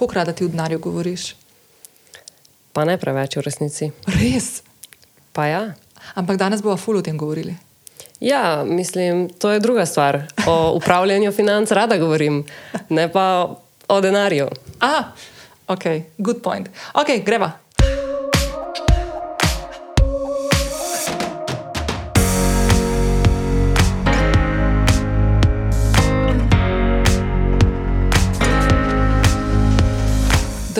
Koliko rada ti v denarju govoriš? Pa ne preveč v resnici. Res. Pa ja. Ampak danes bomo ful o tem govorili. Ja, mislim, to je druga stvar. O upravljanju financ rada govorim, ne pa o denarju. Ah, ok, good point. Ok, greva.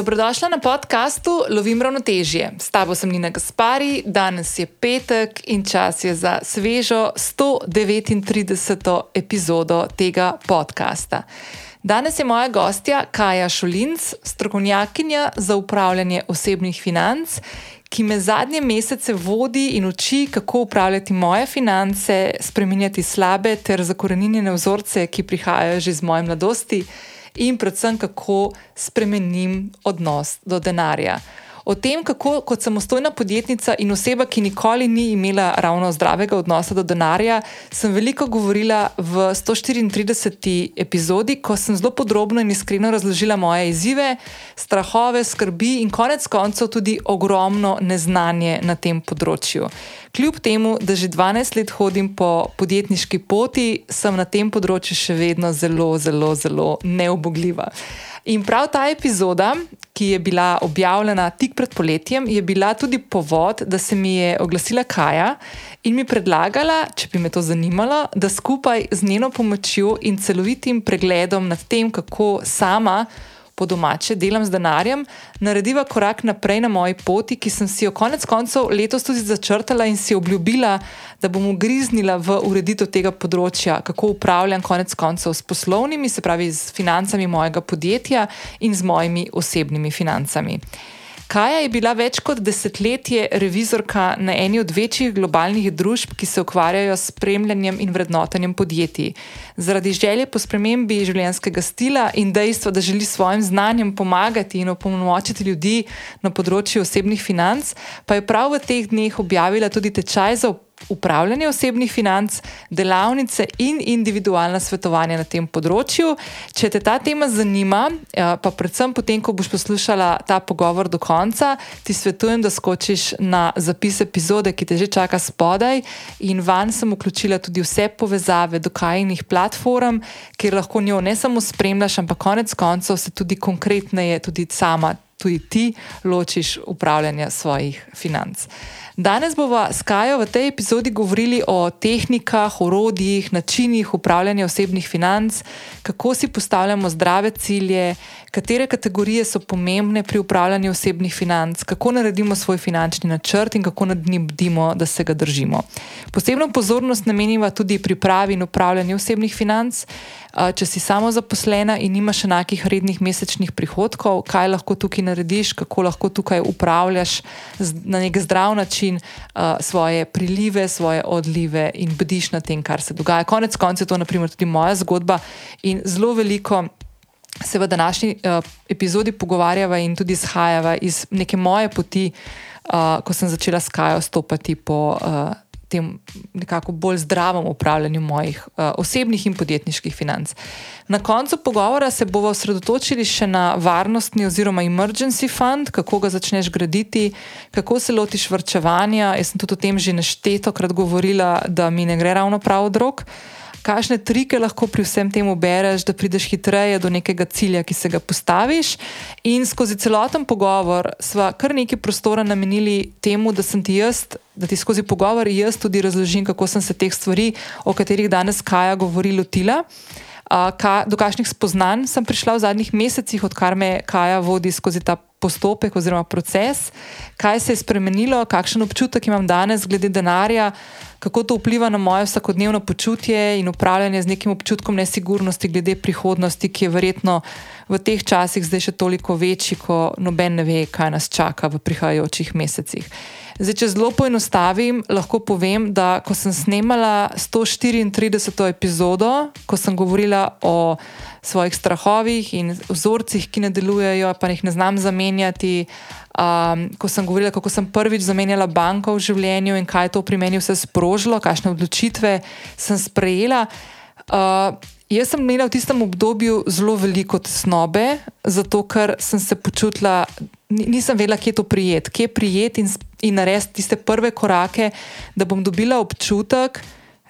Dobrodošla na podkastu Lovim ravnotežje. S tabo sem Nina Gaspari, danes je petek in čas je za svežo 139. epizodo tega podcasta. Danes je moja gostja Kaja Šulinc, strokovnjakinja za upravljanje osebnih financ, ki me zadnje mesece vodi in uči, kako upravljati moje finance, spremenjati slabe ter zakorenjene vzorce, ki prihajajo že iz moje mladosti in predvsem kako spremenim odnos do denarja. O tem, kako kot samostojna podjetnica in oseba, ki nikoli ni imela ravno zdravega odnosa do denarja, sem veliko govorila v 134. epizodi, ko sem zelo podrobno in iskreno razložila moje izzive, strahove, skrbi in konec koncev tudi ogromno neznanje na tem področju. Kljub temu, da že 12 let hodim po podjetniški poti, sem na tem področju še vedno zelo, zelo, zelo neobogljiva. In prav ta epizoda, ki je bila objavljena tik pred poletjem, je bila tudi povod, da se mi je oglasila Kaja in mi predlagala, če bi me to zanimalo, da skupaj z njeno pomočjo in celovitim pregledom nad tem, kako sama po domače delam z denarjem, narediva korak naprej na moji poti, ki sem si jo konec koncev letos tudi začrtala in si obljubila, da bom ugriznila v ureditev tega področja, kako upravljam konec koncev s poslovnimi, se pravi z financami mojega podjetja in z mojimi osebnimi financami. Kaja je bila več kot desetletje revizorka na eni od večjih globalnih družb, ki se ukvarjajo s spremljanjem in vrednotenjem podjetij. Zaradi želje po spremembi življenjskega stila in dejstva, da želi s svojim znanjem pomagati in opolnomočiti ljudi na področju osebnih financ, pa je prav v teh dneh objavila tudi tečaj za upravljanje osebnih financ, delavnice in individualna svetovanja na tem področju. Če te ta tema zanima, eh, pa predvsem potem, ko boš poslušala ta pogovor do konca, ti svetujem, da skočiš na zapis epizode, ki te že čaka spodaj, in van sem vključila tudi vse povezave do kajnih platform, kjer lahko njo ne samo spremljaš, ampak konec koncev se tudi konkretneje, tudi sama, tudi ti ločiš upravljanja svojih financ. Danes bomo s Kajo v tej epizodi govorili o tehnikah, orodjih, načinih upravljanja osebnih financ, kako si postavljamo zdrave cilje, katere kategorije so pomembne pri upravljanju osebnih financ, kako naredimo svoj finančni načrt in kako nad njim bdimo, da se ga držimo. Posebno pozornost namenimo tudi pripravi in upravljanju osebnih financ. Če si samo zaposlena in nimaš enakih rednih mesečnih prihodkov, kaj lahko tukaj narediš, kako lahko tukaj upravljaš na nek zdrav način svoje prilive, svoje odlive in bdiš na tem, kar se dogaja. Konec koncev je to naprimer, tudi moja zgodba in zelo veliko se v današnji uh, epizodi pogovarjava in tudi izhajava iz neke moje poti, uh, ko sem začela s Kajo stopati po uh, tem nekako bolj zdravem upravljanju mojih uh, osebnih in podjetniških financ. Na koncu pogovora se bomo osredotočili še na varnostni oziroma emergency fund, kako ga začneš graditi, kako se lotiš vrčevanja. Jaz sem tudi o tem že neštetokrat govorila, da mi ne gre ravno prav od rok. Uh, kakšne trike lahko pri vsem tem ubereš, da prideš hitreje do nekega cilja, ki se ga postaviš. In skozi celoten pogovor smo kar nekaj prostora namenili temu, da sem ti jaz, da ti skozi pogovor jaz tudi razložim, kako sem se teh stvari, o katerih danes Kaja govori, lotila. Ka, do kakšnih spoznanj sem prišla v zadnjih mesecih, odkar me Kaja vodi skozi ta postopek oziroma proces, kaj se je spremenilo, kakšen občutek imam danes glede denarja, kako to vpliva na moje vsakodnevno počutje in upravljanje z nekim občutkom nesigurnosti glede prihodnosti, ki je verjetno v teh časih zdaj še toliko večji, ko noben ne ve, kaj nas čaka v prihajajočih mesecih. Zdaj, če zelo poenostavim, lahko povem, da ko sem snemala 134. epizodo, ko sem govorila o svojih strahovih in vzorcih, ki ne delujejo, pa jih ne znam zamenjati. Um, ko sem govorila, kako sem prvič zamenjala banko v življenju in kaj je to pri meni vse sprožilo, kakšne odločitve sem sprejela. Uh, jaz sem imela v tistem obdobju zelo veliko tesnobe, zato ker sem se počutila, nisem vedela, kje to prijet, kje prijet in, in narediti tiste prve korake, da bom dobila občutek,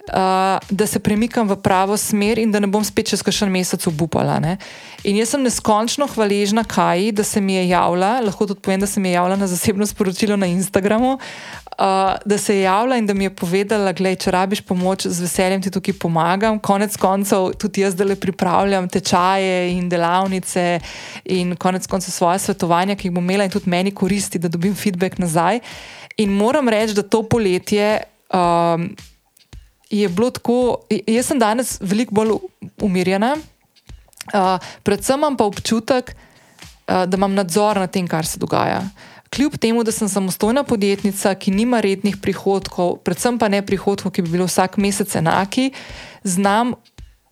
uh, da se premikam v pravo smer in da ne bom spet čez kakšen mesec obupala. Ne? In jaz sem neskončno hvaležna Kaji, da se mi je javila, lahko tudi povem, da se mi je javila na zasebno sporočilo na Instagramu. Uh, da se je javila in da mi je povedala, da če rabiš pomoč, z veseljem ti tukaj pomagam. Konec koncev tudi jaz zdaj pripravljam tečaje in delavnice, in konec koncev svoje svetovanja, ki jih bom imela in tudi meni koristi, da dobim feedback nazaj. In moram reči, da to poletje. Um, je bilo tako, jaz sem danes veliko bolj umirjena, uh, predvsem imam pa občutek, uh, da imam nadzor nad tem, kar se dogaja. Kljub temu, da sem samostojna podjetnica, ki nima rednih prihodkov, predvsem pa ne prihodkov, ki bi bili vsak mesec enaki, znam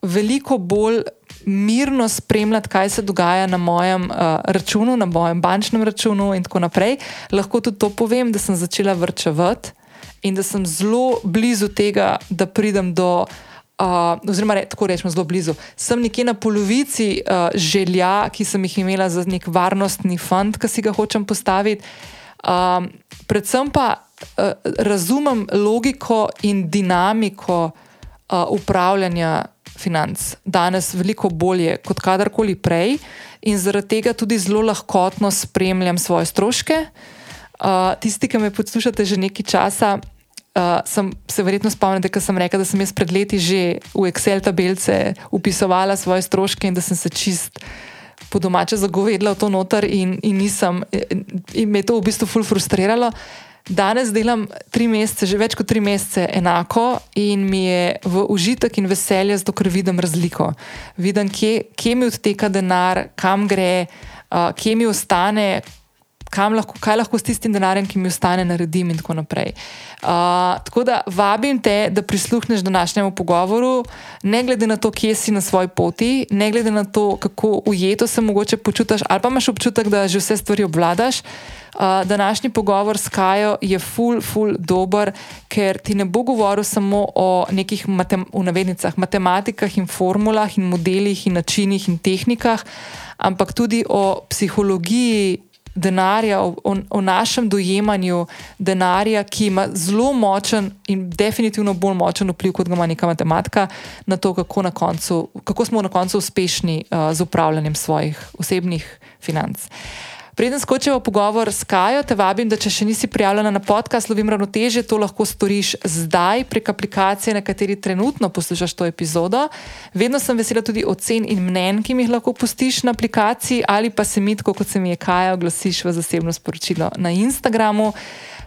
veliko bolj mirno spremljati, kaj se dogaja na mojem uh, računu, na mojem bančnem računu in tako naprej. Lahko tudi to povem, da sem začela vrčevati in da sem zelo blizu tega, da pridem do. Uh, oziroma, re, tako rečemo, zelo blizu. Sem nekje na polovici uh, želja, ki sem jih imela za nek varnostni fond, ki si ga hočem postaviti. Um, predvsem pa uh, razumem logiko in dinamiko uh, upravljanja financ danes veliko bolje kot kadarkoli prej, in zaradi tega tudi zelo lahkotno spremljam svoje stroške. Uh, Uh, tisti, ki me poslušate že nekaj časa, uh, sem se verjetno spomnil, da sem rekel, da sem jaz pred leti že v Excel tabelece upisovala svoje stroške in da sem se čist po domače zagovedla v to noter in, in nisem, in me je to v bistvu ful frustriralo. Danes delam tri mesece, že več kot tri mesece enako in mi je v užitek in veselje, zato ker vidim razliko. Vidim, kje, kje mi odteka denar, kam gre, uh, kje mi ostane, lahko, kaj lahko s tistim denarjem, ki mi ostane, naredim, in tako naprej. Uh, tako da vabim te, da prisluhneš današnjemu pogovoru, ne glede na to, kje si na svoji poti, ne glede na to, kako ujeto se mogoče počutiš, ali pa imaš občutek, da že vse stvari obvladaš. Uh, današnji pogovor s Kajo je ful, ful dober, ker ti ne bo govoril samo o nekih matem matematikah in formulah in modelih in načinih in tehnikah, ampak tudi o psihologiji denarja, o, o, o našem dojemanju denarja, ki ima zelo močen in definitivno bolj močen vpliv, kot ga ima neka matematika, na to, kako, na koncu, kako smo na koncu uspešni uh, z upravljanjem svojih osebnih financ. Preden skočimo v pogovor s Kajo, te vabim, da če še nisi prijavljena na podcast Lovim ravnoteže, to lahko storiš zdaj prek aplikacije, na kateri trenutno poslušaš to epizodo. Vedno sem vesela tudi ocen in mnen, ki mi jih lahko pustiš na aplikaciji ali pa se mi, kot se mi je Kaja, oglasiš v zasebno sporočilo na Instagramu.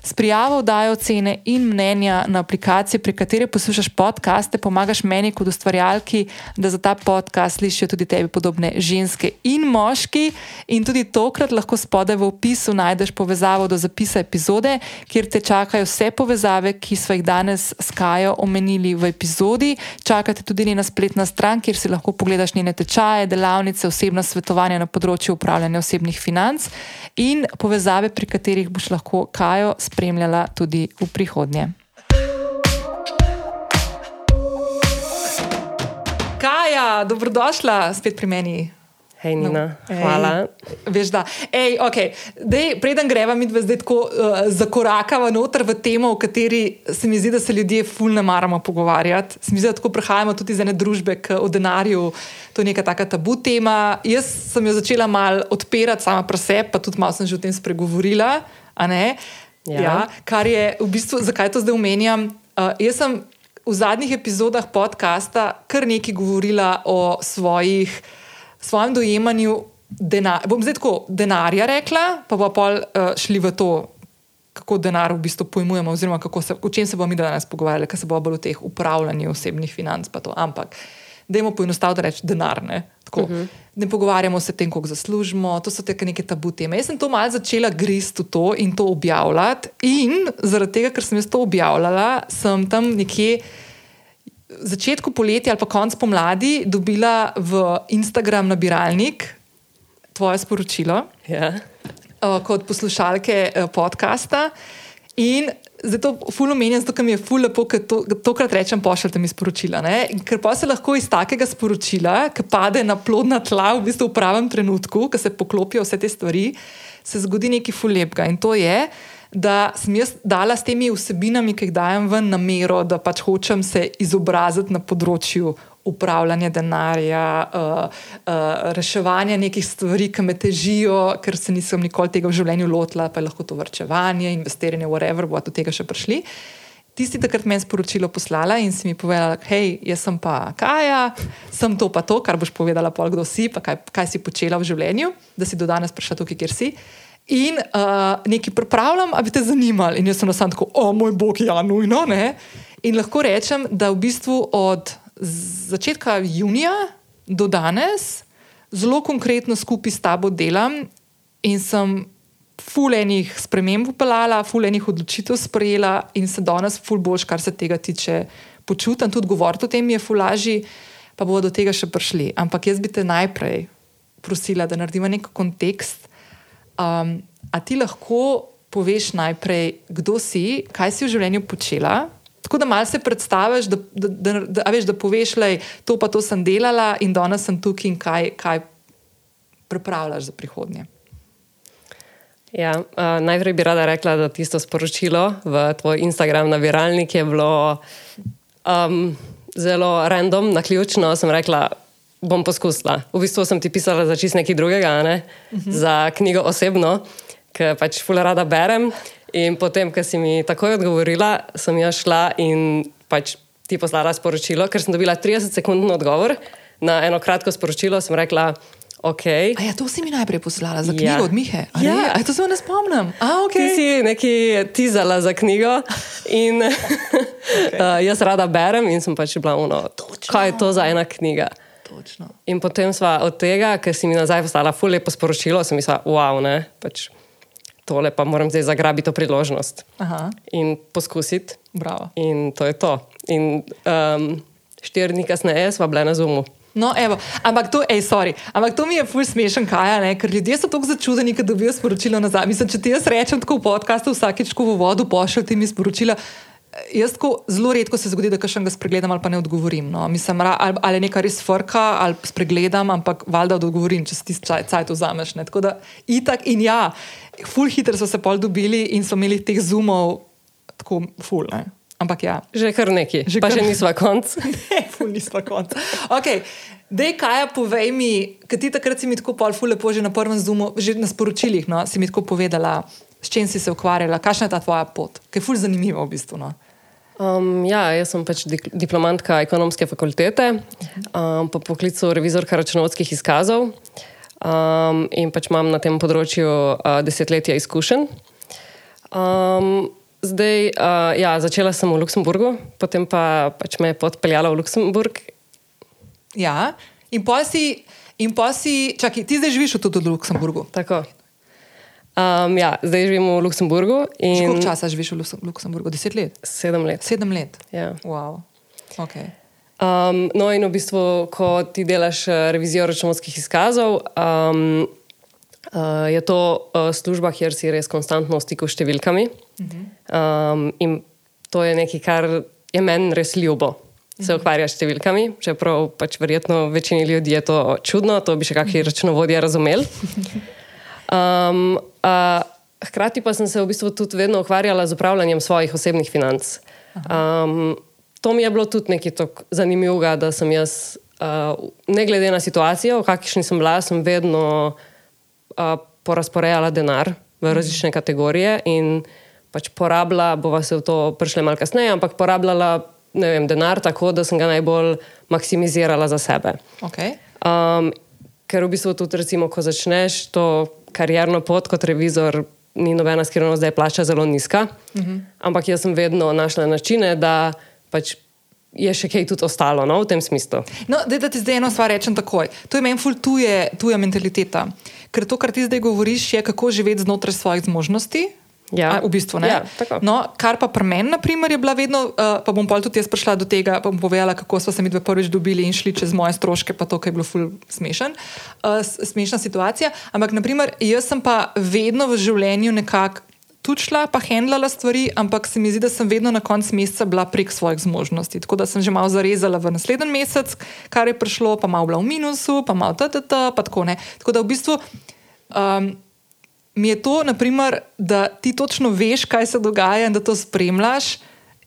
S prijavo dajo ocene in mnenja na aplikacije, pri kateri poslušaš podkaste, pomagaš meni kot ustvarjalki, da za ta podcast slišijo tudi tebi podobne ženske in moški. In tudi tokrat lahko spodaj v opisu najdeš povezavo do zapisa epizode, kjer te čakajo vse povezave, ki smo jih danes s Kajo omenili v epizodi. Čakate tudi njena spletna stran, kjer si lahko pogledaš njene tečaje, delavnice, osebna svetovanja na področju upravljanja osebnih financ in povezave, pri katerih boš lahko Kajo spremljala tudi v prihodnje. Kaja, dobrodošla spet pri meni. Hej, Nina, no, hvala. Veš, da. Ej, okay. Dej, preden greva mi zdaj tako uh, zakorakava noter v temo, o kateri se mi zdi, da se ljudje fulno maramo pogovarjati. Se mi zdi, da tako prehajamo tudi iz ene družbe k denarju. To je neka taka tabu tema. Jaz sem jo začela mal odpirati sama pri sebi, pa tudi malo sem že o tem spregovorila. Ja. Ja, kar je v bistvu, zakaj to zdaj omenjam? Uh, jaz sem v zadnjih epizodah podcasta kar nekaj govorila o svojih, svojem dojemanju denarja. Bom zdaj tako denarja rekla, pa bomo pa uh, šli v to, kako denar v bistvu pojmujemo, oziroma se, o čem se bomo mi danes pogovarjali, ker se bo bolj o teh upravljanju osebnih financ. Ampak, dajmo poenostaviti reči denar. Ne? Tako, uh mhm. -huh. Ne pogovarjamo se o tem, koliko zaslužimo, to so te neke tabu teme. Jaz sem to malce začela gristi v to in to objavljati. In zaradi tega, ker sem jaz to objavljala, sem tam nekje začetku poletja ali pa konc pomladi dobila v Instagram nabiralnik tvoje sporočilo ja. uh, kot poslušalke uh, podcasta. In zdaj to fulno menjam, zato mi je fulno lepo, ker to, tokrat rečem, pošljite mi sporočila. Ne? Ker pa se lahko iz takega sporočila, ki pade na plodna tla v bistvu v pravem trenutku, ko se poklopijo vse te stvari, se zgodi nekaj fullepega. In to je, da sem jaz dala s temi vsebinami, ki jih dajem ven namero, da pač hočem se izobraziti na področju upravljanja denarja, uh, uh, reševanja nekih stvari, ki me težijo, ker se nisem nikoli tega v življenju lotila, pa je lahko to vrčevanje, investiranje, whatever, bo do tega še prišli. Tisti takrat meni sporočilo poslala in si mi povedala, hej, jaz sem pa Kaja, sem to pa to, kar boš povedala, pol kdo si, pa kaj, kaj si počela v življenju, da si do danes prišla tukaj, kjer si. In uh, nekaj pripravljam, da bi te zanimali. In jaz sem na samem tako, o moj bog, ja, nujno. Ne? In lahko rečem, da v bistvu od začetka junija do danes zelo konkretno skupaj s tabo delam in sem fulejnih sprememb upeljala, fulejnih odločitev sprejela in se danes ful boljš, kar se tega tiče, počutim. Tudi govoriti o tem je fulaži, pa bodo do tega še prišli. Ampak jaz bi te najprej prosila, da naredimo nek kontekst. Um, a ti lahko poveš najprej, kdo si, kaj si v življenju počela? Tako da malo se predstaviš, da, da, da, da, veš, da poveš, da to pa to sem delala in danes sem tukaj in kaj, kaj pripravljaš za prihodnje. Ja, uh, najprej bi rada rekla, da tisto sporočilo v tvoj Instagram na viralnik je bilo um, zelo random, na ključno. Sem rekla, bom poskusila. V bistvu sem ti pisala za čist nekaj drugega, ne? uh -huh. za knjigo osebno, ki pač fula rada berem. In potem, ko si mi takoj odgovorila, sem jaz šla in pač ti poslala sporočilo, ker sem dobila 30-sekundni odgovor na eno kratko sporočilo. Sem rekla, Okay. Ja, to si mi najprej poslala za knjigo Ja. od Mihe. A Ja. ne? A, to se ne spomnim. A, Ti okay. si nekaj tizala za knjigo in okay. uh, jaz rada berem in sem pač bila uno. Točno. Kaj je to za ena knjiga? Točno. In potem sva od tega, ker si mi nazaj poslala ful lepo sporočilo, sem mislila, wow, ne, pač tole pa moram zdaj zagrabiti to priložnost Aha, in poskusiti. bravo. In to je to. In um, štiri dni kasneje sva bila na Zoomu. No, evo, ampak to, ej, sorry, ampak to mi je ful smešen, kaj ne, ker ljudje so tako začudeni, ko dobijo sporočilo nazaj. Mislim, če ti jaz rečem tako v podkastu, vsakeč, ko v vodu pošljete mi sporočila. Jaz tako zelo redko se zgodi, da kakšnega spregledam ali pa ne odgovorim. No. Mislim, ali, ali je nekaj res frka, ali spregledam, ampak valjda odgovorim, če si ti cajt vzameš. Ne. Tako da itak in ja, ful hitro so se pol dobili in so imeli teh zoomov, tako ful. Ne. Ampak ja, Že kar neki, Že pa kar- še nisva konc. Ne, ful nismo konca. Okay. Dej, kaj povej mi, ker ti takrat si mi tako pol ful lepo že na prvem zumu, že na sporočilih, no, si mi tako povedala, s čim si se ukvarjala, kakšna je ta tvoja pot, ki je ful zanimiva v bistvu. No. Um, ja, jaz sem pač diplomantka ekonomske fakultete, um, po poklicu revizorka računovodskih izkazov um, in pač imam na tem področju uh, desetletja izkušenj. Um, zdaj, uh, ja, začela sem v Luksemburgu, potem pa pač me je podpeljala v Luksemburg. Ja, in pa si, in pa si, čakaj, ti zdaj živiš tudi v Luksemburgu. Tako. Um, ja, zdaj živim v Luksemburgu In... Koliko časa živiš v Lukse- Luksemburgu? Deset let? sedem let. Sedem let. Ja. Wow. Okay. Um, no, in v bistvu, ko ti delaš eh, revizijo računovodskih izkazov, um, uh, je to uh, služba, kjer si res konstantno v stiku s številkami. Um, in to je nekaj, kar je meni res ljubo. Se ukvarjaš s številkami, čeprav pač verjetno večini ljudi je to čudno, to bi še kakšni računovodje razumeli. Um, uh, hkrati pa sem se v bistvu tudi vedno ukvarjala z upravljanjem svojih osebnih financ. Um, to mi je bilo tudi nekaj tako zanimivega, da sem jaz, uh, ne glede na situacijo, v kakšni sem bila, sem vedno uh, porazporejala denar v različne kategorije in pač porabila, bova se v to prišle malo kasneje, ampak porabljala vem, denar tako, da sem ga najbolj maksimizirala za sebe. Okay. Um, ker v bistvu tudi, recimo, ko začneš to karjerno pot kot revizor, ni nobena skrivnost, da je plača zelo nizka. Uh -huh. Ampak jaz sem vedno našla načine, da pač je še kaj tudi ostalo no, v tem smislu. No, daj, da ti zdaj eno stvar rečem takoj. To je meni ful tuje, tuja mentaliteta. Ker to, kar ti zdaj govoriš, je kako živeti znotraj svojih zmožnosti. Ja. A, v bistvu ne. Ja, tako. no, kar pa pri meni, na primer, je bila vedno, uh, pa bom pol tudi jaz prišla do tega, pa bom povedala, kako smo se mi dve prvič dobili in šli čez moje stroške, pa to, kar je bilo ful smešen, uh, smešna situacija. Ampak, naprimer, jaz sem pa vedno v življenju nekako tudi šla, pa handlala stvari, ampak se mi zdi, da sem vedno na koncu meseca bila prek svojih zmožnosti. Tako da sem že malo zarezala v naslednji mesec, kar je prišlo, pa malo bila v minusu, pa malo TTT, pa tako ne. Tako da v bistvu. Um, Mi je to, naprimer, da ti točno veš, kaj se dogaja, in da to spremljaš,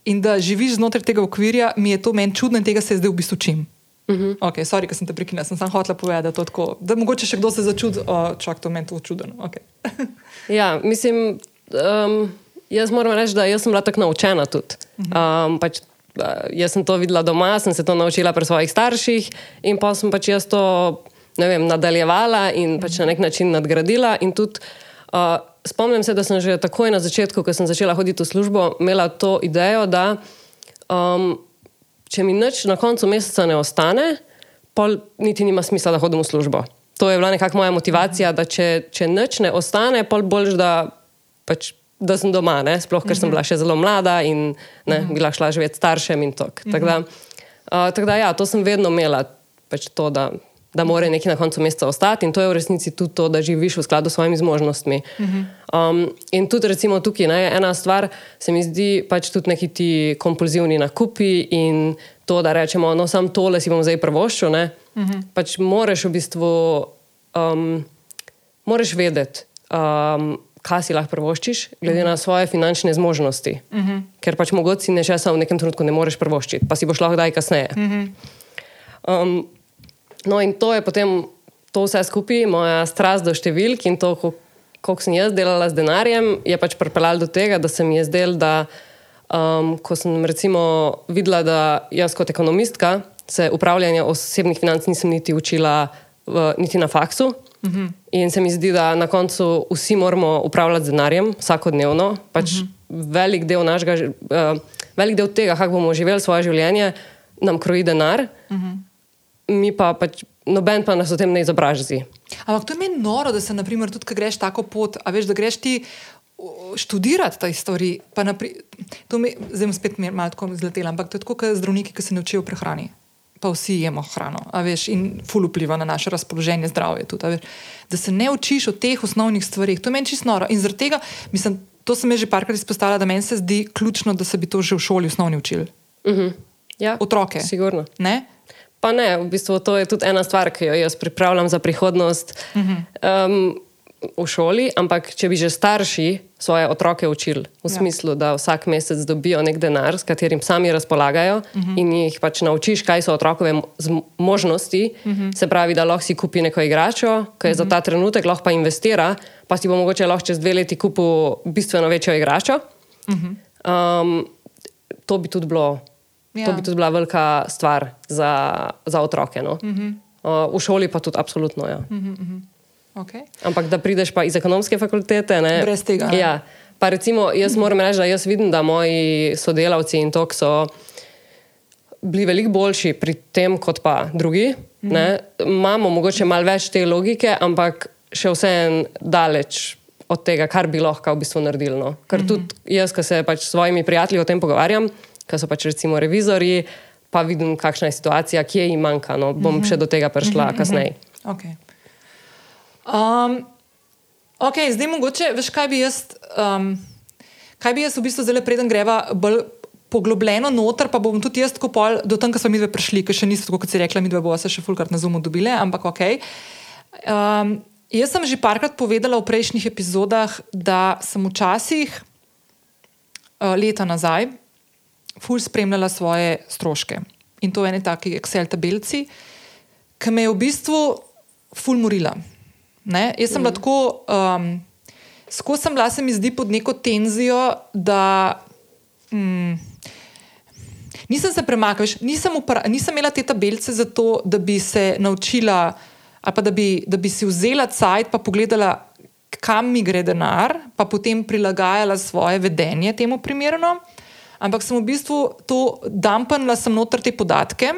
in da živiš znotraj tega okvirja, mi je to meni čudno in tega se zdaj v bistvu čim. Uh -huh. Ok, sorry, ker sem te prekinila, sem samo hotela povedati, da tako. Da mogoče še kdo se začudi, oh, čak to meni to čudno. Okay. ja, mislim, um, jaz moram reči, da jaz sem bila tako naučena tudi. Um, pač, jaz sem to videla doma, sem se to naučila pri svojih starših in pa sem pač jaz to vem, nadaljevala in pač na nek način nadgradila. Tudi, uh, spomnim se, da sem že takoj na začetku, ko sem začela hoditi v službo, imela to idejo, da um, če mi nič na koncu meseca ne ostane, pol niti nima smisla, da hodim v službo. To je bila nekakšna moja motivacija, da če, če nič ne ostane, pol boljš, da, pač, da sem doma, ne? sploh ker sem bila še zelo mlada in ne, bila šla živeti staršem in tako. Tako da, uh, tak da, ja, to sem vedno imela, pač to, da da mora nekaj na koncu meseca ostati, in to je v resnici tudi to, da živiš v skladu s svojimi zmožnostmi. Um, in tudi, recimo, tukaj ne, ena stvar se mi zdi pač tudi neki ti kompulzivni nakupi in to, da rečemo, no, samo tole si bom zdaj prvoščil. Uh -huh. Pač moraš v bistvu um, moraš vedeti. Um, Kaj si lahko prvoščiš, glede uh -huh. na svoje finančne zmožnosti. Uh -huh. Ker pač mogoče si nečesa v nekem trenutku ne moreš prvoščiti, pa si boš lahko daj kasneje. Uh -huh. um, No, in to je potem to vse skupaj, moja strast do številk in to, koliko sem jaz delala z denarjem, je pač pripeljalo do tega, da se mi je zdelo, da um, ko sem recimo videla, da jaz kot ekonomistka se upravljanja osebnih financ nisem niti učila, v, niti na faksu. Uh mhm. -huh. In se mi zdi, da na koncu vsi moramo upravljati z denarjem vsakodnevno. Pač uh mhm. -huh. velik, del našega, uh, velik del tega, kako bomo živeli svoje življenje, nam kroji denar. Uh mhm. -huh mi pa pač noben pa nas o tem ne izobraži. Ampak to je meni noro, da se naprimer, tudi, ko greš tako pot, a veš, da greš ti. Študirati te stvari, pa napri, me, zdaj sem spet malo tako zletela, ampak to je tako, kot zdravniki, ki se ne učijo prehrani. Pa vsi jemo hrano, veš, in ful vpliva na naše razpoloženje, zdravje. Tudi, veš, da se ne učiš o teh osnovnih stvarih, to je meni čisto noro. In zaradi tega, mislim, to sem že parkrat izpostavila, da meni se zdi ključno, da se bi to že v šoli osnovni učili. Uh mhm. -huh. ja, Otroke. Sigurno. Ne? Pa ne, v bistvu to je tudi ena stvar, ki jo jaz pripravljam za prihodnost um, v šoli. Ampak, če bi že starši svoje otroke učili, v ja. smislu, da vsak mesec dobijo nek denar, s katerim sami razpolagajo, uh -huh. in jih pač naučiš, kaj so otrokove možnosti, uh -huh. se pravi, da lahko si kupi neko igračo, ki je uh -huh. za ta trenutek, lahko pa investira, pa si bo mogoče lahko čez dve leti kupil bistveno večjo igračo. Uh -huh. um, to bi tudi bilo. Ja. To bi tudi bila velika stvar za, za otroke. No? Uh -huh. uh, v šoli pa tudi absolutno. Ja. Uh -huh, uh -huh. Okay. Ampak da prideš pa iz ekonomske fakultete. Ne? Brez tega. Ne? Ja. Pa recimo, jaz moram reči, da jaz vidim, da moji sodelavci in to so bili veliko boljši pri tem, kot pa drugi. Mm -hmm. Imamo mogoče malo več te logike, ampak še vseeno daleč od tega, kar bi lahko v bistvu naredili. No? Ker mm -hmm. tudi jaz, ki se pač s svojimi prijatelji o tem pogovarjam, ki so pač recimo revizori, pa vidim, kakšna je situacija, kje jim manjka. No, bom mm -hmm. še do tega prišla mm -hmm. kasneje. Okay. Um, ok, zdaj mogoče, veš, kaj bi jaz, um, kaj bi jaz v bistvu zdaj preden greva bolj. Poglobljeno noter, pa bom tudi jaz tako pol do tam, ko smo mi dve prišli, ker še niso tako, kot si rekla, mi dve bomo se še fulkrat na zumu dobile, ampak ok. Um, jaz sem že parkrat povedala v prejšnjih epizodah, da sem včasih, uh, leta nazaj, ful spremljala svoje stroške. In to je ena taki Excel tabelci, ki me je v bistvu ful morila. Ne? Jaz sem mm. lahko, um, skozi sem bila, se mi zdi, pod neko tenzijo, da. Mm, Nisem se premaknila, nisem, nisem imela te tabelece za to, da bi se naučila, ali pa da bi, da bi si vzela cajt in pogledala, kam mi gre denar, pa potem prilagajala svoje vedenje temu primerno ampak sem v bistvu to dampanila, sem noter te podatke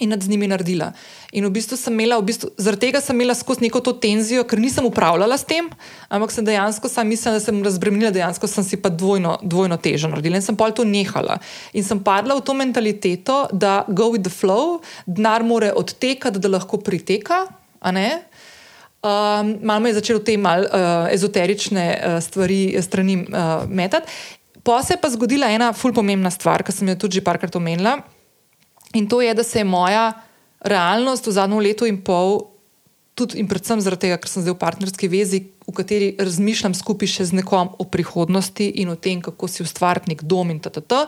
in nad njimi naredila. In v bistvu sem imela, v bistvu, zaradi tega sem imela skozi neko to tenzijo, ker nisem upravljala s tem, ampak sem dejansko sam mislila, da sem razbremenila, dejansko sem si pa dvojno, dvojno težo naredila in sem pol to nehala. In sem padla v to mentaliteto, da go with the flow, denar more odtekati, da lahko priteka, a ne. Um, malo me je začelo te mal uh, ezoterične uh, stvari strani uh, metati. Pa se je pa zgodila ena ful pomembna stvar, ki sem jo tudi parkrat omenila. In to je, da se je moja realnost v zadnjem letu in pol, tudi in predvsem zaradi tega, ker sem zdaj v partnerski vezi, v kateri razmišljam skupaj še z nekom o prihodnosti in o tem, kako si ustvariti nek dom in tako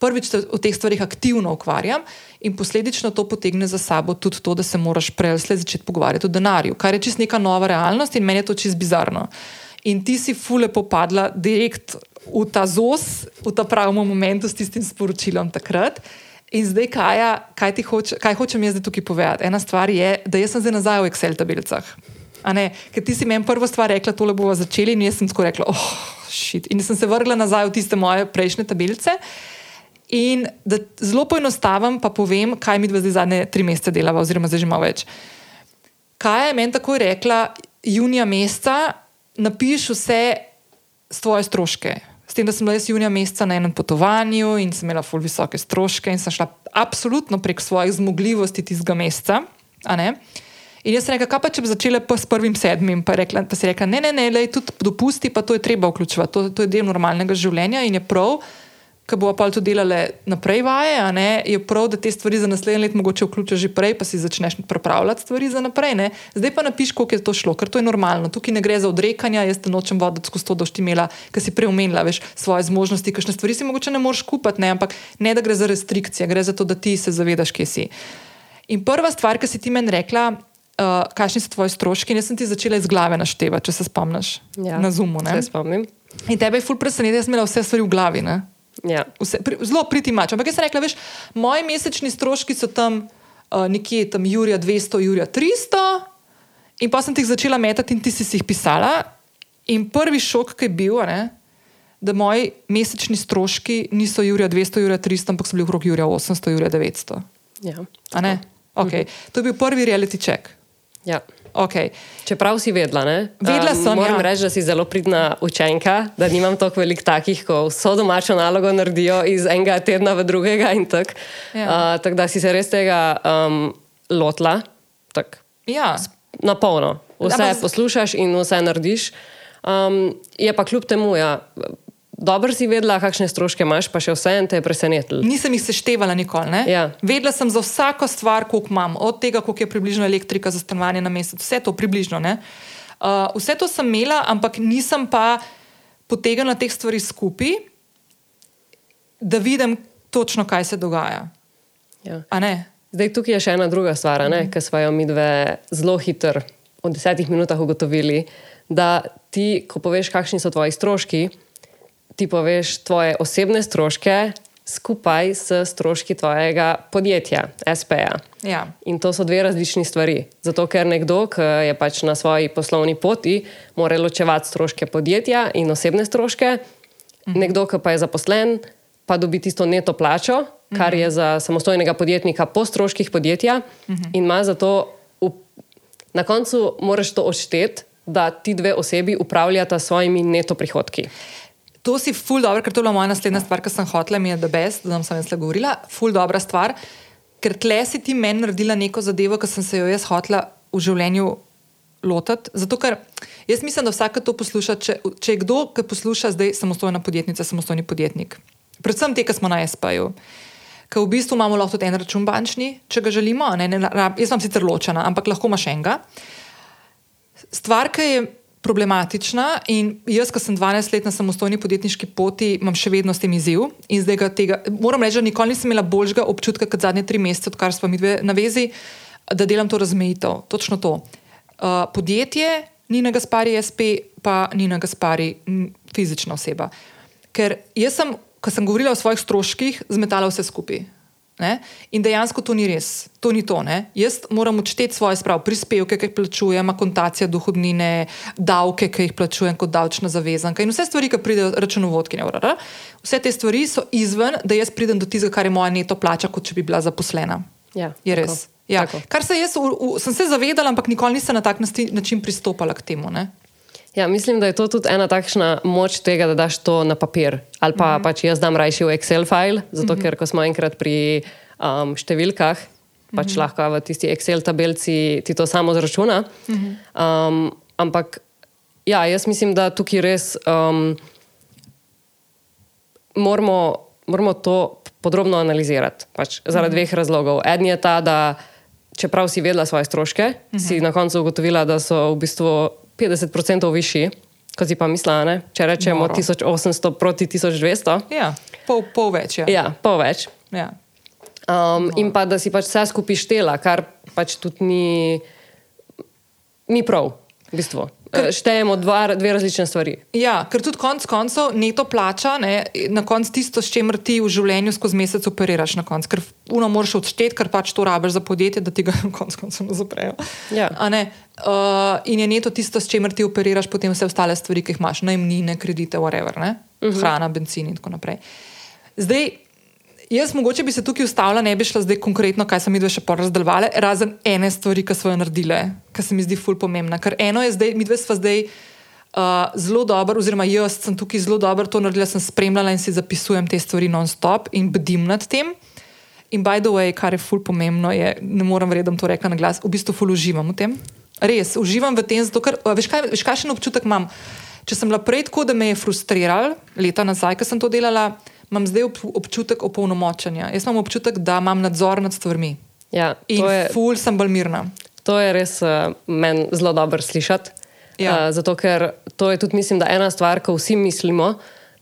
prvič se o teh stvarih aktivno ukvarjam in posledično to potegne za sabo tudi to, da se moraš prej začeti pogovarjati o denarju, kar je čist neka nova realnost in meni je to čist bizarno. In ti si fule popadla direkt v ta zos, v ta pravi moment s tistim sporočilom takrat. In zdaj, kaj, kaj, hoč, kaj hočem jaz tukaj povedati? Ena stvar je, da jaz sem zdaj nazaj v Excel tabelicah. Ker ti si meni prvo stvar rekla, tole bomo začeli, in jaz sem tako rekla, oh, šit. In sem se vrgla nazaj v tiste moje prejšnje tabelice. In da zelo poenostavim, pa povem, kaj mi zdaj zadnje tri mesece delava, oziroma zdaj že malo več. Kaj je meni tako rekla, junija meseca, napiši vse svoje stroške. S tem, da sem bila jaz junija meseca na enem potovanju in sem imela ful visoke stroške in sem šla absolutno prek svojih zmogljivosti tistega meseca. In jaz sem rekla, kaj pa če bi začela s prvim sedmim, pa, rekla, pa si rekla, ne, ne, ne, le, tudi dopusti, pa to je treba vključevati, to, to je del normalnega življenja in je prav ki bo pa to delale naprej vaje, je prav, da te stvari za naslednje leto mogoče vključiš že prej, pa si začneš pripravljati stvari za naprej. Ne? Zdaj pa napiš, koliko je to šlo, ker to je normalno. Tukaj ne gre za odrekanja, jaz te nočem voditi skozi to, da si imela, ker si preomenila veš, svoje zmožnosti, kakšne stvari si mogoče ne moreš kupiti, ne? ampak ne da gre za restrikcije, gre za to, da ti se zavedaš, kje si. In prva stvar, ki si ti meni rekla, uh, kakšni so tvoji stroški, jaz sem ti začela iz glave naštevati, če se spomniš ja, na Zumu. Se spomnim. In tebe je ful presenetilo, da sem imela vse stvari v glavi. Ne? Ja. Vse, pri, zelo priti mač. Ampak jaz sem rekla, veš, moji mesečni stroški so tam uh, nekje tam Jurija 200, Jurija 300, in pa sem ti jih začela metati in ti si jih pisala. In prvi šok, ki je bil, ne, da moji mesečni stroški niso Jurija 200, Jurija 300, ampak so bili okrog Jurija 800, Jurija 900. Ja. Okay. To je bil prvi reality check. Ja. Okay. Čeprav si vedela, ne? Vedela sem. Um, moram ja. reči, da si zelo pridna učenka, da nimam toliko velik takih, ko vso domačo nalogo naredijo iz enega tedna v drugega. Tak. Ja. Uh, tako da si se res tega um, lotila, tak, ja. na polno. Vse poslušaš in vse narediš. Um, je pa kljub temu, ja, dobro si vedela, kakšne stroške imaš, pa še vse en te je presenetil. Nisem jih seštevala nikoli. Ja. Vedela sem za vsako stvar, koliko imam, od tega, koliko je približno elektrika za stanovanje na mesec, vse to približno. Uh, vse to sem imela, ampak nisem pa potegnila teh stvari skupaj, da vidim točno, kaj se dogaja. Ja. Zdaj, tukaj je še ena druga stvar, mm -hmm. ki smo jo mi dve zelo hitro, v desetih minutah, ugotovili. Da ti, ko poveš, kakšni so tvoji stroški, ti poveš tvoje osebne stroške skupaj s stroški tvojega podjetja, SP-ja. Ja. In to so dve različni stvari. Zato, ker nekdo, ki je pač na svoji poslovni poti, mora ločevati stroške podjetja in osebne stroške, mhm. nekdo, ki pa je zaposlen, pa dobi tisto neto plačo, kar mhm. je za samostojnega podjetnika po stroških podjetja, mhm. in ima zato na koncu moraš to odšteti, da ti dve osebi upravljata svojimi neto prihodki. To si ful dobro, ker to je bila moja naslednja stvar, ki sem hotela, mi je da best, da sem jaz le govorila. Ful dobra stvar, ker tle si ti meni naredila neko zadevo, ki sem se jo jaz hotela v življenju lotiti. Zato, ker jaz mislim, da vsak to posluša, če, če je kdo, ki posluša zdaj samostojna podjetnica, samostojni podjetnik. Predvsem te, ki smo na SP-ju. Ker v bistvu imamo lahko tudi en račun bančni, če ga želimo. Ne, ne, jaz sem sicer ločena, ampak lahko imaš enega. Stvar, ki je problematična. In jaz, ki sem 12 let na samostojni podjetniški poti, imam še vedno s tem izziv. In zdaj ga tega, moram reči, nikoli nisem imela boljšega občutka kot zadnje tri mesece, odkar smo mi dve na vezi, da delam to razmejitev. Točno to. Uh, podjetje, Nina Gaspari, SP, pa Nina Gaspari, fizična oseba. Ker jaz sem, ko sem govorila o svojih stroških, zmetala vse skupaj. Ne? In dejansko to ni res, to ni to. Ne? Jaz moram odšteti svoje spravo, prispevke, ki jih plačujem, akontacija dohodnine, davke, ki jih plačujem kot davčna zavezanka in vse stvari, ki pridejo računovodki. Vse te stvari so izven, da jaz pridem do tistega, kar je moja neto plača, kot če bi bila zaposlena. Ja, je res. Ja. Kar se jaz v, v, sem se zavedala, ampak nikoli nisem na tak način pristopala k temu. Ne? Ja, mislim, da je to tudi ena takšna moč tega, da daš to na papir. Ali pa, mm -hmm. pač jaz dam rajši v Excel file, zato mm -hmm. ker ko smo enkrat pri um, številkah, pač lahko v tisti Excel tabelci ti to samo zračuna. Um, ampak ja, jaz mislim, da tukaj res um, moramo, moramo to podrobno analizirati. Pač zaradi dveh razlogov. En je ta, da čeprav si vedela svoje stroške, si na koncu ugotovila, da so v bistvu 50% višji. Kot si pa mislila, ne? če rečemo Noro. 1800 proti 1200, Ja, pol, pol več. Ja. ja, pol več. Ja. Um, in pa da si pač vse skupaj štela, kar pač tudi ni, ni prav, v bistvu. Ker... Štejemo dva, dve različne stvari. Ja, ker tudi konec koncev neto plača, ne, na koncu tisto, s čimer ti v življenju skozi mesec operiraš na koncu. Ker uno moraš odšteti, ker pač to rabiš za podjetje, da ti ga na koncu koncev ne zaprejo. Ja. A ne? Uh, in je neto tisto, s čimer ti operiraš potem vse ostale stvari, ki jih imaš, najemnine, kredite, whatever, uh -huh. hrana, benzin in tako naprej. Zdaj, jaz mogoče bi se tukaj ustavila, ne bi šla zdaj konkretno, kaj sem dve še porazdelovali, razen ene stvari, ki so jo naredile, ki se mi zdi ful pomembna. Ker eno je zdaj, mi dve sva zdaj. Uh, zelo dobro, oziroma jaz sem tukaj zelo dobro to naredila, sem spremljala in si zapisujem te stvari non-stop in bdim nad tem. In by the way, kar je ful pomembno, je, ne morem verjeti, da bom to rekla na glas, v bistvu ful uživam v tem. Res, uživam v tem, zato ker veš, kaj, veš, kakšen občutek imam. Če sem bila prej tako, da me je frustriral, leta nazaj, ko sem to delala, imam zdaj ob, občutek opolnomočenja. Jaz imam občutek, da imam nadzor nad stvarmi. Ja, In je, ful sem bolj mirna. to je res uh, meni zelo dobro slišati. Ja. Uh, zato, ker to je tudi, mislim, ena stvar, ko vsi mislimo,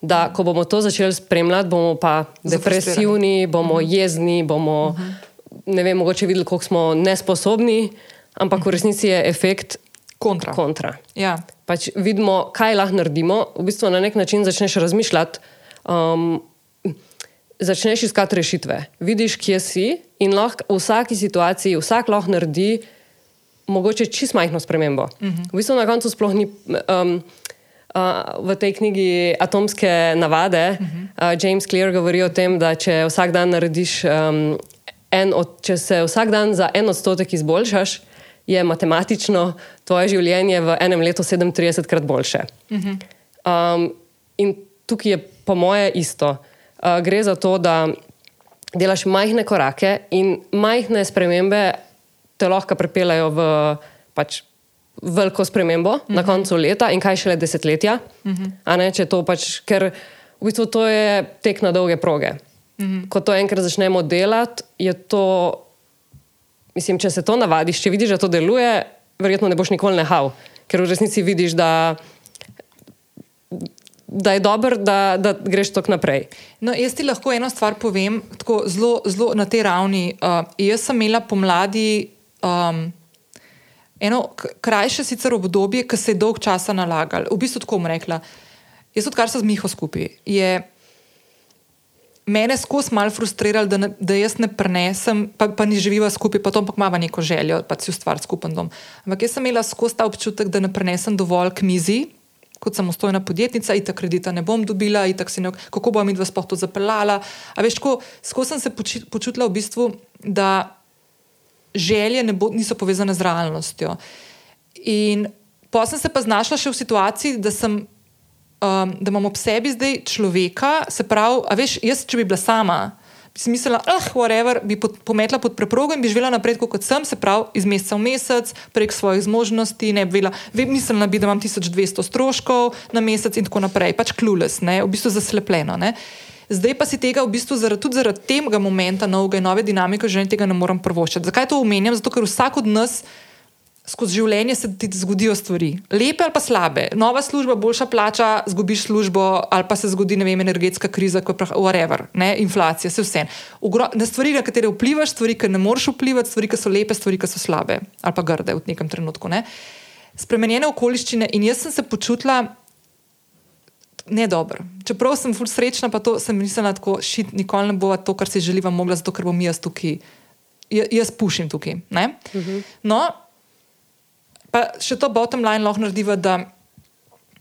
da ko bomo to začeli spremljati, bomo pa depresivni, bomo jezni, bomo ne vem, mogoče videli, koliko smo nesposobni, ampak v resnici je efekt Kontra. kontra. Ja. Pač vidimo, kaj lahko naredimo, v bistvu na nek način začneš razmišljati, um, začneš iskati rešitve. Vidiš, kje si in lahko v vsaki situaciji vsak lahko naredi mogoče čist majhno spremembo. Uh -huh. V bistvu na koncu sploh ni. Um, Uh, v tej knjigi Atomske navade uh -huh. uh, James Clear govori o tem, da če vsak dan narediš, um, en od, če se vsak dan za en odstotek izboljšaš, je matematično tvoje življenje v enem letu 37 krat boljše. Uh -huh. um, in tukaj je po moje isto. Uh, gre za to, da delaš majhne korake in majhne spremembe te lahko pripeljajo v pač veliko spremembo uh -huh. na koncu leta in kaj šele desetletja. Uh -huh. ne, če to pač, ker v bistvu to je tek na dolge proge. Uh -huh. Ko to enkrat začnemo delati, je to, mislim, če se to navadiš, če vidiš, da to deluje, verjetno ne boš nikoli nehal, ker v resnici vidiš, da, da je dobro, da, da greš tako naprej. No, jaz ti lahko eno stvar povem, tako zelo, zelo na tej ravni. Uh, jaz sem imela pomladi um, eno krajše sicer obdobje, ki se je dolg časa nalagal. V bistvu tako bom rekla. Jaz, odkar sem z Miho skupaj, je mene skozi malo frustriralo, da, ne, da jaz ne prenesem, pa, pa ni živiva skupaj, pa to ampak ima neko željo, pa si ustvariti skupen dom. Ampak jaz sem imela skozi ta občutek, da ne prenesem dovolj k mizi. Kot samostojna podjetnica, in tako kredita ne bom dobila, in tako se ne, kako bom midva sploh to zapeljala. A veš, ko skozi sem se počutila v bistvu, da želje ne bo, niso povezane z realnostjo. In pa sem se pa znašla še v situaciji, da, sem, um, da imam ob sebi zdaj človeka, se pravi, veš, jaz, če bi bila sama, bi si mislila, ah, whatever, bi pod, pometla pod preprogo in bi živela naprej, kot sem, se pravi, iz meseca v mesec, prek svojih zmožnosti, ne bi bila, ve- mislila bi, da imam 1200 stroškov na mesec in tako naprej, pač klules, ne, v bistvu zaslepljeno. Ne. Zdaj pa si tega v bistvu zaradi, tudi zaradi tega momenta novega in nove dinamike življenja tega ne morem prvoščati. Zakaj to omenjam? Zato, ker vsak od nas skozi življenje se ti zgodijo stvari, lepe ali pa slabe. Nova služba, boljša plača, zgubiš službo, ali pa se zgodi vem, energetska kriza, kot je whatever, ne, inflacija, se vse. Ugro, na stvari, na katere vplivaš, stvari, ki ne moreš vplivati, stvari, ki so lepe, stvari, ki so slabe ali pa grde v nekem trenutku. Ne. Spremenjene okoliščine in jaz sem se počutila ne dobro. Čeprav sem ful srečna, pa to sem mislila tako, šit, nikoli ne bo to, kar si želiva, mogla, zato ker bom jaz tukaj, ja- jaz pušim tukaj. Uh -huh. No, pa še to bottom line lahko narediva, da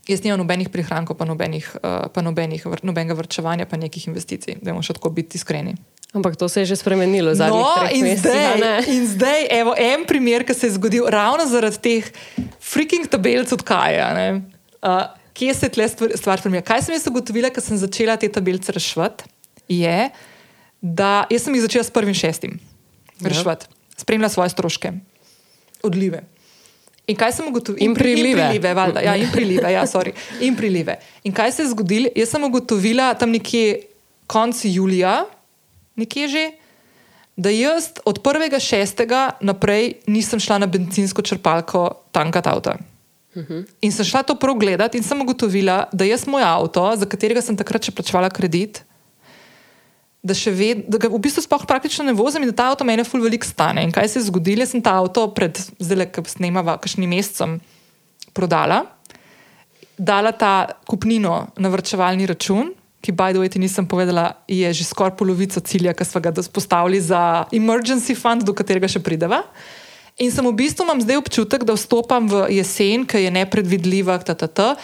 jaz nimam nobenih prihrankov, pa, nobenih, uh, pa nobenih, vr, nobenega vrčevanja, pa nekih investicij, da bomo še tako biti iskreni. Ampak to se je že spremenilo zadnjih No, in mesecih. a zdaj, ne? in zdaj, evo, en primer, ki se je zgodil ravno zaradi teh freaking tabelc od Kaja. ne. Uh, kje se tle stvar, stvar spremenja? Kaj sem jaz ugotovila, ko sem začela te tabelce reševati? Je, da jaz sem jih začela s prvim šestim reševati. spremlja svoje stroške, odlive. In kaj sem ugotovila? In prilive. In prilive, valjda, ja, in prilive, ja, sorry. In prilive. In kaj se je zgodilo? Jaz sem ugotovila tam nekje konec julija, nekje že, da jaz od 1.6. naprej nisem šla na benzinsko črpalko tankati avta. In sem šla to prav gledati in sem ugotovila, da jaz moj avto, za katerega sem takrat še plačevala kredit, da, ved, da ga v bistvu sploh praktično ne vozim in da ta avto meni ful veliko stane. In kaj se je zgodilo? Jaz sem ta avto pred, zdaj, ki snemava, kakšnim mesecem prodala, dala ta kupnino na vrčevalni račun. Ki, by the way, ti nisem povedala, je že skoraj polovica cilja, ki smo ga postavili za emergency fund, do katerega še prideva. In sem v bistvu imam zdaj občutek, da vstopam v jesen, ki je nepredvidljiva, tata,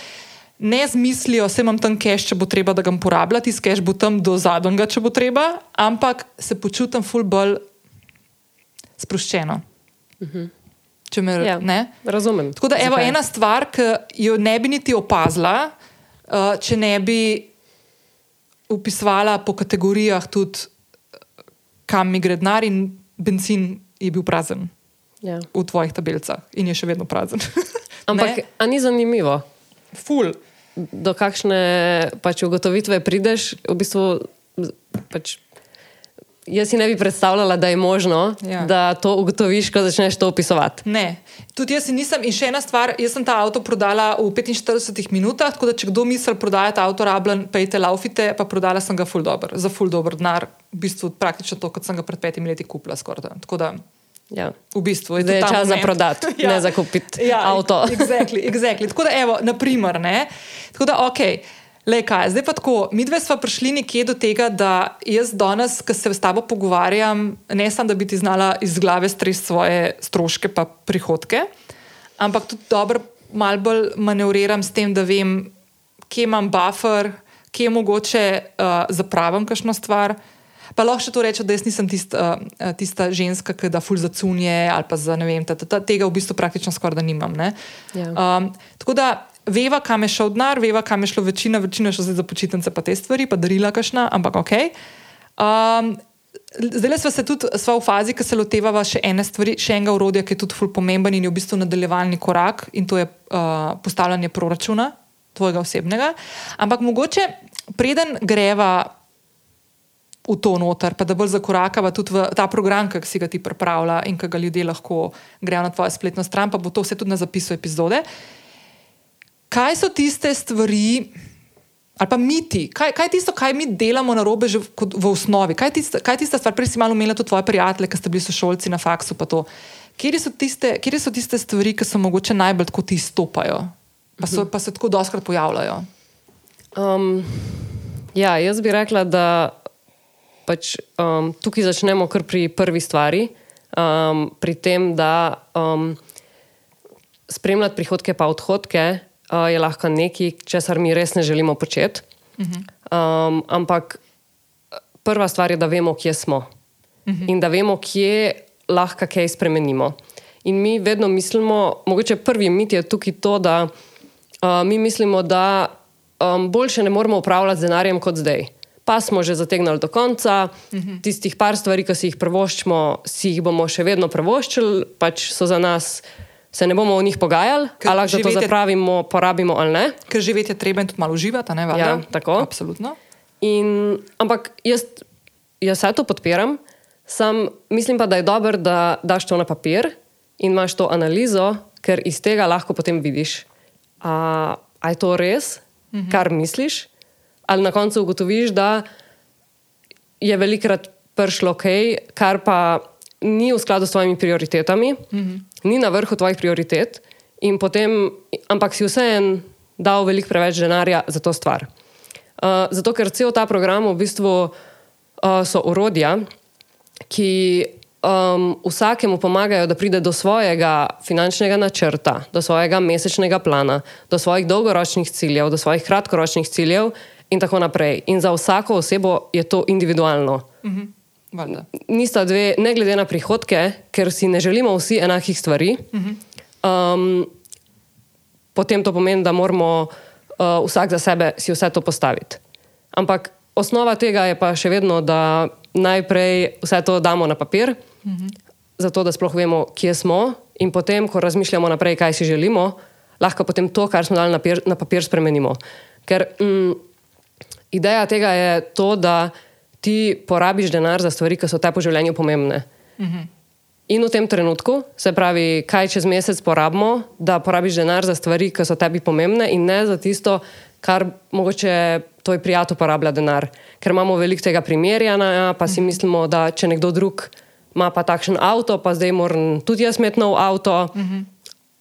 ne z mislijo, se imam tam cache, če bo treba, da ga uporabljam, cache bo tam do zadnjega, če bo treba, ampak se počutim ful bolj sproščeno. Če me Ja, ne. razumem. Tako da, evo, Zakaj? ena stvar, ki jo ne bi niti opazila, uh, če ne bi upisovala po kategorijah, tudi uh, kam mi gre denar, in benzin je bil prazen Ja. v tvojih tabelcah in je še vedno prazen. Ampak, ni zanimivo, ful. do kakšne pač ugotovitve prideš? V bistvu, pač, jaz si ne bi predstavljala, da je možno, Ja. da to ugotoviš, ko začneš to opisovati. Ne, tudi jaz nisem. In še ena stvar, jaz sem ta avto prodala v 45 minutah, tako da če kdo misli prodajati avto rabljen, pejte laufite, pa prodala sem ga ful dobr, za ful dobr denar, v bistvu praktično to, kot sem ga pred petimi leti kupila skoraj. da. Tako da Ja. v bistvu Zdaj je tudi ta čas za moment- prodati, ne za kupiti avto. Exactly, exactly. Tako da, evo, naprimer, ne. Tako da, ok. Le kaj, zdaj pa tako, mi dve smo prišli nekje do tega, da jaz danes, ko se s tabo pogovarjam, ne samo da bi ti znala iz glave stresti svoje stroške pa prihodke, ampak tudi dobro, malo bolj manevriram s tem, da vem, kje imam buffer, kje mogoče uh, zapravim kakšno stvar. Pa lahko še to rečem, da jaz nisem tist, uh, tista ženska, ki da ful zacunje ali pa za ne vem, ta, ta, ta, tega v bistvu praktično skoraj da nimam. ne. Ja. Um, tako da veva, kam je šel denar, veva, kam je šlo večina, večina je šlo za počitnice, pa te stvari, pa darila kašna, ampak ok. Um, Zdaj smo se tudi sva v fazi, ki se lotevava še ene stvari, še enega urodja, ki je tudi ful pomemben in je v bistvu nadaljevalni korak, in to je uh, postavljanje proračuna, tvojega osebnega. Ampak mogoče, preden greva v to noter, pa da bolj zakorakava tudi v ta program, ki si ga ti pripravlja in ki ga ljudje lahko grejo na tvojo spletno stran, pa bo to vse tudi na zapisu epizode. Kaj so tiste stvari, ali pa miti, kaj, kaj je tisto, kaj mi delamo na robe že v osnovi? Kaj je tista, kaj je tista stvar, prej si malo omenila tudi tvoje prijatelje, ki ste bili sošolci na faksu, pa to. Kje so tiste, kje so tiste stvari, ki so mogoče najbolj tako ti stopajo, pa, so, pa se tako doskrat pojavljajo? Um, ja, jaz bi rekla, da pač, um, tukaj začnemo kar pri prvi stvari, um, pri tem, da um, spremljati prihodke pa odhodke uh, je lahko nekaj, česar mi res ne želimo početi. Um, ampak prva stvar je, da vemo, kje smo in da vemo, kje lahko kaj spremenimo. In mi vedno mislimo, mogoče prvi mit je tukaj to, da uh, mi mislimo, da um, boljše ne moramo upravljati z denarjem kot zdaj. Pa smo že zategnili do konca, uh -huh. tistih par stvari, ki si jih prvoščimo, si jih bomo še vedno prvoščili, pač so za nas, se ne bomo o njih pogajali, Ker ali lahko to zapravimo, porabimo ali ne. Ker živeti je treba in tudi malo uživati, ne valjda? Ja, tako. Absolutno. In, ampak jaz, jaz vse to podpiram, sam mislim pa, da je dobro, da daš to na papir in imaš to analizo, ker iz tega lahko potem vidiš, a, a je to res, mhm. kar misliš, ali na koncu ugotoviš, da je velikrat prišlo kaj, kar pa ni v skladu s tvojimi prioritetami, mhm. ni na vrhu tvojih prioritet, in potem, ampak si vseeno dal veliko preveč denarja za to stvar. Uh, zato, ker cel ta program v bistvu uh, so orodja, ki um, vsakemu pomagajo, da pride do svojega finančnega načrta, do svojega mesečnega plana, do svojih dolgoročnih ciljev, do svojih kratkoročnih ciljev in tako naprej. In za vsako osebo je to individualno. Mhm. Valjda. Nista dve, ne glede na prihodke, ker si ne želimo vsi enakih stvari. Um, potem to pomeni, da moramo uh, vsak za sebe si vse to postaviti. Ampak osnova tega je pa še vedno, da najprej vse to damo na papir, zato da sploh vemo, kje smo, in potem, ko razmišljamo naprej, kaj si želimo, lahko potem to, kar smo dali na papir, na papir spremenimo. Ker mm, ideja tega je to, da ti porabiš denar za stvari, ki so te po življenju pomembne. Mhm. In v tem trenutku, se pravi, kaj čez mesec porabimo, da porabiš denar za stvari, ki so tebi pomembne, in ne za tisto, kar mogoče tvoj prijatelj porablja denar. Ker imamo veliko tega primerjanja, pa si mislimo, da če nekdo drug ima pa takšen avto, pa zdaj moram tudi jaz imeti nov avto.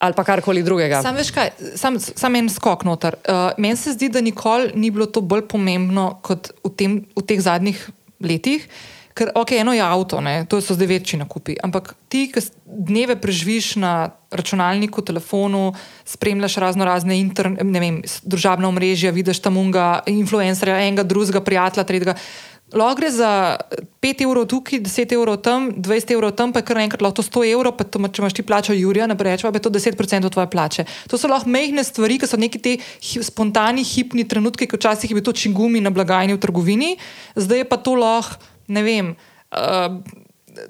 Ali pa karkoli drugega. Sam veš kaj, sam, sam en skok noter. Uh, Meni se zdi, da nikoli ni bilo to bolj pomembno kot v, tem, v teh zadnjih letih. Ker, ok, eno je avto, ne, to so zdaj večji nakupi. Ampak ti, ki dneve preživiš na računalniku, telefonu, spremljaš razno razne družabne omrežja, vidiš tam unga, influencerja, enega, drugega, prijatelja, tretjega. Lahko gre za 5 evrov tukaj, 10 evrov tam, 20 evrov tam, pa je kar enkrat lahko 100 evrov, pa to, če imaš ti plačo Jurija, ne rečeš, pa je to 10% tvoje plače. To so lahko mehne stvari, ki so neki ti spontani, hipni trenutki, ki včasih je bil to čingumi na blagajni v trgovini, zdaj je pa to lahko, ne vem. Uh,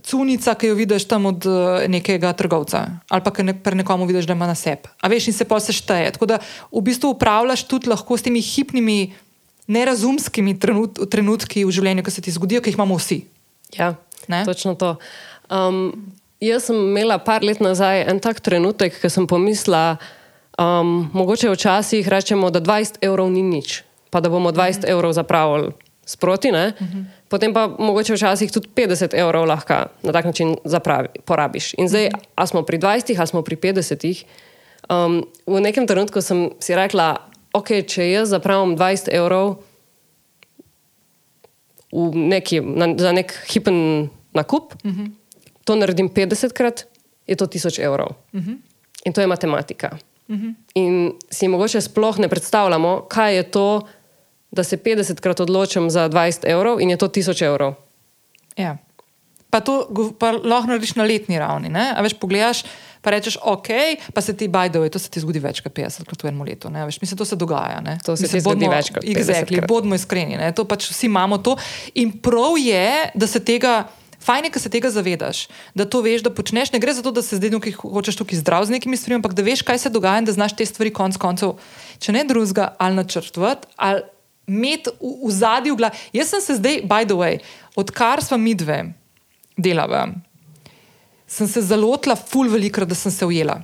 Cunica, ki jo vidiš tam od uh, nekega trgovca, ali pa ki ne, pri nekomu vidiš, da ima na sebi. A veš, in se pa vse šteje. Tako da v bistvu upravljaš tudi lahko s temi hipnimi nerazumskimi trenut, trenutki v življenju, ki se ti zgodijo, ki jih imamo vsi. Ja, ne? točno to. Um, jaz sem imela par let nazaj en tak trenutek, ki sem pomislila, um, mogoče včasih rečemo, da 20 evrov ni nič, pa da bomo 20 mhm. evrov zapravili sproti, mhm. potem pa mogoče včasih tudi 50 evrov lahko na tak način zapravi, porabiš. In zdaj, mhm. a smo pri 20, a smo pri 50. Um, v nekem trenutku sem si rekla, ok, če jaz zapravim 20 evrov neki, na, za nek hipen nakup, uh mhm. -huh. to naredim 50 krat, je to 1000 evrov. Uh mhm. -huh. In to je matematika. Uh mhm. -huh. In si mogoče sploh ne predstavljamo, kaj je to, da se 50 krat odločim za 20 evrov in je to 1000 evrov. Ja. Pa to pa lahko narediš na letni ravni. A veš, pogledaš pa rečeš, ok, pa se ti bajdo, to se ti zgodi več kot 50 krat v enem letu. Veš, mislim, to se dogaja. Ne? To se mislim, ti zgodi več kot 50 exactly, krat. Bodimo iskreni, ne? to pač vsi imamo to. In prav je, da se tega. Fajn je, da se tega zavedaš, da to veš, da počneš. Ne gre za to, da se zdaj nekaj hočeš tukaj zdrav z nekimi stvarmi, ampak da veš, kaj se dogaja in da znaš te stvari konec koncev, če ne drugega, ali načrtovati, ali imeti v, v zadju glav. Jaz sem se zdaj, by the way, odkar smo mi dve delali, sem se zalotila, ful veliko, da sem se ujela.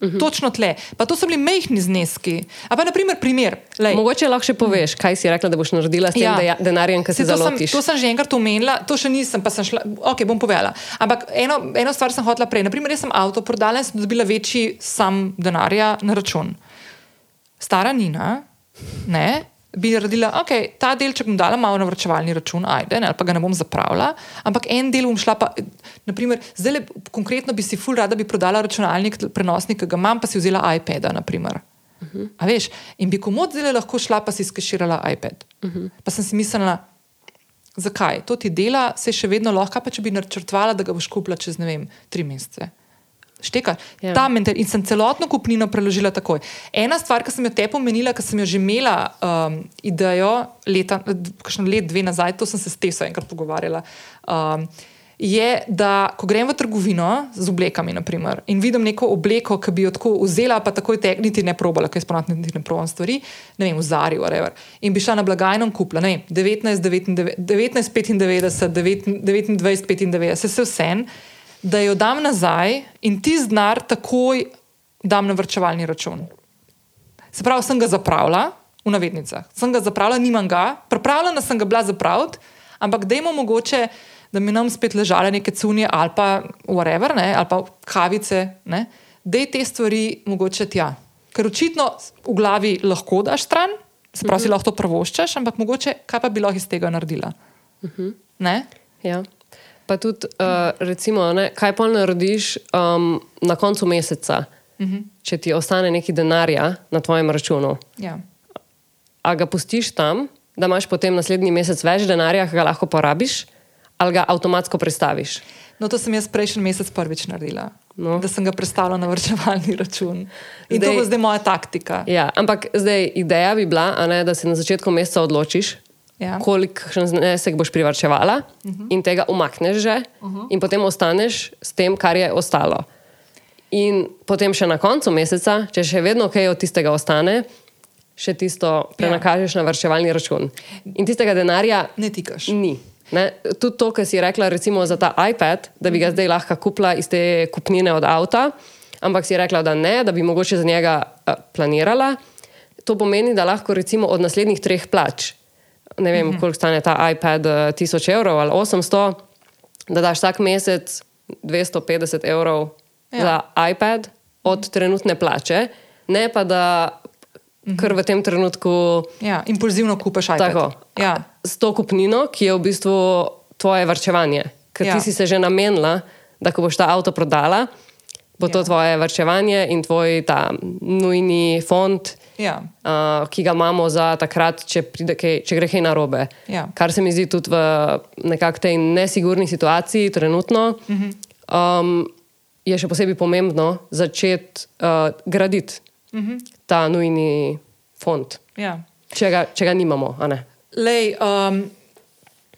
Uh mhm. -huh. Točno tle. Pa to so bili mehki zneski. Pa, naprimer, primer, Mogoče lahko še poveš, kaj si rekla, da boš naredila s tem ja. denarjem, ki se zalotiš. To sem že enkrat omenila, to še nisem, pa sem šla. Ok, bom povedala. Ampak eno, eno stvar sem hotela prej. Naprimer, jaz sem avto prodala in sem dobila večji sam denarja na račun. Stara Nina, ne, bi naredila, da okay, ta delček bom dala malo na vrčevalni račun, ajde, ne, ali pa ga ne bom zapravila, ampak en del bom šla pa, naprimer, zdaj le konkretno bi si ful rada bi prodala računalnik, prenosnik, ki ga imam, pa si vzela iPad. Naprimer. Uh mhm. -huh. veš, in bi komod zdaj lahko šla pa si skeširala iPad. Uh mhm. -huh. Pa sem si mislila, zakaj to ti dela, se še vedno lahko, pa če bi načrtovala, da ga boš kupila čez ne vem, tri mesece šteka. Ja. Ta mentor in sem celotno kupnino preložila takoj. Ena stvar, ki sem jo te pomenila, ki sem jo že imela um, idejo, leta, kakšno let, dve nazaj, to sem se s Teso enkrat pogovarjala. Um, Je, da ko grem v trgovino z oblekami, naprimer, in vidim neko obleko, ki bi jo tako vzela, pa takoj te niti ne probala, ker spomnim, niti ne probam stvari, ne vem, v Zari, whatever. In bi šla na blagajno in kupila, ne vem, 1995, 29, 95, se vse en da jo dam nazaj in ti znar takoj dam na vrčevalni račun. Se pravi, sem ga zapravila, v navednicah, sem ga zapravila, nimam ga, pripravljena sem ga bila zapraviti, ampak da imamo mogoče, da mi nam spet ležale neke cunje ali pa whatever, ne, ali pa kavice, da je te stvari mogoče tja. Ker očitno v glavi lahko daš stran, se pravi, uh -huh. lahko to prvoščaš, ampak mogoče kaj pa bi lahko iz tega naredila. Uh -huh. Ja. Pa tudi, uh, recimo, ne, kaj pa narediš um, na koncu meseca, uh mhm. -huh. če ti ostane nekaj denarja na tvojem računu. Ja. A ga pustiš tam, da imaš potem naslednji mesec več denarja, ki ga lahko porabiš, ali ga avtomatsko prestaviš? No, to sem jaz prejšnji mesec prvič naredila. No. Da sem ga predstavila na vrčevalni račun. In zdaj, to bo zdaj moja taktika. Ja, ampak zdaj ideja bi bila, ne, da se na začetku meseca odločiš, Ja. kolikšen znesek boš privarčevala uh -huh. in tega umakneš že, uh -huh. in potem ostaneš s tem, kar je ostalo. In potem še na koncu meseca, če še vedno kaj od tistega ostane, še tisto prenakažeš ja. na vrčevalni račun. In tistega denarja Ne tikaš. ni. Ne? Tudi to, kar si rekla, recimo za ta iPad, da bi ga zdaj lahko kupila iz te kupnine od avta, ampak si rekla, da ne, da bi mogoče za njega uh, planirala. To pomeni, da lahko recimo od naslednjih treh plač, ne vem, koliko stane ta iPad, uh, 1000 evrov ali 800, da daš vsak mesec 250 evrov Ja. za iPad od trenutne plače, ne pa da kar v tem trenutku Ja, impulzivno kupaš iPad. Tako. Ja. s to kupnino, ki je v bistvu tvoje varčevanje. Ker Ja. ja. ti si se že namenila, da ko boš ta avto prodala, bo to Ja. tvoje varčevanje in tvoj ta nujni fond, Ja. uh, ki ga imamo za takrat, če, kaj, če gre kaj narobe. Ja. Kar se mi zdi tudi v nekakšni tej nesigurni situaciji, trenutno, uh Mhm. -huh. um, je še posebej pomembno začeti uh, graditi uh Mhm. -huh. ta nujni fond, Ja. če ga, če ga nimamo. Lej, um,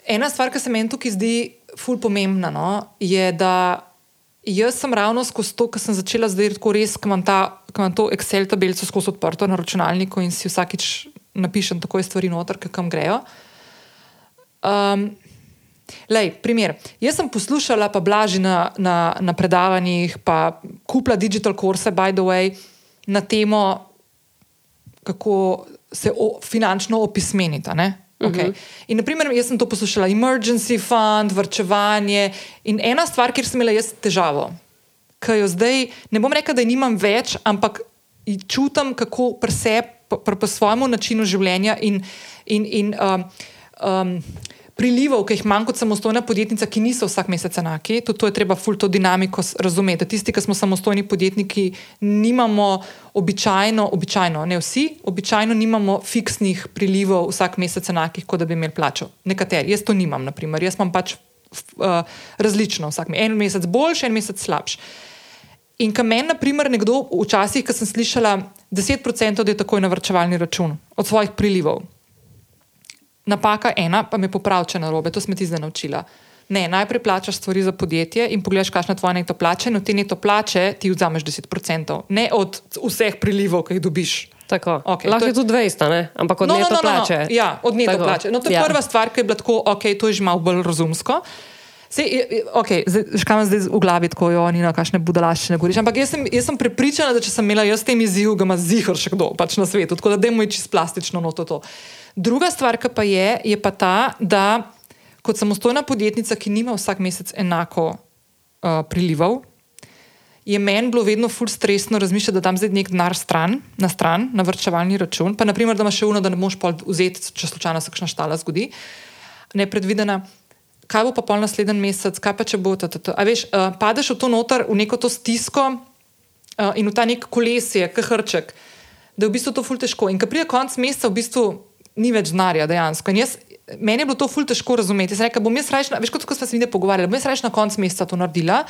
ena stvar, ki se meni tukaj zdi ful pomembna, no, je, da jaz sem ravno skozi to, ker sem začela zdaj tako res, ker imam, ta, ker imam to Excel tabelico skozi odprto na računalniku in si vsakič napišem takoj stvari noter, ki kam grejo. Um, Lej, primer. Jaz sem poslušala, pa blaži na, na, na predavanjih, pa kupila digital kurse, by the way, na temo, kako se o, finančno opismeniti. a ne? Okay. In, naprimer, jaz sem to poslušala, emergency fund, vrčevanje. In ena stvar, kjer sem imela jaz težavo, ki jo zdaj ne bom rekla, da je nimam več, ampak čutim, kako pri, pri svojemu načinu življenja in, in, in um, um, prilivov, ki jih imam kot samostojna podjetnica, ki niso vsak mesec enaki. Tudi to je treba ful to dinamiko razumeti. Tisti, ki smo samostojni podjetniki, nimamo običajno, običajno, ne vsi, običajno nimamo fiksnih prilivov vsak mesec enakih, kot da bi imeli plačo. Nekateri, jaz to nimam, naprimer. jaz imam pač uh, različno vsak mesec. En mesec boljši, en mesec slabši. In kam meni, na primer, nekdo včasih, ko sem slišala, 10% da je takoj na vrčevalni račun od svojih prilivov. Napaka ena, pa me popravi, če narobe, to sem ti zdaj naučila. Ne, najprej plačaš stvari za podjetje in pogledaš, kakšna je tvoja neto plača, in od te neto plače ti vzameš 10%, ne od vseh prilivov, ki jih dobiš. Tako. Okej, Lahko to je tudi 200, ne? ampak od No, neto no, no, no, plače. No. Ja, od neto Tako. plače. No, to je Ja. prva stvar, ki je bila tako, ok, to je že malo bolj razumsko. Sej, okay, Škam imam zdaj v glavi, tako jo ni na kakšne budalaščine govoriš. Ampak jaz sem, jaz sem prepričana, da če sem imela jaz s tem izzivom, ga ima zihar še kdo pač na svetu. Tako da dajmo je čist plastično noto to. Druga stvar, ki pa je, je pa ta, da kot samostojna podjetnica, ki nima vsak mesec enako uh, prilivov, je meni bilo vedno ful stresno razmišljati, da dam zdaj nek denar stran, na stran, na vrčevalni račun. Pa, naprimer, da imaš še uno, da ne moš pol vzeti, če slučajno se kakšna štala zgodi, nepredvidena. Kaj bo pa pol naslednji mesec, kaj pa če bo to? A veš, uh, padeš v to noter, v neko to stisko uh, in v ta nek kolesje, kahrček, da je v bistvu to ful težko. In ko pride konc meseca, v bistvu ni več denarja dejansko. In Jaz, meni je bilo to ful težko razumeti. Jaz rekel, bom jaz rajš, veš, kot ko smo se mi pogovarjali, bom jaz rajš na konc meseca to naredila.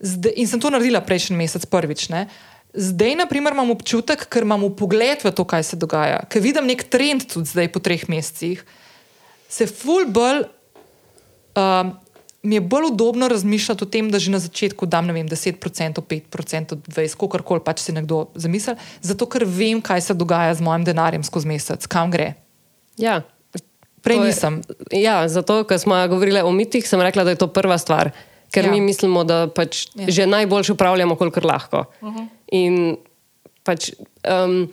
Zdaj, in sem to naredila prejšnji mesec, prvič. Ne? Zdaj, na primer, imam občutek, ker imam pogled v to, kaj se dogaja, ker vidim nek trend tudi zdaj po treh mesecih, se ful bolj. Um, mi je bolj udobno razmišljati o tem, da že na začetku dam vem, 10%, 5%, 20%, kakorkoli pač si nekdo zamisli, zato ker vem, kaj se dogaja z mojim denarjem skozi mesec, kam gre. Ja. Prej je- nisem. Ja, zato, ker smo govorili o mitih, sem rekla, da je to prva stvar. Ker Ja. mi mislimo, da pač Ja. ja. že najboljše upravljamo, kolikor lahko. Uh -huh. In pač, um,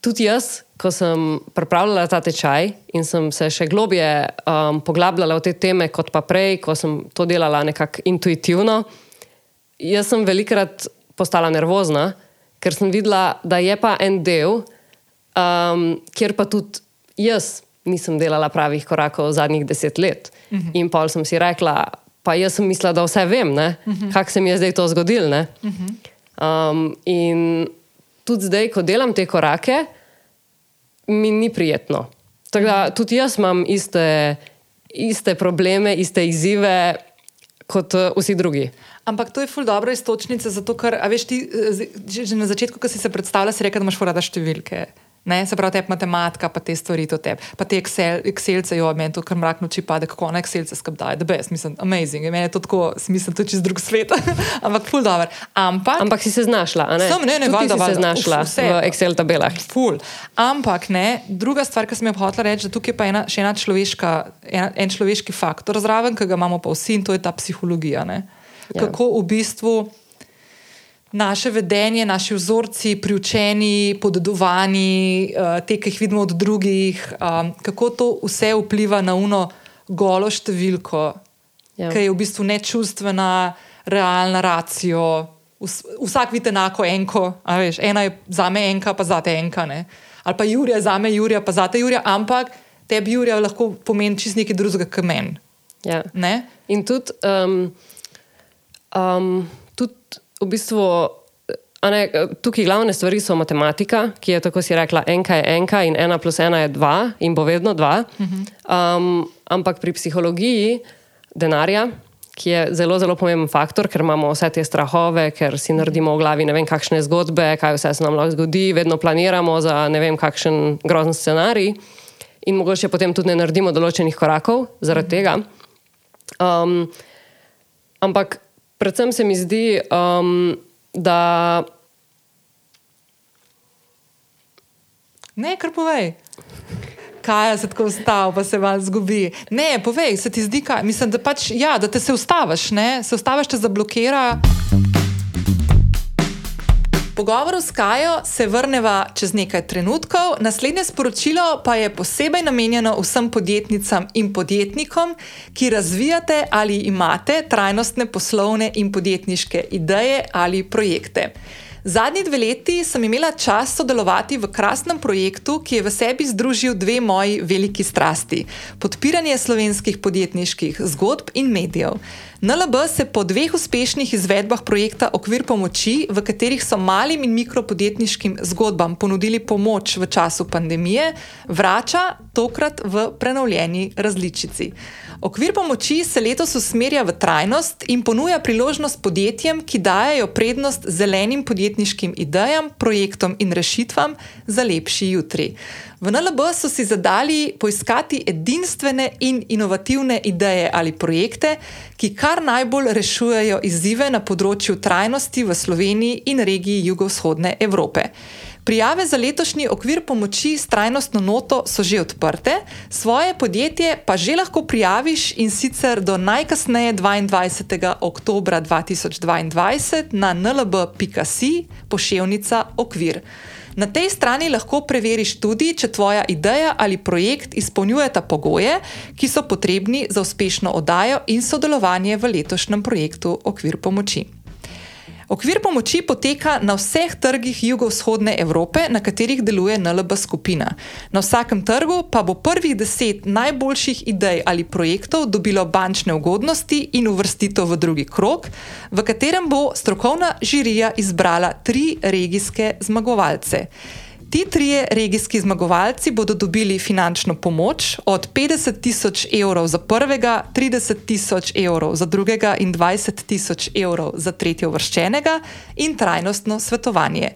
tudi jaz, ko sem pripravljala ta tečaj in sem se še globje um, poglabljala v te teme, kot pa prej, ko sem to delala nekako intuitivno, jaz sem velikrat postala nervozna, ker sem videla, da je pa en del, um, kjer pa tudi jaz nisem delala pravih korakov zadnjih deset let. Uh -huh. In pol sem si rekla, pa jaz sem mislila, da vse vem, uh -huh. kako se mi je zdaj to zgodilo. Uh -huh. um, in tudi zdaj, ko delam te korake, mi ni prijetno. Da tudi jaz imam iste, iste probleme, iste izzive kot uh, vsi drugi. Ampak to je ful dobra istočnica, zato ker, veš, ti eh, že, na začetku, ko si se predstavlja, si rekel, da imaš furada številke. Ne, se pravi, te matematika, pa te stvari, to te, pa te Excel, Excelce, jo, meni to kar mrak noči pade, kako na Excelce skapdaje, da best, mislim, amazing, meni je to tako, mislim, to čez drug svet, ampak ful dobro. Ampak, Ampak si se znašla, a ne? Sem, ne, ne, ti valjda, si se valjda. znašla vse. v Excel tabelah. Ful. Ampak ne, druga stvar, ki sem jo hotela reči, da tukaj pa ena, še ena človeška, ena, en človeški faktor zraven, ki ga imamo pa vsi in to je ta psihologija. Ne? Ja. Kako v bistvu naše vedenje, naši vzorci, priučeni, podedovani, uh, te, ki jih vidimo od drugih, um, kako to vse vpliva na uno golo številko, Ja. ki je v bistvu nečustvena, realna racijo. Vs- Vsak vidi enako enko, veš, ena je za me enka, pa za te enka. Ne? Ali pa Jurija je za me Jurija, pa za te Jurija, ampak tebi Jurija lahko pomeni čist nekaj drugega, kot meni. Ja. Ne? In tudi, um, um, tudi v bistvu, a ne, tukaj glavne stvari so matematika, ki je tako si rekla, enka je enka in ena plus ena je dva in bo vedno dva. Um, ampak pri psihologiji denarja. Ki je zelo, zelo pomemben faktor, ker imamo vse te strahove, ker si naredimo v glavi ne vem, kakšne zgodbe, kaj vse se nam lahko zgodi, vedno planiramo za ne vem, kakšen grozen scenarij, in mogoče potem tudi ne naredimo določenih korakov zaradi tega. Um, ampak predvsem se mi zdi, um, da Ne, kar povej. Kaj se tako ustavi, pa se vam zgubi. Ne, povej, se ti zdi, kaj. Mislim, da, pač, ja, da te se ustaviš, ne? se ustaviš, te zablokira. Pogovoru s Kajo se vrneva čez nekaj trenutkov, naslednje sporočilo pa je posebej namenjeno vsem podjetnicam in podjetnikom, ki razvijate ali imate trajnostne poslovne in podjetniške ideje ali projekte. Zadnji dve leti sem imela čas sodelovati v krasnem projektu, ki je v sebi združil dve moji veliki strasti: podpiranje slovenskih podjetniških zgodb in medijev. NLB se po dveh uspešnih izvedbah projekta Okvir pomoči, v katerih so malim in mikropodjetniškim zgodbam ponudili pomoč v času pandemije, vrača tokrat v prenovljeni različici. Okvir pomoči se letos usmerja v trajnost in ponuja priložnost podjetjem, ki dajo prednost zelenim podjetniškim idejam, projektom in rešitvam za lepši jutri. V NLB so si zadali poiskati edinstvene in inovativne ideje ali projekte, ki kar najbolj rešujejo izzive na področju trajnosti v Sloveniji in regiji jugovzhodne Evrope. Prijave za letošnji okvir pomoči s trajnostno noto so že odprte, svoje podjetje pa že lahko prijaviš in sicer do najkasneje 22. oktober 2022 na nlb.si poševnica okvir. Na tej strani lahko preveriš tudi, če tvoja ideja ali projekt izpolnjujeta pogoje, ki so potrebni za uspešno oddajo in sodelovanje v letošnjem projektu Okvir pomoči. Okvir pomoči poteka na vseh trgih jugovzhodne Evrope, na katerih deluje NLB skupina. Na vsakem trgu pa bo prvih deset najboljših idej ali projektov dobilo bančne ugodnosti in uvrstitev v drugi krok, v katerem bo strokovna žirija izbrala tri regijske zmagovalce. Ti trije regijski zmagovalci bodo dobili finančno pomoč od 50 tisoč evrov za prvega, 30 tisoč evrov za drugega in 20 tisoč evrov za tretje uvrščenega in trajnostno svetovanje.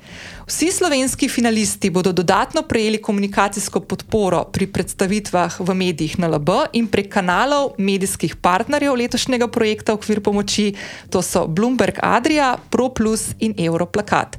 Vsi slovenski finalisti bodo dodatno prejeli komunikacijsko podporo pri predstavitvah v medijih na LB in prek kanalov medijskih partnerjev letošnjega projekta Okvir pomoči, to so Bloomberg Adria, ProPlus in Europlakat.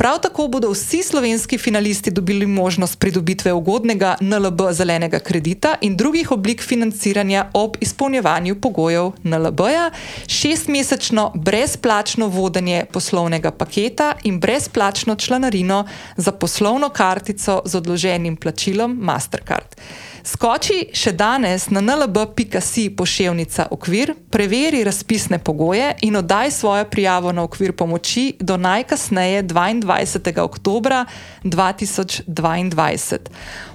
Prav tako bodo vsi slovenski finalisti dobili možnost pridobitve ugodnega NLB zelenega kredita in drugih oblik financiranja ob izpolnjevanju pogojev NLB-ja, šestmesečno brezplačno vodenje poslovnega paketa in brezplačno članarino za poslovno kartico z odloženim plačilom Mastercard. Skoči še danes na nlb.si poševnica okvir, preveri razpisne pogoje in oddaj svojo prijavo na okvir pomoči do najkasneje 22. oktobra 2022.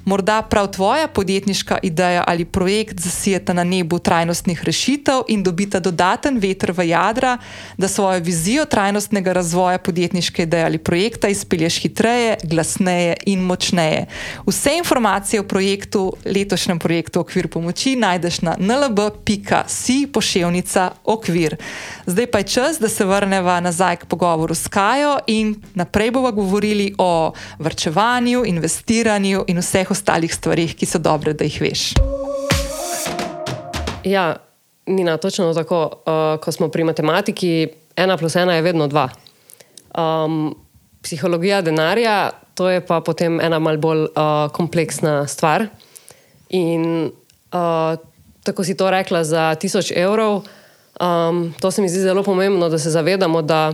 Morda prav tvoja podjetniška ideja ali projekt zasijeta na nebu trajnostnih rešitev in dobita dodaten veter v jadra, da svojo vizijo trajnostnega razvoja podjetniške ideje ali projekta izpelješ hitreje, glasneje in močneje. Vse informacije o projektu letošnjem projektu Okvir pomoči najdeš na nlb.si pošiljnica Okvir. Zdaj pa je čas, da se vrnemo nazaj k pogovoru s Kajo in naprej bomo govorili o vrčevanju, investiranju in vseh ostalih stvarih, ki so dobre, da jih veš. Ja, Nina, točno tako. Uh, ko smo pri matematiki, ena plus ena je vedno dva. Um, psihologija denarja, to je pa potem ena malce bolj uh, kompleksna stvar. In uh, tako si to rekla za tisoč evrov, um, to se mi zdi zelo pomembno, da se zavedamo, da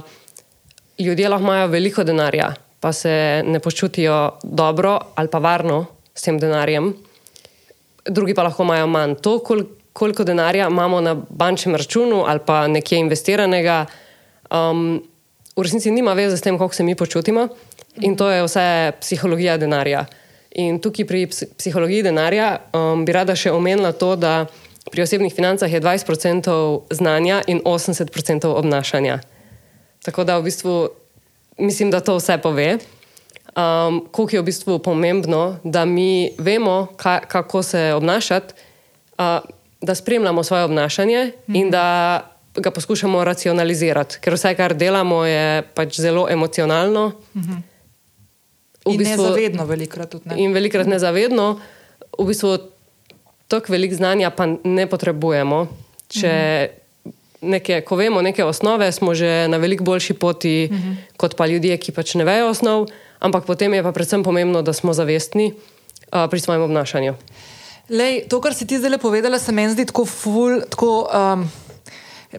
ljudje lahko imajo veliko denarja, pa se ne počutijo dobro ali pa varno s tem denarjem, drugi pa lahko imajo manj. To, kol koliko denarja imamo na bančnem računu ali pa nekje investiranega. Um, v resnici nima veze s tem, kako se mi počutimo, in to je vse psihologija denarja. In tukaj pri psihologiji denarja um, bi rada še omenila to, da pri osebnih financah je 20% znanja in 80% obnašanja. Tako da v bistvu mislim, da to vse pove. Um, Kako je v bistvu pomembno, da mi vemo, ka, kako se obnašati, uh, da spremljamo svoje obnašanje mm in da ga poskušamo racionalizirati, ker vse, kar delamo, je pač zelo emocionalno. Mm -hmm. In bistvu, nezavedno, velikrat tudi. Ne. In velikrat nezavedno, v bistvu tako veliko znanja pa ne potrebujemo. Če mm -hmm. neke, ko vemo neke osnove, smo že na veliko boljši poti mm -hmm. kot pa ljudje, ki pač ne vejo osnov, ampak potem je pa predvsem pomembno, da smo zavestni uh, pri svojem obnašanju. Lej, to, kar si ti zdaj povedala, se meni zdi tako ful. Tako, um,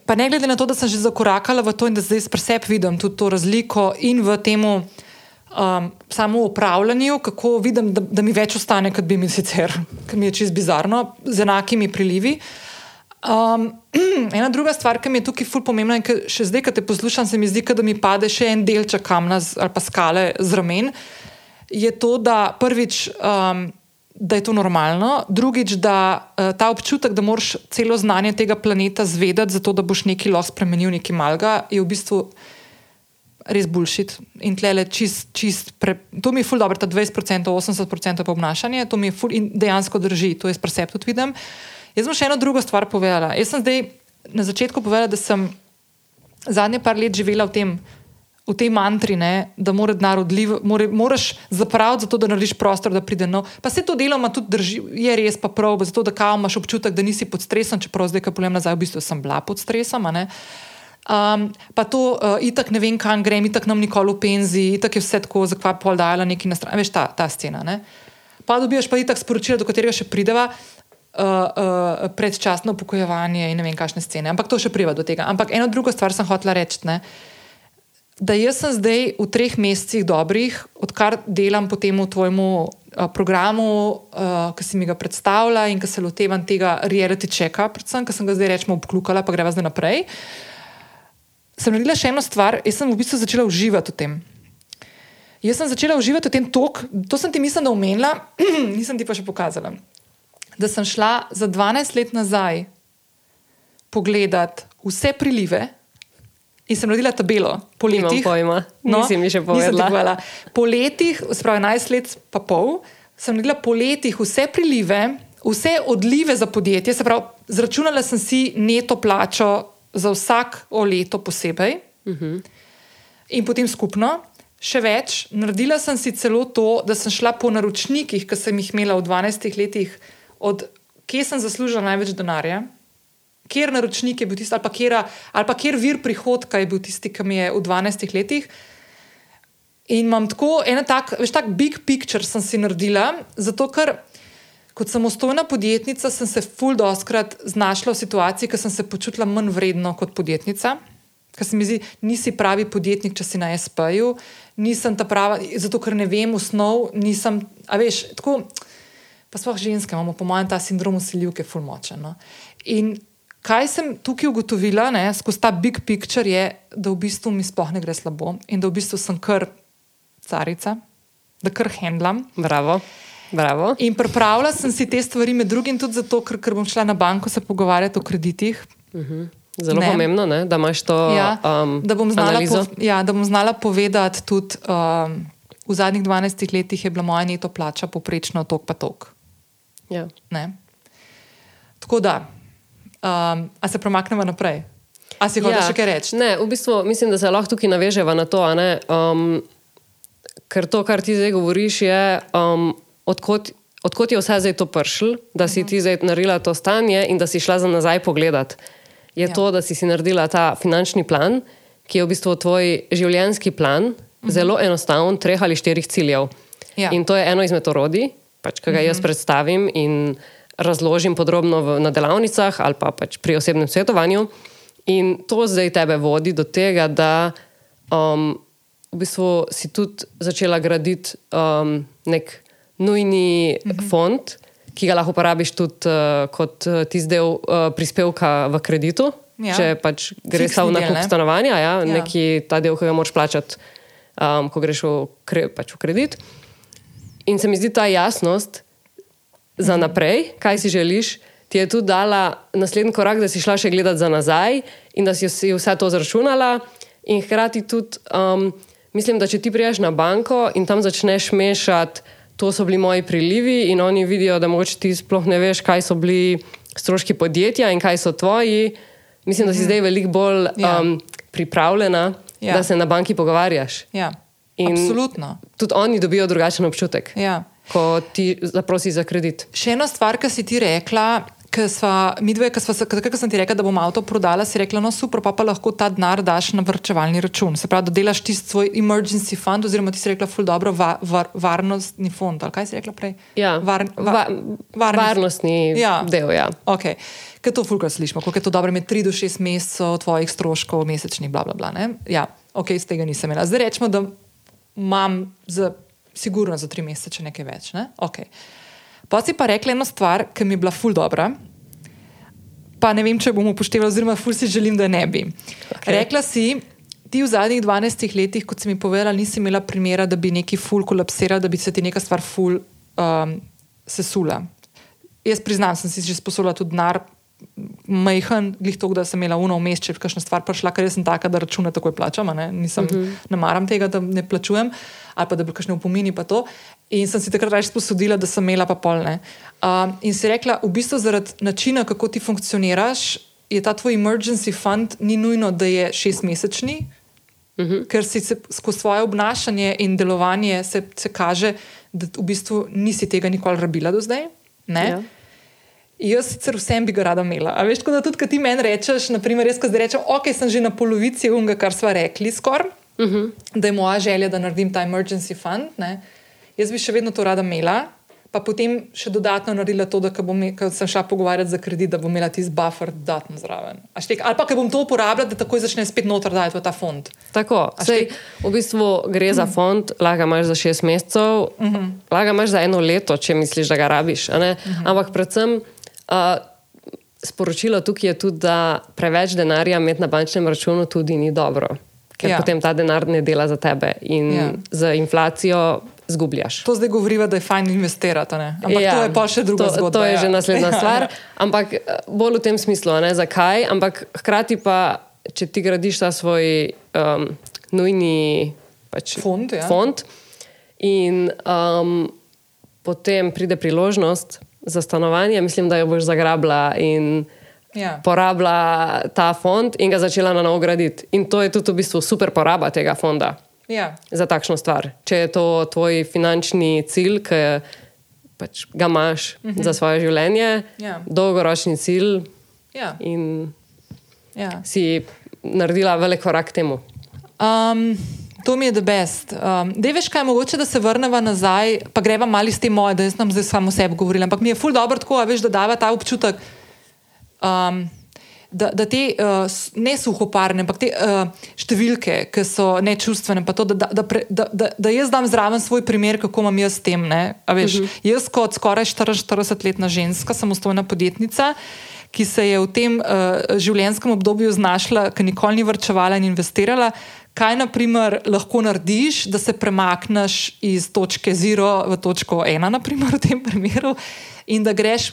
Pa ne glede na to, da sem že zakorakala v to in da zdaj pri sebi vidim tudi to razliko in v tem um, samo upravljanju, kako vidim, da, da mi več ostane, kot bi mi sicer, ker mi je čist bizarno, z enakimi prilivi. Um, ena druga stvar, ki mi je tukaj ful pomembna in še zdaj, ko te poslušam, se mi zdi, da mi pade še en delček kamna ali pa skale z ramen, je to, da prvič. Um, da je to normalno, drugič, da uh, ta občutek, da moraš celo znanje tega planeta zvedeti, zato da boš nekaj lahko spremenil, nekaj malga, je v bistvu res bulšit. In tle čist, čist pre... to mi je ful dobro, ta 20%, 80% pa obnašanje, to mi je ful in dejansko drži, to jaz presep tudi vidim. Jaz sem še eno drugo stvar povedala. Jaz sem zdaj na začetku povedala, da sem zadnje par let živela v tem v tej mantri, ne, da mora denar odliv, more, moraš zapraviti, zato da narediš prostor, da pride nov. Pa se to deloma tudi drži, je res pa prav, zato da kao imaš občutek, da nisi pod stresom, čeprav zdaj, ko pogledam nazaj, v bistvu sem bila pod stresom. Um, pa to, uh, itak ne vem, kam grem, itak nam nikoli v penziji, itak je vse tako, zakaj pol dajala neki na stran, veš ta, ta scena. Ne? Pa dobiš pa itak sporočila, do katerega še prideva. Uh, uh, predčasno upokojevanje in ne vem, kakšne scene. Ampak to še priva do tega. Ampak eno drugo stvar sem hotela reči. Uh, da jaz sem zdaj v treh mesecih dobrih, odkar delam po tem tvojemu uh, programu, uh, ki si mi ga predstavlja in ki se lotevam tega reality checka, predvsem, ki sem ga zdaj rečemo obklukala, pa greva zdaj naprej. Sem naredila še eno stvar, jaz sem v bistvu začela uživati v tem. Jaz sem začela uživati v tem tok, to sem ti mislim, da omenila, nisem ti pa še pokazala. Da sem šla za 12 let nazaj pogledat vse prilive, In sem naredila tabelo po letih. Pojma, no, nisi mi še povedala. Po letih, spravi 11 let, pa pol, sem naredila po letih vse prilive, vse odlive za podjetje. Se pravi, zračunala sem si neto plačo za vsak leto posebej uh mhm. -huh. in potem skupno. Še več, naredila sem si celo to, da sem šla po naročnikih, ki sem jih imela v 12 letih, od kje sem zaslužila največ denarja kjer naročnik je bil tisti, ali pa, kjera, ali pa kjer vir prihodka je bil tisti, ki mi je v 12 letih. In imam tako en tak, veš, tak big picture sem si naredila, zato ker kot samostojna podjetnica sem se ful doskrat znašla v situaciji, ker sem se počutila manj vredno kot podjetnica. Ker se mi zdi, nisi pravi podjetnik, če si na SP-ju, nisem ta prava, zato ker ne vem osnov, nisem, a veš, tako, pa sploh ženske imamo, po mojem, ta sindrom usiljivke, ful močen. No? In kaj sem tukaj ugotovila, ne, skozi ta big picture, je, da v bistvu mi sploh ne gre slabo in da v bistvu sem kar carica, da kar handlam. Bravo. Bravo. In pripravila sem si te stvari, med drugim tudi zato, ker, ker bom šla na banko se pogovarjati o kreditih. Uh mhm. -huh. Zelo ne. pomembno je, da imaš to. Ja, um, da, bom po, ja, da bom znala povedati tudi, um, v zadnjih 12 letih je bila moja neto plača poprečno tok pa tok. Ja. Ne? Tako da, um, a se premaknemo naprej. A si hočeš še kaj reči? Ne, v bistvu mislim, da se lahko tukaj naveževa na to. Um, ker to, kar ti zdaj govoriš, je, um, odkot, odkot je vse zdaj to pršil, da si ti zdaj naredila to stanje in da si šla za nazaj pogledat. Je Ja. to, da si si naredila ta finančni plan, ki je v bistvu tvoj življenjski plan, zelo enostaven, treh ali štirih ciljev. Ja. In to je eno izmed orodij, pač, ki ga jaz predstavim in razložim podrobno v, na delavnicah ali pa pač pri osebnem svetovanju. In to zdaj tebe vodi do tega, da um, v bistvu si tudi začela graditi um, nek nujni uh -huh. fond, ki ga lahko uporabiš tudi uh, kot uh, tisti del uh, prispevka v kreditu. Ja. Če pač gre Fiksni samo na del, kup stanovanja, ja, Ja. neki ta del, ki ga moraš plačati, um, ko greš v, kre, pač v kredit. In se mi zdi ta jasnost za naprej, kaj si želiš, ti je tudi dala naslednji korak, da si šla še gledati za nazaj in da si si vse to zračunala. In hkrati tudi um, mislim, da če ti priješ na banko in tam začneš mešati, to so bili moji prilivi, in oni vidijo, da mogoče ti sploh ne veš, kaj so bili stroški podjetja in kaj so tvoji. Mislim, da si zdaj veliko bolj Ja. um, pripravljena, Ja. ja. da se na banki pogovarjaš. Ja, In- absolutno. Tudi oni dobijo drugačen občutek, Ja. ko ti zaprosiš za kredit. Še ena stvar, ki si ti rekla, ki sva, mi dve, ki sem ti rekla, da bom avto prodala, si rekla, no super, pa, pa lahko ta denar daš na vrčevalni račun. Se pravi, da delaš tisti svoj emergency fund, oziroma ti si rekla, ful dobro, va, var, varnostni fond. Kaj si rekla prej? Ja, Var, va, varni- varnostni Ja. del. Ja. Okay. Ker to fulkrat slišimo, koliko je to dobro imeti 3 do 6 mesecev tvojih stroškov mesečnih, bla, bla, bla. Ne? Ja, ok, iz tega nisem imela. Zdaj rečemo, da imam za, sigurno za 3 mesece, če nekaj več. Ne? Okay. Pa si pa rekla eno stvar, ki mi je bila ful dobra, pa ne vem, če bom upoštevala, oziroma ful si želim, da ne bi. Okay. Rekla si, ti v zadnjih 12 letih, kot si mi povedala, nisi imela primera, da bi neki ful kolapsiral, da bi se ti neka stvar ful um, sesula. Jaz priznam, sem si že sposobila tudi denar, majhen, glih to, da sem imela uno vmes, če bi kakšna stvar prišla, ker sem taka, da račune takoj plačam, ne, Nisem, uh -huh. ne maram tega, da ne plačujem, ali pa da bi kakšne upomini pa to. In sem si takrat reč sposodila, da sem imela pa polne. Um, in si rekla, v bistvu zaradi načina, kako ti funkcioniraš, je ta tvoj emergency fund ni nujno, da je šestmesečni, uh -huh. ker si se skozi svoje obnašanje in delovanje se, se kaže, da v bistvu nisi tega nikoli rabila do zdaj. Ne? Ja. Jaz sicer vsem bi ga rada imela. A veš, tako da tudi, ko ti meni rečeš, naprimer, jaz, ko zdaj rečem, ok, sem že na polovici unga, kar smo rekli, skoraj, uh -huh. da je moja želja, da naredim ta emergency fund. Ne? Jaz bi še vedno to rada imela, pa potem še dodatno naredila to, da ko bom, ko sem šla pogovarjati za kredit, da bom imela tisti buffer dodatno zraven. Štek, ali pa, ker bom to uporabljala, da takoj začne spet noter dajati v ta fond. Tako, sej, v bistvu gre za fond, lahko ga imaš za šest mesecev, uh -huh. lahko ga imaš za eno leto, če misliš, da ga rabiš. a ne? Ampak predvsem uh, sporočilo tukaj je tudi, da preveč denarja imeti na bančnem računu tudi ni dobro, ker Ja. potem ta denar ne dela za tebe in Ja. za inflacijo zgubljaš. To zdaj govoriva, da je fajn investirati, ne? ampak ja, to je pa še druga to, zgodba. To je ja. že naslednja Ja, stvar. ja. Ampak eh, bolj v tem smislu, ne zakaj. Ampak hkrati pa, če ti gradiš ta svoj um, nujni pač, Fond, ja. fond in um, potem pride priložnost za stanovanje, mislim, da jo boš zagrabila in Ja. porabila ta fond in ga začela na novo graditi. In to je tudi v bistvu super poraba tega fonda Ja. za takšno stvar. Če je to tvoj finančni cilj, ki pač ga imaš uh -huh. za svoje življenje, Ja. dolgoročni cilj Ja. in Ja. si naredila velik korak k temu. Um, to mi je the best. Um, Dej veš kaj, mogoče da se vrnemo nazaj, pa greva malo iz te moje, da jaz nam zdaj samo sebi govorim. Ampak mi je ful dobro tako, veš, da dava ta občutek. Um, Da, da te uh, ne suhoparne, ampak te uh, številke, ki so nečustvene, pa to, da, da, pre- da, da, da jaz dam zraven svoj primer, kako imam jaz s tem. Veš, uh -huh. Jaz, kot skoraj 44-letna ženska, samostojna podjetnica, ki se je v tem uh, življenjskem obdobju znašla, ki nikoli ni vrčevala in investirala, kaj naprimer, lahko narediš, da se premakneš iz točke zero v točko ena, naprimer, v tem primeru, in da greš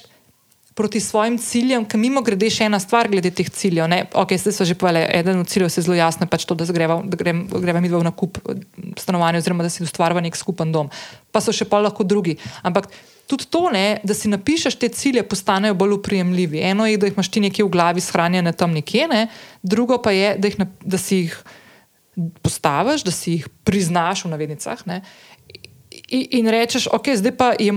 proti svojim ciljem, ki mimo grede še ena stvar glede teh ciljev. Ne? Ok, zdaj so že povedali, eden od ciljev je zelo jasno, pač to, da, zgreva, da greva mi dva v nakup eh, stanovanja, oziroma da si ustvarjava nek skupen dom. Pa so še pa lahko drugi. Ampak tudi to, ne, da si napišeš te cilje, postanejo bolj uprijemljivi. Eno je, da jih imaš ti nekje v glavi shranjene tam nekje, ne, drugo pa je, da, jih, da si jih postaviš, da si jih priznaš v navednicah. Ne, in, in rečeš, ok, zdaj pa je,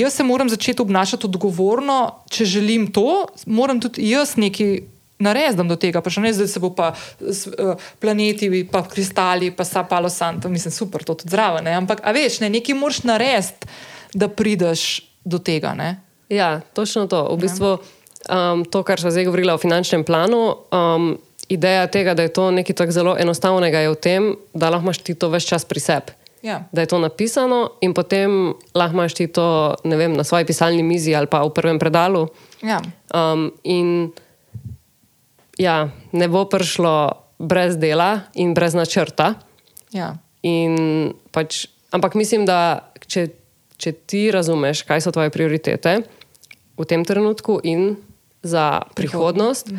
jaz se moram začeti obnašati odgovorno, če želim to, moram tudi jaz nekaj. Narezdam do tega, pa še ne zdaj se bo pa s, uh, planeti, pa kristali, pa sa palo santo, mislim, super, to tudi zraven. Ampak, a veš, ne, nekaj moraš narediti da prideš do tega. Ne? Ja, točno to. V bistvu um, to, kar sem zdaj govorila o finančnem planu. Um, Ideja tega, da je to nekaj tako zelo enostavnega, je v tem, da lahko imaš ti to več čas pri sebi. Ja. Da je to napisano, in potem lahko imaš ti to vem, na svoji pisalni mizi ali pa v prvem predalu. Ja. Um, in ja, ne bo prišlo brez dela in brez načrta. Ja. In pač, ampak mislim, da če če ti razumeš, kaj so tvoje prioritete v tem trenutku in za prihodnost,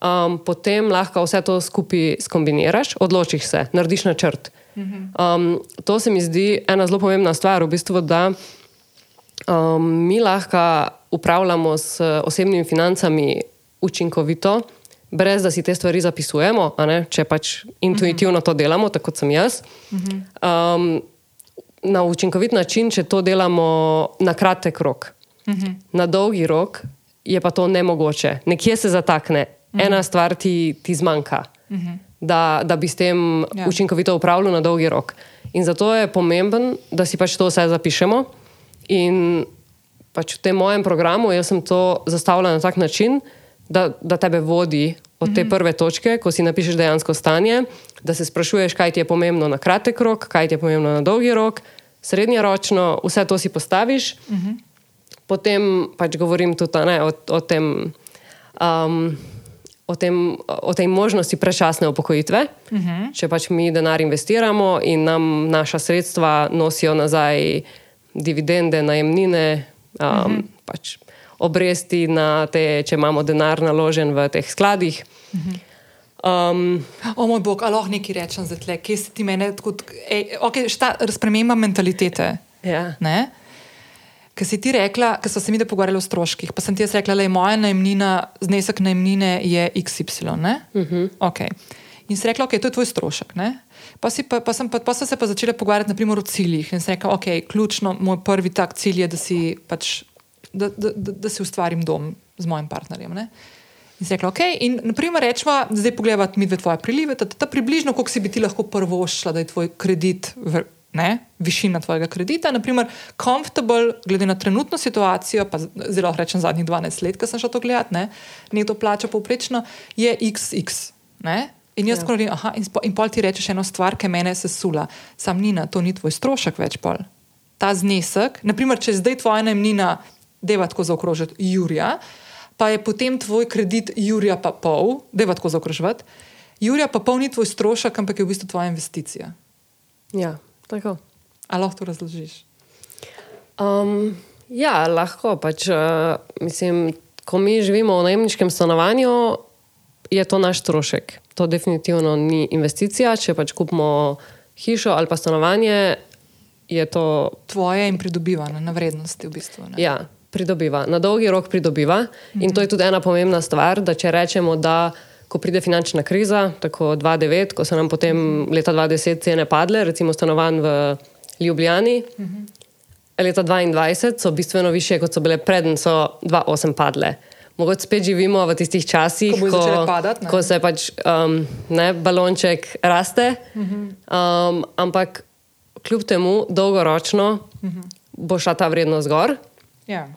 um, potem lahko vse to skupaj skombiniraš, odločiš se, narediš načrt. Um, to se mi zdi ena zelo pomembna stvar, v bistvu, da um, mi lahko upravljamo s osebnimi financami učinkovito. Brez da si te stvari zapisujemo, če pač intuitivno to delamo, tako kot sem jaz. Um, na učinkovit način, če to delamo na kratek rok. Uh mhm. -huh. Na dolgi rok je pa to nemogoče. Nekje se zatakne, mhm. ena stvar ti, ti zmanjka, mhm. da, da bi s tem ja. učinkovito upravljal na dolgi rok. In zato je pomemben, da si pač to vse zapišemo. In pač v tem mojem programu jaz sem to zastavila na tak način, da, da tebe vodi od te prve točke, ko si napišeš dejansko stanje, da se sprašuješ, kaj ti je pomembno na kratek rok, kaj ti je pomembno na dolgi rok, srednjeročno, vse to si postaviš. Uh -huh. Potem pač govorim tudi ne, o, o, tem, um, o, tem, o tej možnosti prečasne upokojitve. Uh -huh. Če pač mi denar investiramo in nam naša sredstva nosijo nazaj dividende, najemnine, um, uh -huh. pač obresti na te, če imamo denar naložen v teh skladih. Uh -huh. Um, o moj bog, ali lahko nekaj rečem za tle, kje si ti meni, kot okay, sprememba mentalitete. Ja. Ker si ti rekla, ker smo se mi pogovarjali o stroških, pa sem ti rekla, da je moja najemnina, znesek najemnine je XY. Uh -huh. okay. In si rekla, da okay, je to tvoj strošek. Pa, pa, pa, sem, pa, pa sem se pa začela pogovarjati naprimer, o ciljih. In si rekla, da okay, je ključno, moj prvi tak cilj je, da si, pač, da, da, da, da si ustvarim dom z mojim partnerjem. Ne? In je rekla, ok, in naprimer rečemo, zdaj pogledamo mi dve tvoje prilive, da je ta približno, koliko si bi ti lahko prvo šla, da je tvoj kredit, ne, višina tvojega kredita, naprimer, comfortable, glede na trenutno situacijo, pa zelo rečem zadnjih 12 let, ko sem šla to gledati, ne, nekdo plača povprečno, je XX. Ne? In jaz ja. govorim, aha, in, in pol ti rečeš eno stvar, ki me se sula, sam nina, to ni tvoj strošek več pol. Ta znesek, naprimer, če zdaj tvoja najemnina, deva tako zaokrožiti, Jurija pa je potem tvoj kredit Jurija pa pol, je tako zaokrožiti. Jurija pa pol ni tvoj strošek, ampak je v bistvu tvoja investicija. Ja, tako. Ali lahko to razložiš? Um, ja, lahko. Pač, uh, mislim, ko mi živimo v najemniškem stanovanju, je to naš strošek. To definitivno ni investicija. Če pač kupimo hišo ali pa stanovanje, je to. Tvoje in pridobivanje na vrednosti v bistvu. Ne? Ja, pridobiva, na dolgi rok pridobiva. Mm -hmm. In to je tudi ena pomembna stvar, da če rečemo, da ko pride finančna kriza, tako 2009, ko so nam potem leta 2010 cene padle, recimo stanovanj v Ljubljani. Mm -hmm. Leta 2022 so bistveno više, kot so bile predtem, so 2008 padle. Mogoče spet živimo v tistih časih, ko, ko, padat, ko se pač um, ne, balonček raste. Mm -hmm. um, ampak kljub temu, dolgoročno mm -hmm. bo šla ta vrednost gor. Ja.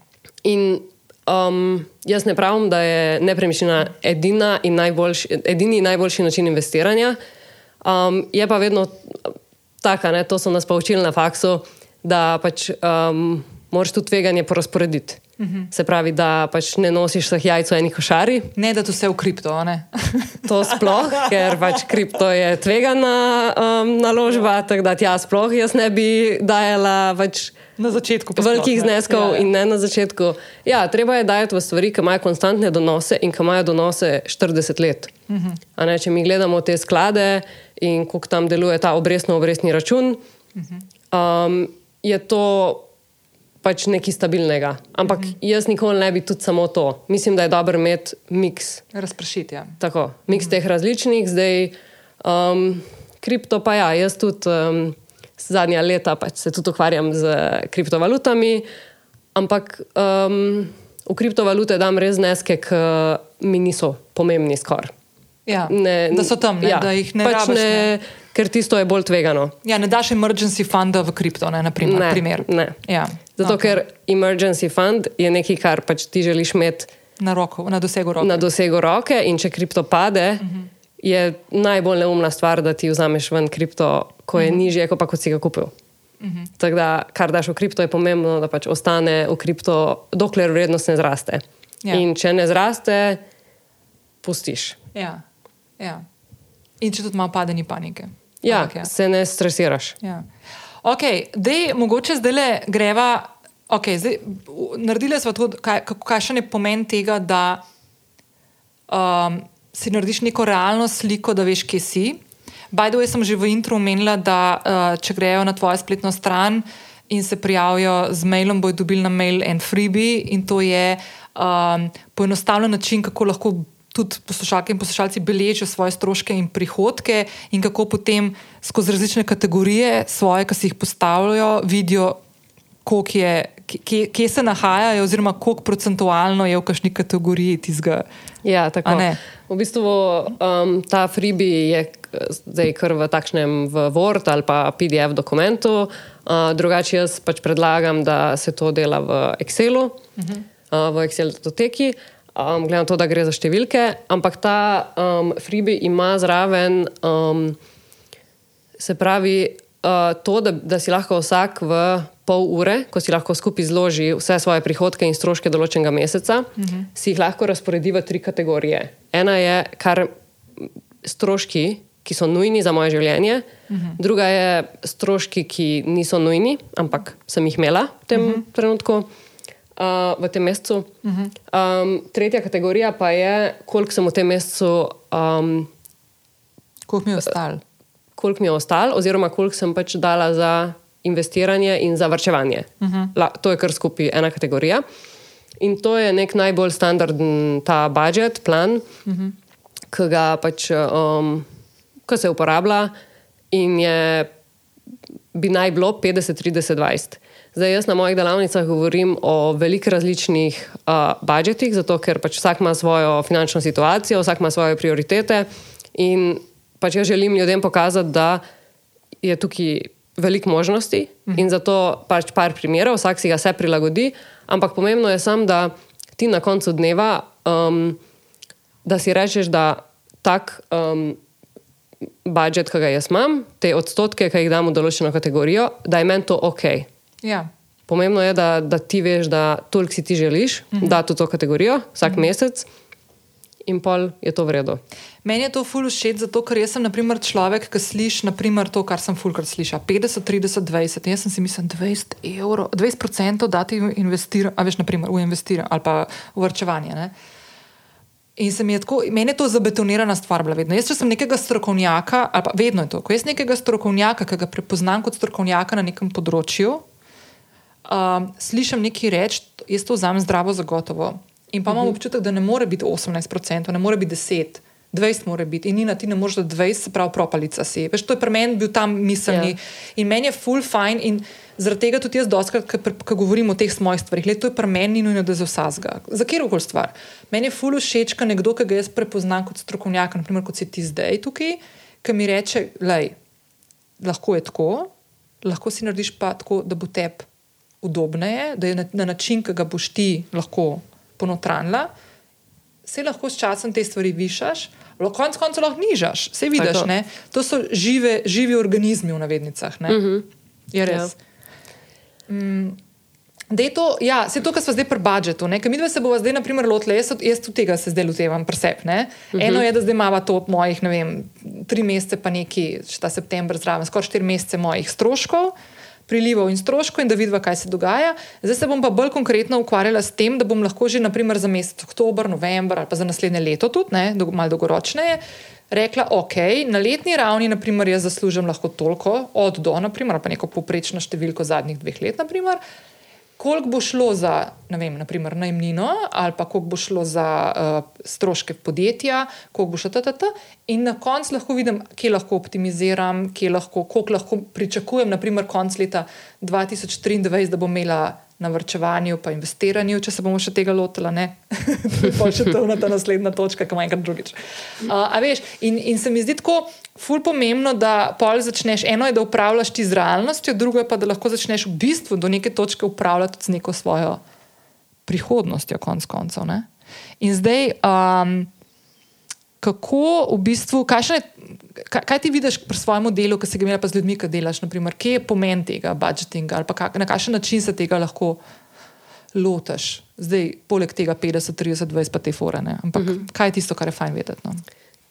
In um, jaz ne pravim, da je nepremičnina edina in najboljši, edini in najboljši način investiranja. Um, je pa vedno tako, to so nas poučili na faksu, da pač um, moraš tu tveganje porazporediti. Uh mhm. -huh. Se pravi, da pač ne nosiš vseh jajc v eni košari. Ne, da to vse v kripto. to sploh, ker pač kripto je tvegana um, naložba, tako da ja, sploh jaz ne bi dajala. Pač, Na začetku. Velikih zneskov ja, ja. in ne na začetku. Ja, treba je dajati v stvari, ki imajo konstantne donose in ki imajo donose 40 let. Uh mhm. -huh. ne, če mi gledamo te sklade in kako tam deluje ta obrestno-obrestni račun, uh -huh. um, je to pač nekaj stabilnega. Ampak mm -hmm. jaz nikoli ne bi tudi samo to. Mislim, da je dobro imeti miks. Razpršiti. Ja. Tako, miks mm -hmm. teh različnih, zdaj um, kripto pa ja, jaz tudi um, zadnja leta pač se tudi ukvarjam z kriptovalutami, ampak um, v kriptovalute dam res zneske, ki mi niso pomembni skoraj. Ja, ne, da so tam, ne, ja, da jih ne pač rabiš. Ne, ker tisto je bolj tvegano. Ja, ne daš emergency funda v kripto, ne, naprimer, ne, primer. ne. Ja, Zato, okay. ker emergency fund je nekaj, kar pač ti želiš imeti na, roko, na dosegu roke. Na dosegu roke, in če kripto pade, uh mhm. -huh. je najbolj neumna stvar, da ti vzameš ven kripto, ko je mhm. -huh. nižje, kot pa kot si ga kupil. Mhm. -huh. Tako da, kar daš v kripto, je pomembno, da pač ostane v kripto, dokler vrednost ne zraste. Ja. In če ne zraste, pustiš. Ja. Ja. In če tudi malo pade, ni panike. Ja, Ampak, ja. se ne stresiraš. Ja. Ok, da mogoče zdaj le greva. Okay, zdaj, naredili smo tudi, kaj, kaj še ne pomeni tega, da um, si narediš neko realno sliko, da veš, kje si. Bajdo, jaz sem že v intro omenila, da uh, če grejo na tvojo spletno stran in se prijavijo z mailom, bojo dobili na mail en freebie in to je um, poenostavljen način, kako lahko tudi poslušalke in poslušalci beležijo svoje stroške in prihodke, in kako potem skozi različne kategorije, svoje, ki si jih postavljajo, vidijo, je, kje, kje se nahajajo, oziroma koliko procentualno je v kakšni kategoriji tizga. Ja, tako je. V bistvu um, ta freebie je zdaj kar v takšnem v Word ali pa PDF dokumentu. Uh, drugače, jaz pač predlagam, da se to dela v Excelu, uh -huh. uh, v Excel datoteki um, glede na to, da gre za številke, ampak ta um, freebie ima zraven, um, se pravi, uh, to, da, da si lahko vsak v pol ure, ko si lahko skupaj zloži vse svoje prihodke in stroške določenega meseca, uh mhm. -huh. si jih lahko razporedi v tri kategorije. Ena je kar stroški. Ki so nujni za moje življenje, uh mhm. -huh. druga je stroški, ki niso nujni, ampak sem jih imela v tem uh mhm. -huh. trenutku uh, v tem mesecu. Uh -huh. um, tretja kategorija pa je, koliko sem v tem mesecu. Um, koliko mi je ostalo? Koliko mi je ostalo, oziroma koliko sem pač dala za investiranje in za vrčevanje. Uh -huh. La, to je kar skupaj ena kategorija. In to je nek najbolj standarden ta budžet, plan, uh -huh. ki ga pač, um, se uporablja in je, bi naj bilo 50, 30, 20. Zdaj, jaz na mojih delavnicah govorim o velikih različnih uh, budžetih, zato ker pač vsak ima svojo finančno situacijo, vsak ima svoje prioritete. In pač jaz želim ljudem pokazati, da je tukaj veliko možnosti mhm. in zato pač par primerov, vsak si ga vse prilagodi. Ampak pomembno je samo, da ti na koncu dneva, um, da si rečeš, da tak. Um, Budžet, ki ga jaz imam, te odstotke, ki jih dam v določeno kategorijo, da je meni to ok. Ja. Pomembno je, da, da ti veš, da toliko si ti želiš, -hmm. da to kategorijo vsak -hmm. mesec. In pol je to vredno. Meni je to ful všeč, zato ker jaz sem naprimer, človek, ki sliši to, kar sem fulkrat slišal. 50, 30, 20. Jaz sem si mislil, 20 evrov, 20 procent dati investirati, a veš, naprimer, v investiranje ali pa v vrčevanje. Ne? In se mi je tako, meni je to zabetonirana stvar, bila vedno. Jaz, če sem nekega strokovnjaka, ali pa vedno je to, ko jaz nekega strokovnjaka, ki ga prepoznam kot strokovnjaka na nekem področju, um, slišim nekaj reči, jaz to vzamem zdravo za gotovo. In pa imam uh mhm. -huh. občutek, da ne more biti 18%, ne more biti 10%. 20 mora biti in Nina, ti ne moreš da 20, se pravi, propalica si. Veš, to je pri meni bil tam miselni yeah. Ja. in meni je full fine in zaradi tega tudi jaz doskrat, ko govorim o teh svojih stvarih, le to je pri meni ni nujno, da za vsazga. Za kjer koli stvar. Meni je full všeč, ko nekdo, ki ga jaz prepoznam kot strokovnjak, naprimer kot si ti zdaj tukaj, ki mi reče, lej, lahko je tako, lahko si narediš pa tako, da bo tebi udobneje, da je na, na način, ki ga boš ti lahko ponotranila, se lahko s časom te stvari višaš, lahko konec koncev lahko nižaš. Vse vidiš, to so žive, živi organizmi v navednicah. Uh mhm. -huh. Je res. Ja. Mm. Da je to, ja, se to, kar smo zdaj pri budžetu. Mi dve se bomo zdaj, na primer, lotili, jaz, jaz tudi tega se zdaj lotevam, presep. Uh mhm. -huh. Eno je, da zdaj imamo to mojih, ne vem, tri mesece, pa neki, šta september zraven, skoraj štiri mesece mojih stroškov prilivov in stroškov in da vidiva, kaj se dogaja. Zdaj se bom pa bolj konkretno ukvarjala s tem, da bom lahko že naprimer, za mesec oktober, november ali pa za naslednje leto tudi, ne, malo dolgoročneje. Rekla, ok, na letni ravni, naprimer, jaz zaslužim lahko toliko, od do, naprimer, pa neko poprečno številko zadnjih dveh let, naprimer, koliko bo šlo za vem, naprimer, najmnino, ali pa koliko bo šlo za uh, stroške podjetja, koliko bo šlo TTT. In na koncu lahko vidim, kje lahko optimiziram, kje lahko, koliko lahko pričakujem, naprimer, konc leta 2023, da bom imela na vrčevanju, pa investiranju, če se bomo še tega lotili, ne, pa še to na ta naslednja točka, ima enkrat drugič. Uh, veš, in, in se mi zdi tako, ful pomembno, da pol začneš. Eno je, da upravljaš ti z realnostjo, drugo je pa, da lahko začneš v bistvu do neke točke upravljati z neko svojo prihodnostjo, konc koncev. Ne? In zdaj, um, kako v bistvu, kaj, še, kaj, kaj ti vidiš pri svojem delu, ki si ga imel pa z ljudmi, ki delaš, naprimer, kje je pomen tega budžetinga ali kak, na kakšen način se tega lahko lotiš. Zdaj, poleg tega 50, 30, 20, pa te forene. Ampak uh mhm. -huh. kaj je tisto, kar je fajn vedeti? No?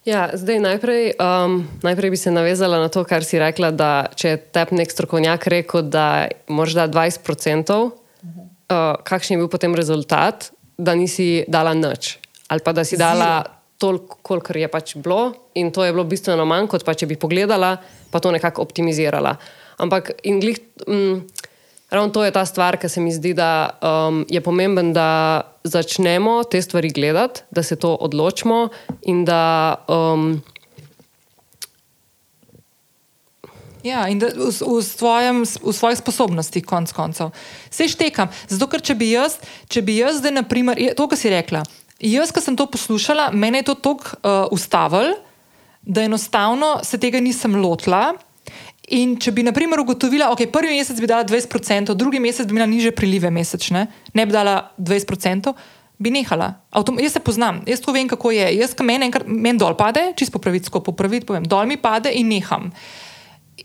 Ja, zdaj najprej, um, najprej bi se navezala na to, kar si rekla, da če je tep nek strokovnjak rekel, da moraš dati 20%, uh -huh. uh, kakšen je bil potem rezultat, da nisi dala nič. Ali pa da si dala Zero toliko, kolikor je pač bilo, in to je bilo bistveno manj, kot pa če bi pogledala, pa to nekako optimizirala. Ampak in glih, mm, ravno to je ta stvar, ki se mi zdi, da um, je pomemben, da začnemo te stvari gledati, da se to odločimo in da. Um, Ja, in v, v, svojem, v svojih sposobnostih, konc koncev. Se štekam. Zato, ker če bi jaz, če bi jaz, zdaj, naprimer, to, kar si rekla, Jaz, ko sem to poslušala, meni je to tako uh, ustavilo, da enostavno se tega nisem lotila. In če bi, na primer, ugotovila, da okay, prvi mesec bi dala 20%, drugi mesec bi imela niže prilive mesečne, ne bi dala 20%, bi nehala. Autom jaz se poznam, jaz to vem, kako je. Jaz, ko meni men dol pade, čisto popraviti, ko popraviti, povem, dol mi pade in neham.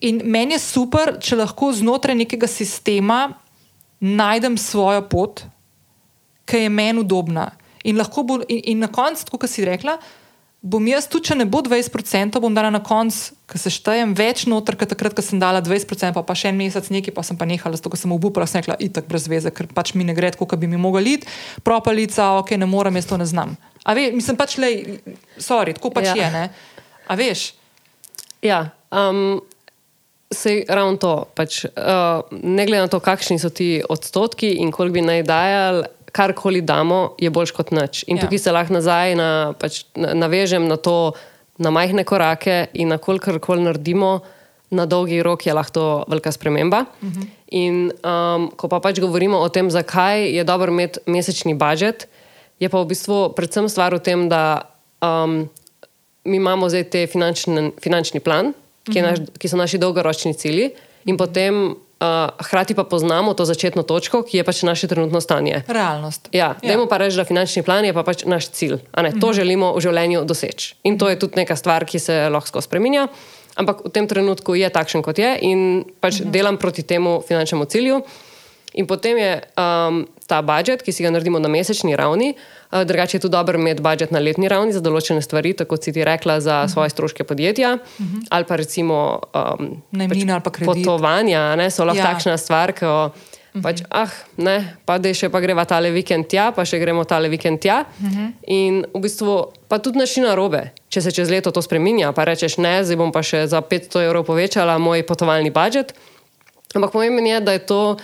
In meni je super, če lahko znotraj nekega sistema najdem svojo pot, ki je meni udobna. In, bo, in, in na koncu, kot si rekla, bom jaz, tudi če ne bo 20%, bom dala na koncu, ker se štejem več noter, kot takrat, ko sem dala 20%, pa, pa še en mesec nekaj, pa sem pa nehala, zato sem obupala, sem rekla, itak brez veze, ker pač mi ne gre tako, kot bi mi mogli iti, propalica, ok, ne morem, jaz to ne znam. A veš, mislim pač, le, sorry, tako pač ja. je, ne? A veš? Ja. Um... Sej ravno to. Pač, uh, ne glede na to, kakšni so ti odstotki in koliko bi naj dajali, karkoli damo, je boljš kot nič. In ja. tukaj se lahko nazaj na, pač, navežem na to, na majhne korake in na kolikor koli naredimo, na dolgi rok je lahko velika sprememba. Uh mhm. -huh. In um, ko pa pač govorimo o tem, zakaj je dobro imeti mesečni budžet, je pa v bistvu predvsem stvar v tem, da um, mi imamo zdaj te finančni, finančni plan, ki, uh -huh. naš, ki so naši dolgoročni cilji, in potem Uh, hkrati pa poznamo to začetno točko, ki je pač naše trenutno stanje. Realnost. Ja, ja. Dajmo pa reči, da finančni plan je pa pač naš cilj. Ne, to mhm. želimo v življenju doseči. In to je tudi neka stvar, ki se lahko spremenja. Ampak v tem trenutku je takšen, kot je, in pač mhm. delam proti temu finančnemu cilju. In potem je um, ta budžet, ki si ga naredimo na mesečni ravni, uh, drugače je tudi dobro imeti budžet na letni ravni za določene stvari, tako si ti rekla, za uh mhm. -huh. svoje stroške podjetja uh mhm. -huh. ali pa recimo um, Najmina, pač ali pa potovanja, ne, so lahko ja. takšna stvar, ki jo. Mhm. Pač, ah, ne, pa da še pa greva tale vikend tja, pa še gremo tale vikend tja. Uh -huh. In v bistvu, pa tudi načina robe, če se čez leto to spremenja, pa rečeš, ne, zdaj bom pa še za 500 evrov povečala moj potovalni budžet. Ampak pomembno je, da je to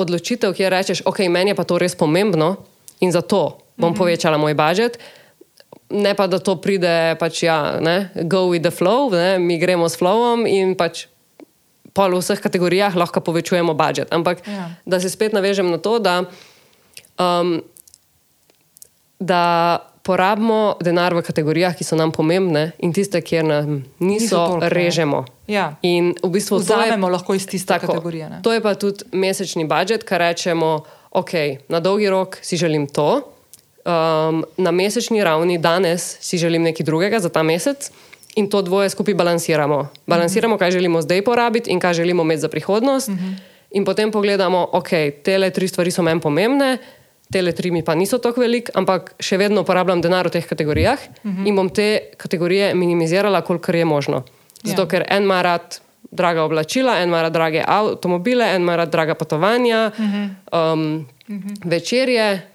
odločitev, kjer rečeš, ok, meni je pa to res pomembno in zato bom mm -hmm. povečala moj budžet. Ne pa da to pride, pač ja, ne, go with the flow, ne, mi gremo s flowom in pač po vseh kategorijah lahko povečujemo budžet. Ampak ja. da se spet navežem na to, da, um, da porabimo denar v kategorijah, ki so nam pomembne in tiste, kjer nam niso, niso toliko, režemo. Ja. In v bistvu vzamemo lahko iz tiste kategorije. Ne? To je pa tudi mesečni budžet, kar rečemo, ok, na dolgi rok si želim to. Um, na mesečni ravni danes si želim nekaj drugega za ta mesec, in to dvoje skupaj balansiramo. Balansiramo, kaj želimo zdaj porabiti in kaj želimo imeti za prihodnost. Uh -huh. In potem pogledamo, ok, te tri stvari so meni pomembne, te tri mi pa niso tako velike, ampak še vedno porabljam denar v teh kategorijah uh -huh. in bom te kategorije minimizirala, kolikor je možno. Zato, ja. ker en ima rad draga oblačila, en ima rad drage avtomobile, en ima rad draga potovanja, uh -huh. um, uh -huh. večerje,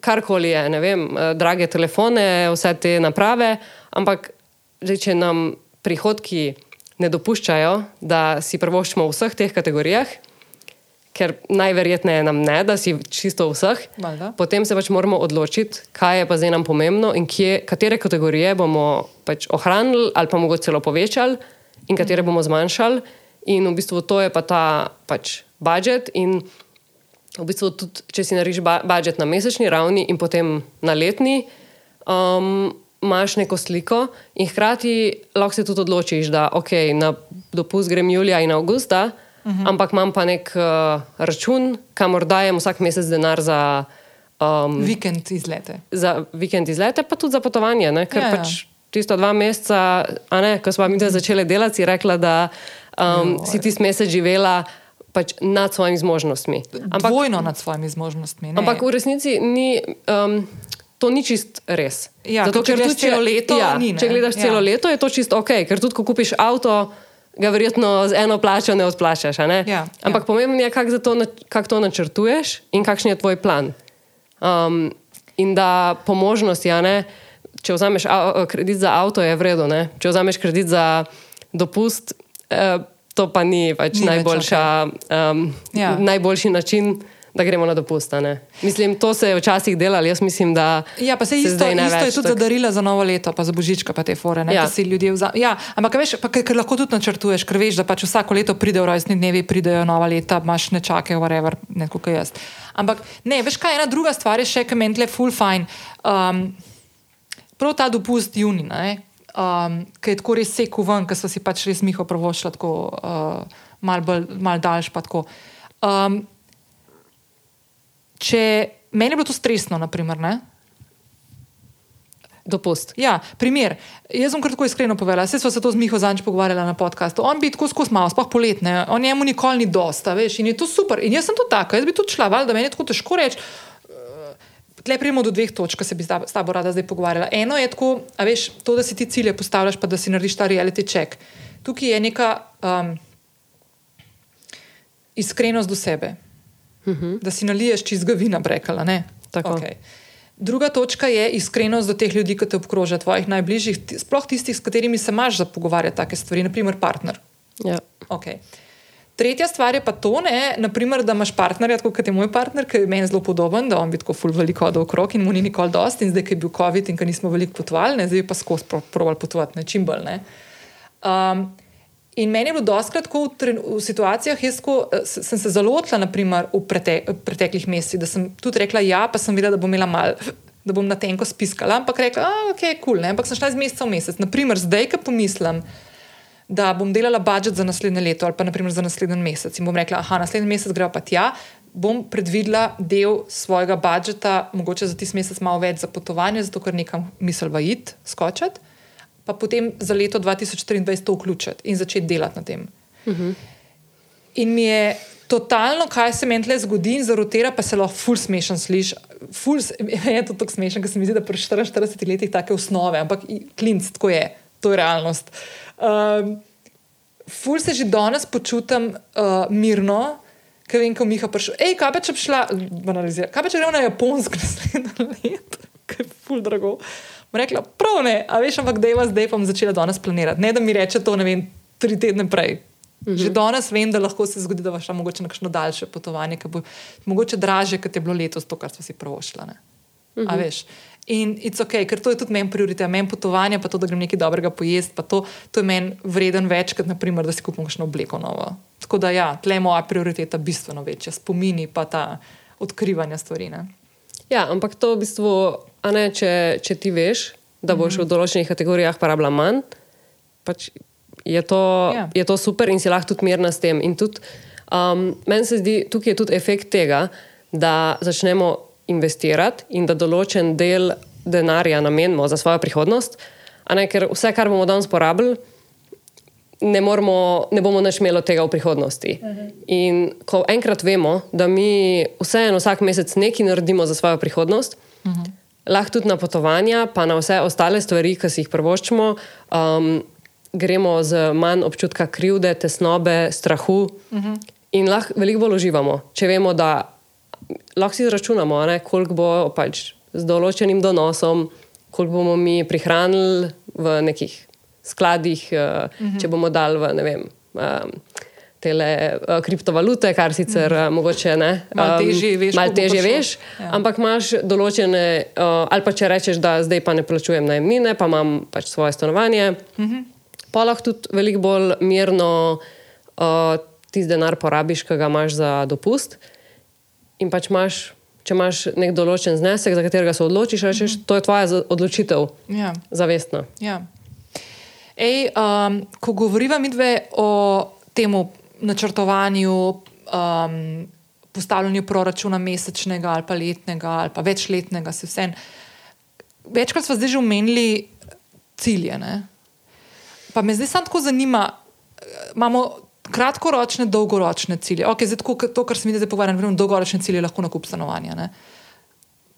karkoli je, ne vem, eh, drage telefone, vse te naprave. Ampak, že, če nam prihodki ne dopuščajo, da si prvoščimo v vseh teh kategorijah, ker najverjetneje nam ne, da si čisto vseh. Valjda. Potem se pač moramo odločiti, kaj je pa zdaj nam pomembno in kje, katere kategorije bomo pač ohranili ali pa mogoče celo povečali in katere bomo zmanjšali. In v bistvu to je pa ta pač budžet. In v bistvu tudi, če si narediš budžet na mesečni ravni in potem na letni, um, imaš neko sliko in hkrati lahko se tudi odločiš, da ok, na dopust grem julija in avgusta, uh -huh. ampak imam pa nek uh, račun, kamor dajem vsak mesec denar za. Um, Vikend izlete. za vikend izlete, pa tudi za potovanje. Ne? Ker Ja, ja, pač tisto dva meseca, ko smo mi zdaj začeli delati, si rekla, da um, Joj. si ti mesec živela pač nad svojimi zmožnostmi. Ampak, Dvojno nad svojimi zmožnostmi. ne. ampak v resnici ni. Um, To ni čist res. Ja, ker če gledaš tudi celo leto, ja, ni, ne. če gledaš Ja. celo leto, je to čisto ok, ker tudi ko kupiš avto, ga verjetno z eno plačo ne odplačaš. Ne? Ja, Ampak ja. pomembno je, kako to, kako to načrtuješ in kakšen je tvoj plan. Um, in da po možnosti, ne, če vzameš kredit za avto, je vredno. Ne? Če vzameš kredit za dopust, eh, to pa ni pač Ni več najboljša, um, Ja. najboljši način. Da gremo na dopust. Mislim, to se je včasih delalo, jaz mislim, da. Ja, pa se se isto, isto je več tudi tako- za darila za novo leto, pa za božička, pa te fore. Ne, Ja. si ljudje vza... ja, ampak veš, pa, ker, ker lahko tudi načrtuješ, ker veš, da pač vsako leto pridejo rojstni dnevi, pridejo nova leta, imaš nečake, whatever, ne kot jaz. Ampak ne, veš kaj, ena druga stvar je še, ki meni tle full fine. Um, prav ta dopust junina, ne, um, ki je tako res seku ven, ker so si pač res miho prvošla tako uh, mal, bolj, mal daljš. Um, če meni je bilo to stresno, naprimer, ne, Dopust. Ja, primer. Jaz sem kar tako iskreno povedala, se smo se to z Miho Zanč pogovarjali na podkastu. On bi tako skozi malo, sploh poletne, on njemu nikoli ni dosta, veš, in je to super. In jaz sem to taka, jaz bi tudi šla, valjda, meni je tako težko reči. eh, Tle pridemo do dveh točk, se bi s tabo rada zdaj pogovarjala. Eno je tako, a veš, to, da si ti cilje postavljaš, pa da si narediš ta reality check. Tukaj je neka um, iskrenost do sebe, uh -huh. da si naliješ čizga vina, brekala. Okay. Druga točka je iskrenost do teh ljudi, ki te obkrožajo, tvojih najbližjih, sploh tistih, s katerimi se imaš za pogovarjati take stvari, naprimer partner. Ja. Okay. Tretja stvar je pa to, ne, naprimer, da imaš partnerja, tako kot je moj partner, ki je meni zelo podoben, da on bi tako ful veliko hodil okrog in mu ni nikoli dosti, in zdaj, ki je bil COVID in ki nismo veliko potovali, ne, zdaj pa skozi pro, proval potovati, ne čim bolj. Ne. Um, in meni je bilo doskrat tako v, tren- v situacijah, jaz ko, sem se zalotila, naprimer, v prete, preteklih mesecih, da sem tudi rekla ja, pa sem videla, da bom imela mal. Da bom na tenko spiskala, ampak rekla, da okay, je kul, cool, ampak sem šla iz meseca v mesec. Naprimer, zdaj, ko pomislim, da bom delala budžet za naslednje leto ali pa naprimer za naslednji mesec in bom rekla, ah, naslednji mesec gremo pa tja, bom predvidela del svojega budžeta, mogoče za tisti mesec malo več za potovanje, zato ker nekam misel v id, skočiti, pa potem za leto 2024 to vključiti in začeti delati na tem. Uh -huh. In mi je totalno, kaj se meni tle zgodi in zarotira, pa se lahko ful smešen sliši. Ful, je to tako smešen, ker se mi zdi, da pri 44 letih take osnove, ampak klinc, tako je, to je realnost. Um, ful se že danes počutim uh, mirno, ker vem, ko Miha prišel. Ej, kaj pa če bi šla, banalizirati, kaj pa če gremo na Japonsko naslednje leto, ki je ful drago. Bom rekla, prav ne, a veš, ampak da je zdaj pa bom začela danes planirati. Ne, da mi reče to, ne vem, tri tedne prej. -huh. Že danes vem, da lahko se zgodi, da boš šla mogoče na kakšno daljše potovanje, ki bo mogoče draže, kot je bilo letos to, kar smo si. Uh -huh. A veš. In it's ok, ker to je tudi meni prioriteta, meni potovanje, pa to, da grem nekaj dobrega pojesti, pa to, to je meni vreden več, kot naprimer, da si kupim kakšno obleko novo. Tako da ja, tle je moja prioriteta bistveno večja, spomini pa ta odkrivanja stvari. Ne? ja, ampak to v bistvu, ne, če, če ti veš, da boš v določenih kategorijah porabila manj, pač je to, Ja. je to super in si lahko tudi mirna s tem. In tudi, um, meni se zdi, tukaj je tudi efekt tega, da začnemo investirati in da določen del denarja namenimo za svojo prihodnost. Ne, ker vse, kar bomo danes porabili, ne, moramo, ne bomo več imeli tega v prihodnosti. Uh -huh. In ko enkrat vemo, da mi vseeno vsak mesec nekaj naredimo za svojo prihodnost, uh -huh. Lahko tudi na potovanja, pa na vse ostale stvari, ki si jih prvoščimo, um, gremo z manj občutka krivde, tesnobe, strahu uh -huh. in lahko veliko bolj uživamo, če vemo, da lahko si izračunamo, ne, koliko bo pač z določenim donosom, koliko bomo mi prihranili v nekih skladih, uh, uh -huh. če bomo dali v ne vem. Um, tele uh, kriptovalute, kar sicer uh, mogoče ne. Malo težje veš, bo težje veš, Ja. ampak imaš določene, uh, ali pa če rečeš, da zdaj pa ne plačujem najemnine, pa imam pač svoje stanovanje. Pa lahko tudi veliko bolj mirno uh, tisti denar porabiš, ki ga imaš za dopust. In pač imaš, če imaš nek določen znesek, za katerega se odločiš, rečeš, to je tvoja odločitev, Ja. zavestna. Ja. Ej, um, ko govoriva mi dve o tem načrtovanju, um, postavljanju proračuna mesečnega ali pa letnega ali pa večletnega, se vse. Večkrat smo zdaj že omenili cilje. Ne? Pa me zdaj samo tako zanima, imamo kratkoročne, dolgoročne cilje. Okay, zdaj, tako, to, kar se mi zdaj pogovarjamo, dolgoročne cilje lahko nakup stanovanja. Ne?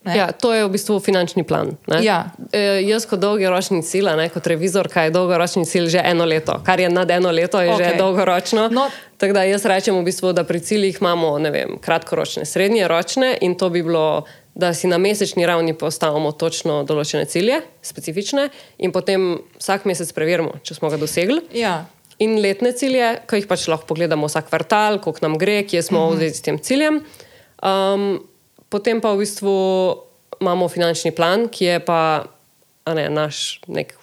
Ne? Ja, to je v bistvu finančni plan. ne. Ja. E, jaz kot dolgoročni cilj, ne, kot revizor, kaj je dolgoročni cilj že eno leto, kar je nad eno leto, je okay. Že dolgoročno. No. Tako da jaz rečem, v bistvu, da pri ciljih imamo vem, kratkoročne, srednjeročne in to bi bilo, da si na mesečni ravni postavimo točno določene cilje, specifične, in potem vsak mesec preverimo, če smo ga dosegli. Ja. In letne cilje, ki jih pač lahko pogledamo vsak kvartal, koliko nam gre, kje smo v zvezi s tem ciljem. Um, potem pa v bistvu imamo finančni plan, ki je pa ne, naš nek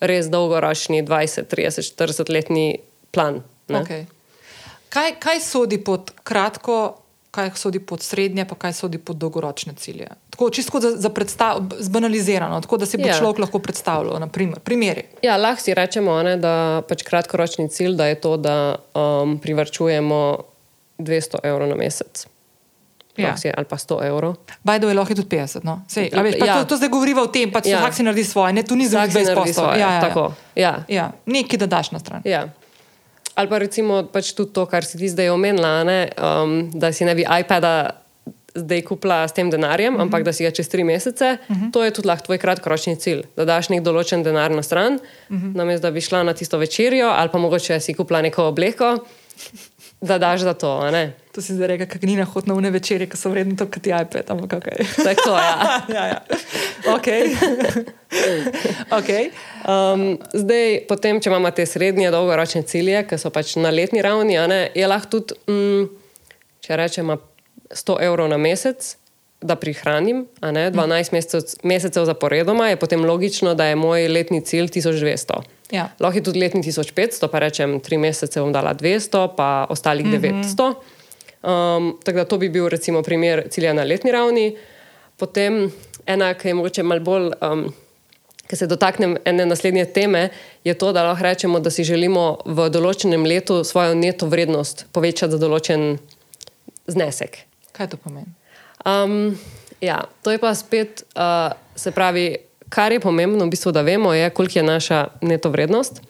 res dolgoročni 20, 30, 40 letni plan. ne. Okay. Kaj, kaj sodi pod kratko, kaj sodi pod srednje, pa kaj sodi pod dolgoročne cilje? Tako čisto za, za zbanalizirano, tako da si bo Ja. človek lahko predstavljal. Naprimer, primeri. Ja, lahko si rečemo, ne, da pač kratkoročni cilj da je to, da um, privrčujemo 200 evrov na mesec. Ja. Si- Ali pa 100 evrov. Bajdo je lahko tudi 50. No? Sej, veš, pa Ja. to, to zdaj govoriva o tem, pač Ja. ja. vsak si naredi svoje, ne, tu ni si naredi svoje. Ja, ja, Tako. Ja. Ja. Ja. Nekaj da daš na stran. Ja. Ali pa recimo pač tudi to, kar si ti zdaj omenila, ne, um, da si ne bi iPada zdaj kupila s tem denarjem, mm -hmm. ampak da si ga čez tri mesece, mm -hmm. to je tudi lahko tvoj kratkoročni cilj. Da daš nek določen denar na stran, mm -hmm. namesto da bi šla na tisto večerjo, ali pa mogoče si kupila neko obleko, da daš za to. To si zdaj rekel, kako ni na hod na une večerje, ki so vredni to, kot ti iPad. Ampak okay. Tako, ja. ja, ja. Okay. okay. Um, zdaj, potem, če imamo te srednje, dolgoročne cilje, ki so pač na letni ravni, a ne, je lahko tudi, mm, če rečemo, 100 evrov na mesec, da prihranim, ne 12 mesecev, mesecev zaporedoma, je potem logično, da je moj letni cilj 1200. Ja. Lahko je tudi letni 1500, pa rečem, tri mesece bom dala 200, pa ostalih mm -hmm. 900. Um, tako da to bi bil recimo primer cilja na letni ravni. Potem ena, ki je mogoče malo bolj, um, ki se dotaknem ene naslednje teme, je to, da lahko rečemo, da si želimo v določenem letu svojo neto vrednost povečati za določen znesek. Kaj to pomeni? Um, ja, to je pa spet, uh, se pravi, kar je pomembno, v bistvu, da vemo, je, koliko je naša neto vrednost.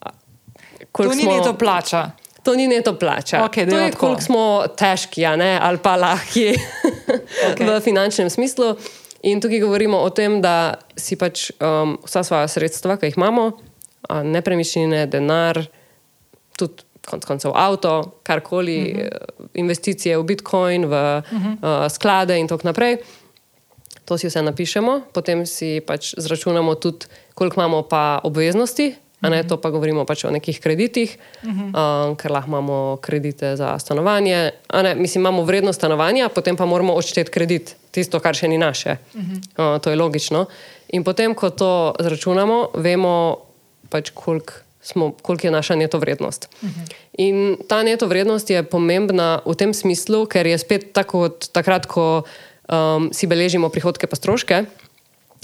A, To koliko ni neto plača. To ni neto plača. Okej, to je, koliko smo težki, ne, ali pa lahki okay. v finančnem smislu. In tukaj govorimo o tem, da si pač um, vsa svoja sredstva, ki jih imamo, nepremičnine, denar, tudi konec koncev avto, karkoli, uh -huh. investicije v Bitcoin, v uh -huh. uh, sklade in tako naprej. To si vse napišemo, potem si pač zračunamo tudi, koliko imamo pa obveznosti. A ne, to pa govorimo pač o nekih kreditih, uh -huh. um, ker lahko imamo kredite za stanovanje. A Ne, mislim, imamo vrednost stanovanja, potem pa moramo odšteti kredit, tisto, kar še ni naše. Uh -huh. uh, to je logično. In potem, ko to zračunamo, vemo, pač, koliko koliko je naša neto vrednost. Uh -huh. In ta neto vrednost je pomembna v tem smislu, ker je spet tako kot takrat, ko um, si beležimo prihodke pa stroške,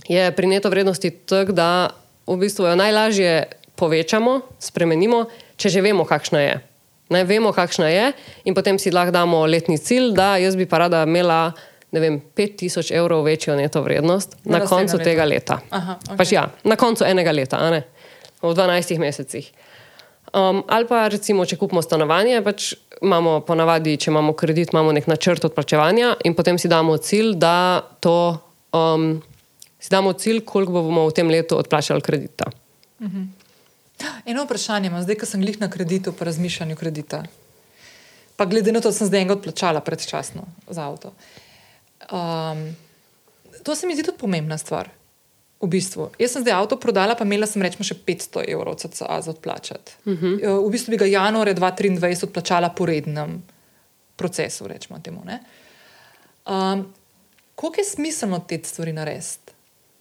je pri neto vrednosti tako, da v bistvu jo najlažje povečamo, spremenimo, če že vemo, kakšna je. Ne vemo, kakšna je, in potem si lahko damo letni cilj, da jaz bi pa rada imela ne vem, 5000 evrov večjo neto vrednost Na na, koncu letu. tega leta. Aha, okej. pač ja, na koncu enega leta, v 12 mesecih. Um, ali pa recimo, če kupimo stanovanje, pač imamo ponavadi, če imamo kredit, imamo nek načrt odplačevanja in potem si damo cilj, da to, um, si damo cilj, koliko bomo v tem letu odplačali kredita. Eno vprašanje imam, zdaj, ko sem glih na kreditu, pa razmišljanju kredita. Pa glede na to, da sem zdaj enega odplačala predčasno za avto. Um, to se mi zdi tudi pomembna stvar. V bistvu. Jaz sem zdaj avto prodala, pa imela sem rečemo še 500 evrov CCA za odplačati. Uh Mhm. -huh. V bistvu bi ga januarja 2023 odplačala po rednem procesu, rečemo temu. ne. Um, koliko je smiselno te stvari narediti,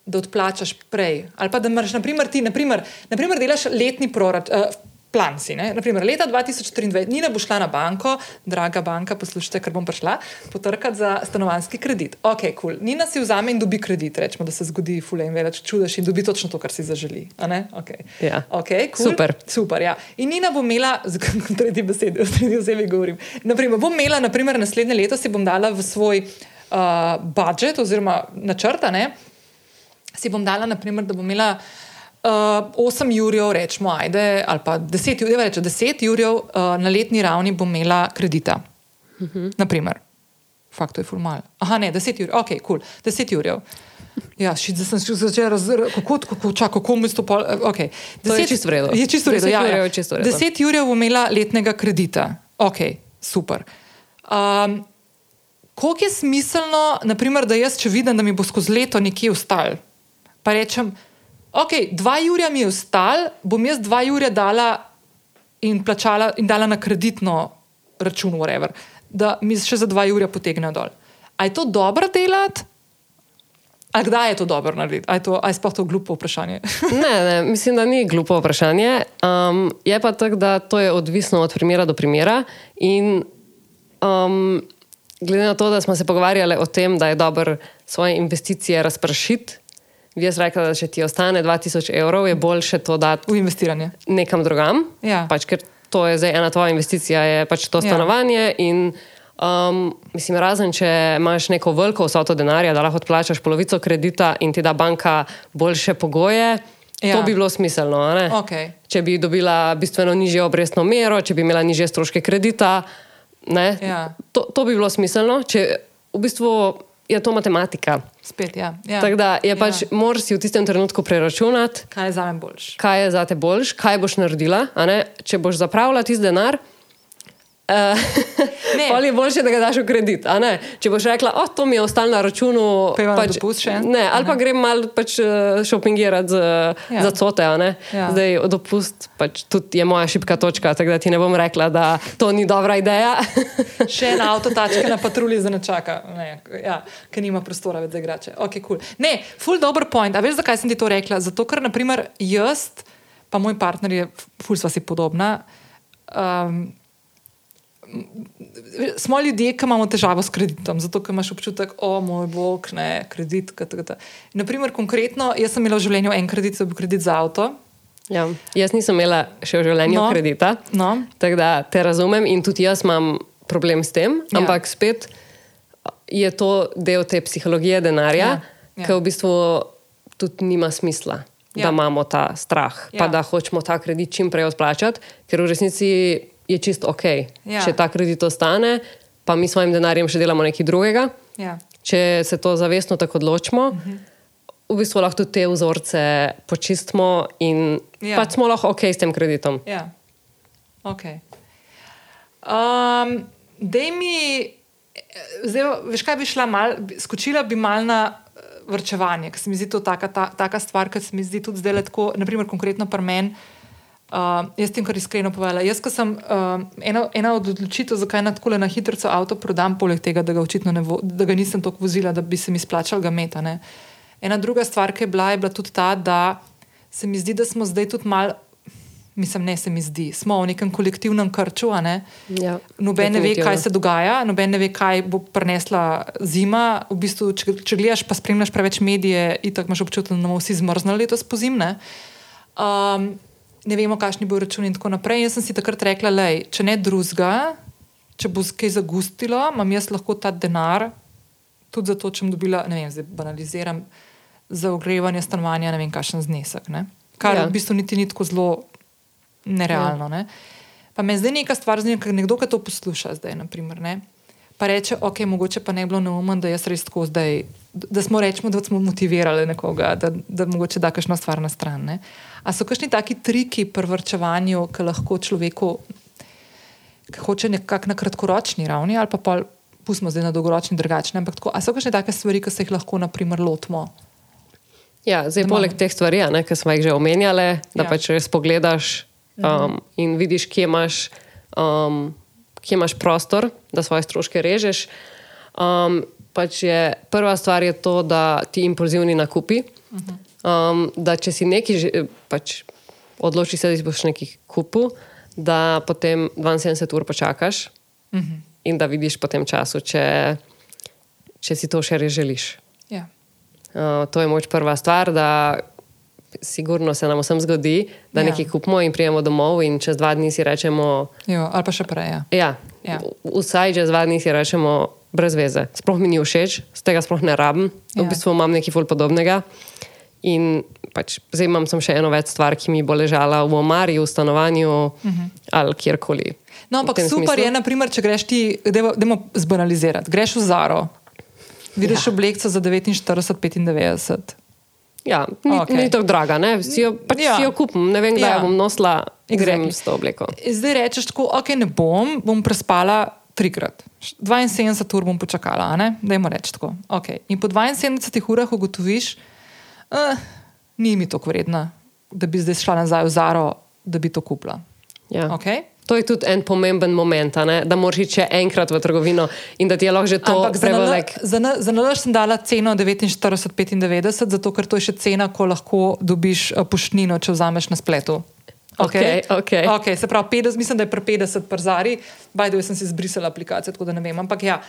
da odplačaš prej? Ali pa da imaš, naprimer, ti, naprimer, naprimer delaš letni proračun. Uh, Plan si, ne? naprimer, leta 2023, Nina bo šla na banko, draga banka, poslušajte, ker bom prišla, potrkati za stanovanski kredit. Ok, kul. Cool. Nina si vzame in dobi kredit, rečemo, da se zgodi, fule in več čudež in dobi točno to, kar si zaželi. Okay. Ja. Okay, cool. Super. Super, ja. In Nina bo imela, z tretji besedi, o tretji osebi govorim. Naprimer, bom imela, naprimer, naslednje leto si bom dala v svoj uh, budžet oziroma načrta, ne, si bom dala, naprimer, da bom imela uh, 8 jurjev, rečemo, ajde, ali pa 10 jurjev, reče 10 jurjev uh, na letni ravni bom imela kredita. Uh -huh. Naprimer. Fakt, je formal. Aha, ne, 10 jurjev, ok, kul, cool. 10 jurjev. Ja, šit, zdaj sem se začela razumeti, kako, kako, čak, kako mi to pol. Okay. To je čisto v redu. Je čisto v redu. 10 Ja, ja. je čisto v redu. 10 jurjev bom imela letnega kredita. Ok, super. Um, koliko je smiselno, naprimer, da jaz, če vidim, da mi bo skozi leto nekje ustal, pa rečem, ok, dva jurja mi je ustal, bom jaz dva jurja dala in plačala in dala na kreditno račun, whatever, da mi še za dva jurja potegnejo dol. A je to dobro delati? A kdaj je to dobro narediti? A je, to, a je sploh to glupo vprašanje? Ne, ne, mislim, da ni glupo vprašanje. Um, je pa tako, da to je odvisno od primera do primera. In um, glede na to, da smo se pogovarjali o tem, da je dobro svoje investicije razpršiti, bi jaz rekla, da če ti ostane 2000 evrov, je boljše to dati v investiranje. nekam drugam. Ja. Pač, ker to je zdaj ena tvoja investicija, je pač to Ja. stanovanje. In, um, mislim, razen če imaš neko veliko vsoto denarja, da lahko odplačaš polovico kredita in ti da banka boljše pogoje, ja. Ja. to bi bilo smiselno. Okej. Če bi dobila bistveno nižjo obrestno mero, če bi imela nižje stroške kredita, ne, Ja. to, to bi bilo smiselno. Če, v bistvu je to matematika. Spet, ja. ja. Tako da je pač, Ja. moraš si v tistem trenutku preračunati, Kaj je za me boljš? kaj je za te boljš, kaj boš naredila. Če boš zapravila tisti denar, Ne. pol je boljše, da ga daš v kredit. Če boš rekla, oh, to mi je ostalo na računu. Pa imam na? Ne, ali pa grem malo pač, uh, šopingirati za, Ja. za cote. Ja. Zdaj, dopust pač, tudi je moja šipka točka, tako da ti ne bom rekla, da to ni dobra ideja. Še ena avtotačka na patrulji za nečaka, ne, ja, ker nima prostora več za igrače. Okay, cool. Ne, full dobro point. A veš, zakaj sem ti to rekla? Zato, ker naprimer jaz, pa moj partner je, full sva si podobna. Um, Smo ljudje, ki imamo težavo s kreditom, zato ker imaš občutek, o moj bog, ne, kredit. Kata. Naprimer, konkretno, jaz sem imela v življenju en kredit, to je bil kredit za avto. ja. Jaz nisem imela še v življenju No. kredita. No. Tako da te razumem in tudi jaz imam problem s tem, Ja. ja. ampak spet je to del te psihologije denarja, Ja, ja. ki v bistvu tudi nima smisla, Ja. da imamo ta strah, ja. pa da hočemo ta kredit čim prej odplačati, ker v resnici je čist ok. Ja. Če ta kredit ostane, pa mi s svojim denarjem še delamo nekaj drugega. Ja. Če se to zavestno tako odločimo, uh Mhm. -huh. v bistvu lahko tudi te vzorce počistimo in Ja. pač smo lahko ok s tem kreditom. Ja, ok. Um, Dej mi, zdaj, veš, kaj bi šla mal, skočila bi mal na eh, vrčevanje, ker se mi zdi to taka, ta, taka stvar, ki se mi zdi tudi zdaj tako, naprimer, konkretno pri meni. Uh, jaz tem, kar iskreno povedala. Jaz, ko sem uh, ena, ena od odločitev, zakaj na tako na hitro avto prodam, poleg tega, da ga očitno ne vo, da ga nisem toliko vozila, da bi se mi splačal ga meta. Ne. Ena druga stvar, ki je bila, je bila tudi ta, da se mi zdi, da smo zdaj tudi mal, mislim, ne se mi zdi, smo v nekem kolektivnem krču. Ne? Ja, Noben ne ve, kaj se dogaja, noben ne ve, kaj bo prinesla zima. V bistvu, če, če gledaš, pa spremljaš preveč medije, in tako imaš občutek, da bomo vsi zmrznili letos po zimne. Um, ne vemo, kakšni bo računi in tako naprej. Jaz sem si takrat rekla, da če ne drugega, če bo kaj zagustilo, imam jaz lahko ta denar, tudi zato, če bom dobila, ne vem, zdaj banaliziram, za ogrevanje stanovanja, ne vem, kakšen znesek. Ne? Kar ja. Ja. v bistvu niti ni tako zelo nerealno. Ne? Pa me zdaj neka stvar zanima, ker nekdo, ki to posluša zdaj, naprimer, ne, pa reče, ok, mogoče pa ne bi bilo neumen, da jaz res tako zdaj, da smo rečemo, da smo motivirali nekoga, da, da mogoče da kakšno stvar na stran. Ne. A so kakšni taki triki pri vrčevanju, ki lahko človeku, ki hoče nekako na kratkoročni ravni ali pa pol, pustimo zdaj na dolgoročni drugačni, ampak tako, a so kakšne take stvari, ki se jih lahko, naprimer, lotimo? Ja, zdaj, poleg teh stvari, ki smo jih že omenjali, da Ja. pač res pogledaš um, in vidiš, kje imaš, um, kje imaš prostor, da svoje stroške režeš. Um, pač je, prva stvar je to, da ti impulzivni nakupi. Um, da če si neki, pač odločiš se, da si boš nekaj kupil, da potem 72 ur počakaš in da vidiš po tem času, če, če si to še res želiš. Ja. Uh, to je moč prva stvar, da sigurno se nam vsem zgodi, da Ja. nekaj kupimo in prijemo domov in čez dva dni si rečemo, Jo, ali pa še prej. Ja. ja, Ja. ja. vsaj čez dva dni si rečemo brez veze. Sploh mi ni všeč, z tega sploh ne rabim, Ja. v bistvu imam nekaj ful podobnega. In pač zdaj imam še eno več stvar, ki mi bo ležala v omari, v stanovanju uh -huh. ali kjerkoli. No, ampak super smislu. je, naprimer, če greš ti, da zbanalizirati. Greš v Zaro, vidiš ja. oblekco za 49,95. Ja, ni, okay. ni tako draga, ne? Si jo, pač Ja. si jo kupim, ne vem, kdaj Ja. bom nosila, grem Exactly. s to obleko. Zdaj rečeš tako, ok, ne bom, bom prespala trikrat. 72 ur bom počakala, a ne? dajmo reči tako. Okay. In po 72 urah ugotoviš, uh, ni mi to vredno, da bi zdaj šla nazaj v Zaro, da bi to kupila. Ja. Okay? To je tudi en pomemben moment, da moraš iti še enkrat v trgovino in da ti je lahko že to prevelik. za na- za nalaž sem dala ceno 49,95, zato ker to je še cena, ko lahko dobiš eh, poštnino, če vzameš na spletu. Okej, okej. okay, se pravi, 50, mislim, da je pri 50 przari, bajdo sem si zbrisala aplikacijo, tako da ne vem. Ampak ja,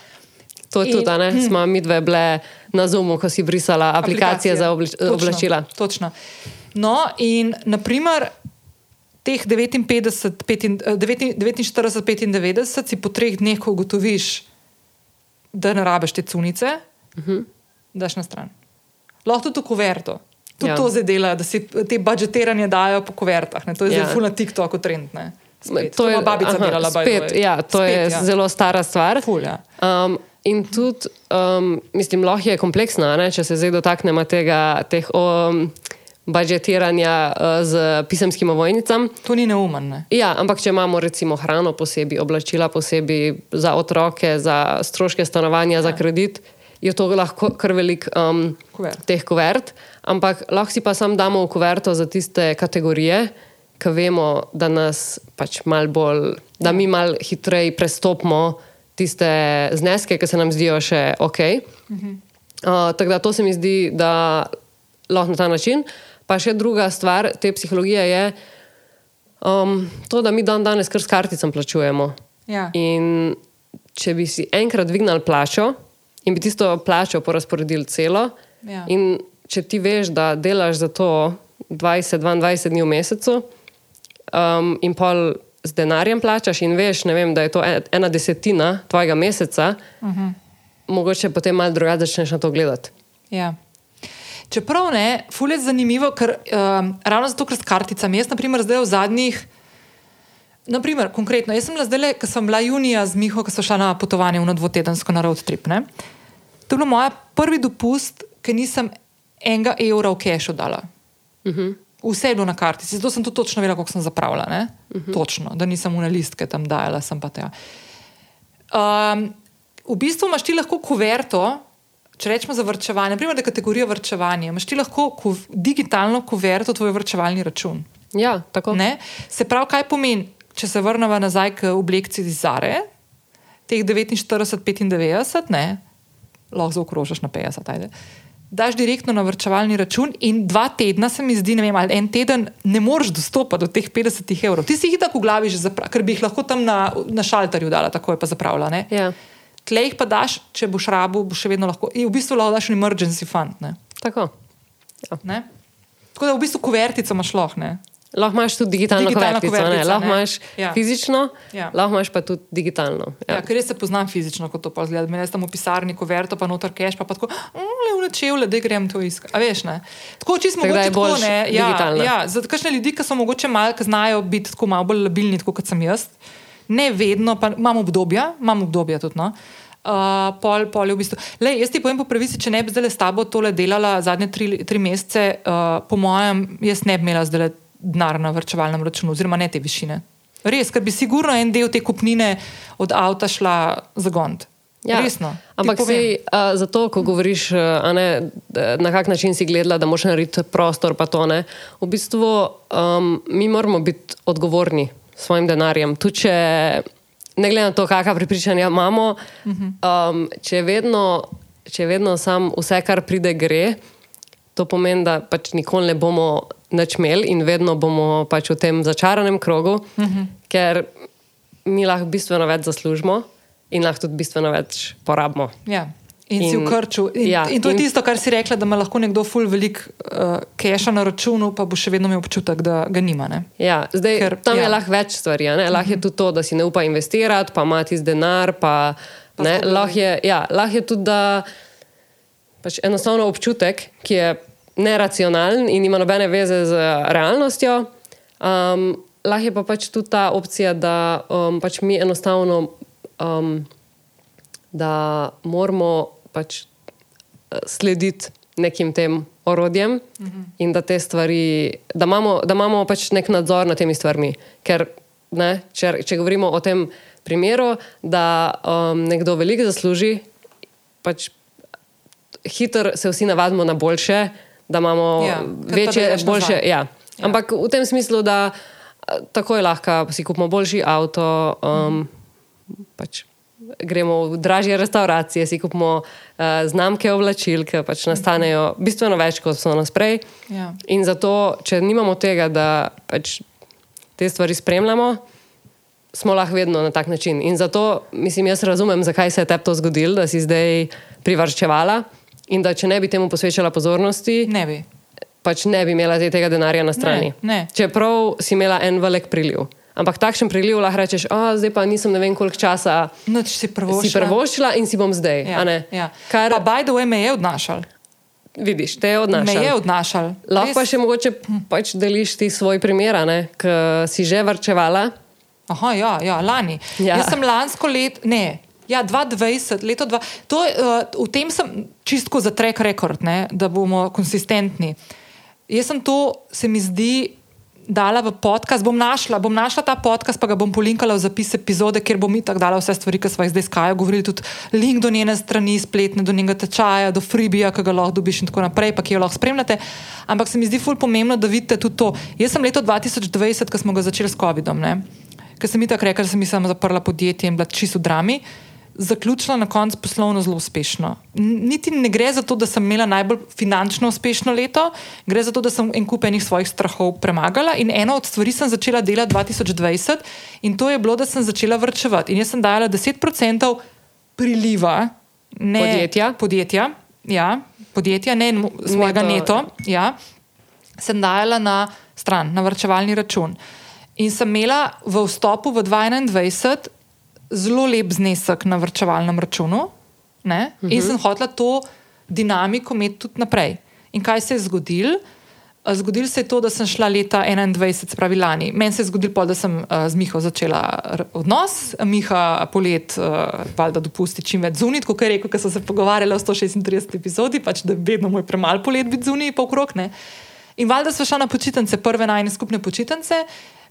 To je In- tudi, a ne? Smo mi dve bile na Zoomu, ko si brisala aplikacije za oblač, Točno, oblačila. Točno. No, in naprimer, teh 59, petin- eh, 49, 95 si po treh dneh, ko ugotoviš, da ne rabiš te cunice, uh Mhm. -huh. daš na stran. Lahko tudi v kuverto. Tudi ja. To zdaj dela, da si te budžetiranje dajo po kuvertah. Ne? To je Ja. ful na TikToku trend. Ne? Spet. To je babica aha, delala. Spet, ja, to Spet, je ja. zelo stara stvar. Ful, ja. Um, in tudi, um, mislim, lahko je kompleksna, ne? če se zdaj dotaknemo tega, teh um, budžetiranja uh, z pisemskim ovojnicam. To ni neumen. Ne? Ja, ampak če imamo recimo hrano posebej, oblačila posebej za otroke, za stroške stanovanja, ja. za kredit, je to lahko kar velik um, Kuvert. teh kuvert. Ampak lahko si pa sam damo v kuverto za tiste kategorije, ki vemo, da nas pač mal bolj, da mi mal hitreje prestopimo tiste zneske, ki se nam zdijo še ok. Uh, tako da to se mi zdi, da lahko na ta način. Pa še druga stvar te psihologije je um, to, da mi dan danes kar s karticam plačujemo. Ja. In če bi si enkrat dvignili plačo in bi tisto plačo porazporedili celo, Ja. in če ti veš, da delaš za to 20-22 dni v mesecu, um, in pol z denarjem plačaš, in veš, vem, da je to en- ena desetina tvojega meseca, uh Mhm. -huh. mogoče potem malo drugače začneš na to gledati. Ja. Čeprav ne, ful je zanimivo, ker um, ravno zato, ker s karticami, jaz, naprimer, zdaj v zadnjih, naprimer, konkretno, jaz sem bila zdaj, ker sem bila junija z Miho, ko so šla na potovanje v dvotedensko na road trip. Ne? To je bil moj prvi dopust, ker nisem enega evra v kešu dala. Uh -huh. Vse je bilo na kartici, zato sem tudi točno vedela, koliko sem zapravila. Uh -huh. Točno, da nisem v listke tam dajala, sem pa tja. Um, v bistvu imaš ti lahko kuverto, če rečemo za vrčevanje, naprimer, da je kategorija vrčevanja, imaš ti lahko kuv, digitalno kuverto, tvoj vrčevalni račun. Ja, tako. Ne? Se pravi, kaj pomeni, če se vrnemo nazaj k oblekci iz Zare, teh 49-95, ne, lahko zaokrožiš na 50. Ajde. Daš direktno na vrčevalni račun, in dva tedna se mi zdi, ne vem, ali en teden ne moreš dostopati do teh 50 evrov. Ti si jih tako v glavi že zapravil, ker bi jih lahko tam na, na šalterju dala, tako je pa zapravila. Ne? Ja, Tle jih pa daš, če boš rabu, boš še vedno lahko. In v bistvu lahko daš emergency fund. Ne? tako. Ja. Ne? Tako da v bistvu kuvertico imaš lahko. Ne. Lahko imaš tudi digitalno Digitalna kuvertico, ne? kuvertica, lahko ne. imaš Ja. fizično, Ja. lahko imaš pa tudi digitalno. Ja. Ja. Ker jaz se poznam fizično, kot to pa zgleda. Mene tam v pisarni, ko verto, pa noter keš, pa, pa tako, le v čevlje, da grem to iskati. A veš, ne? Tako čisto mogoče tako, ne. Ja, digitalno. ja, za kakšne ljudi, ki so mogoče malo, ki znajo biti tako malo bolj labilni, tako kot sem jaz. Ne vedno, pa imam obdobja, imam obdobja tudi. No. Uh, pol, pol je v bistvu. Lej, jaz ti povem po pravici, če ne bi zdaj s tabo tole delala zadnje tri, tri mesece, uh, po mojem, jaz ne bi imela zdaj denar na vrčevalnem računu, oziroma ne te višine. Res, ker bi sigurno en del te kupnine od avta šla za gond. Ja, Resno. Ampak si, uh, zato, ko govoriš, uh, a ne, na kak način si gledala, da moraš narediti prostor, pa to ne. V bistvu um, mi moramo biti odgovorni s svojim denarjem. Tudi če, ne glede na to, kakšna prepričanja imamo, um, če je vedno, če je vedno sam vse, kar pride, gre, to pomeni, da pač nikoli ne bomo nič imeli in vedno bomo pač v tem začaranem krogu, uh -huh. ker mi lahko bistveno več zaslužimo in lahko tudi bistveno več porabimo. Ja. In, in si v krču. In, ja, in to je in- tisto, kar si rekla, da ima lahko nekdo ful velik uh, keša na računu, pa bo še vedno imel občutek, da ga nima. Ne? Ja, zdaj, Ker- tam ja. je lahko več stvari. a ne. Lahko je tudi to, da si ne upa investirati, pa ima tisti denar. Pa, Pa lahko, je, ja, lahko je tudi, da pač enostavno občutek, ki je neracionalen in ima nobene veze z realnostjo. Um, lahko je pa pač tudi ta opcija, da um, pač mi enostavno. Um, da moramo pač eh, slediti nekim tem orodjem uh -huh. in da stvari, da imamo, da imamo pač nek nadzor nad temi stvarmi. Ker, ne, če, če govorimo o tem primeru, da um, nekdo veliko zasluži, pač hitro se vsi navadimo na boljše, da imamo Ja, večje, boljše. Ja. Ja. Ampak v tem smislu, da eh, takoj lahko si kupimo boljši avto. Um, pač gremo v dražje restauracije, si kupimo uh, znamke oblačil, ki pač nastanejo bistveno več, kot so nas prej. Ja. In zato, če nimamo tega, da pač te stvari spremljamo, smo lahko vedno na tak način. In zato, mislim, jaz razumem, zakaj se je tebi to zgodilo, da si zdaj privrčevala in da če ne bi temu posvečala pozornosti, Ne bi. pač ne bi imela zdaj tega denarja na strani. Ne, ne. Čeprav si imela en velik priliv. Ampak takšen priliv lahko rečeš, oh, zdaj pa nisem ne vem koliko časa Noč si si prvoščila in si bom zdaj. a ne? ja. Kar Pa the way, me je odnašal. vidiš, te je odnašal. Me je odnašal. Lahko pa še mogoče pač deliš ti svoj primer, ki si že varčevala. Aha, ja, ja lani. Ja. Ja. Jaz sem lansko leto, ne. Ja, 2020, leto 2. To, je, uh, v tem sem čistko za trek rekord, ne, da bomo konsistentni. Jaz sem to, se mi zdi, dala v podcast, bom našla, bom našla ta podcast, pa ga bom polinkala v zapis epizode, kjer bom itak dala vse stvari, ki smo jih zdaj skajo, govorili tudi link do njene strani, spletne, do njenega tečaja, do freebija, ki ga lahko dobiš in tako naprej, pa ki jo lahko spremljate. Ampak se mi zdi ful pomembno, da vidite tudi to. Jaz sem leto 2020, ko smo ga začeli s COVID-om, ker sem itak rekla, da sem mislila, zaprla podjetje in bila čisto drami. Zaključila na koncu poslovno zelo uspešno. Niti ne gre za to, da sem imela najbolj finančno uspešno leto, gre za to, da sem en kup enih svojih strahov premagala. In eno od stvari sem začela delati 2020, in to je bilo, da sem začela vrčevati. In jaz sem dajala 10% priliva ne, Podjetja? podjetja, ja, podjetja, ne svojega Neto. neto, ja, sem dajala na stran, na vrčevalni račun. In sem imela v vstopu v 2021 zelo lep znesek na vrčevalnem računu, ne? in sem hotela to dinamiko imeti tudi naprej. In kaj se je zgodilo? Eh, Zgodilo se je to, da sem šla leta 21, se pravi lani. Meni se je zgodilo, pol, da sem uh, z Miho začela odnos, Miha polet, uh, valjda dopusti čim več zunit, kot je rekel, ker so se pogovarjali o 136 epizodi, pač da je vedno moj premal polet biti zunit, pa okrog ne. In valjda smo šla na počitnice, prve najne skupne počitnice.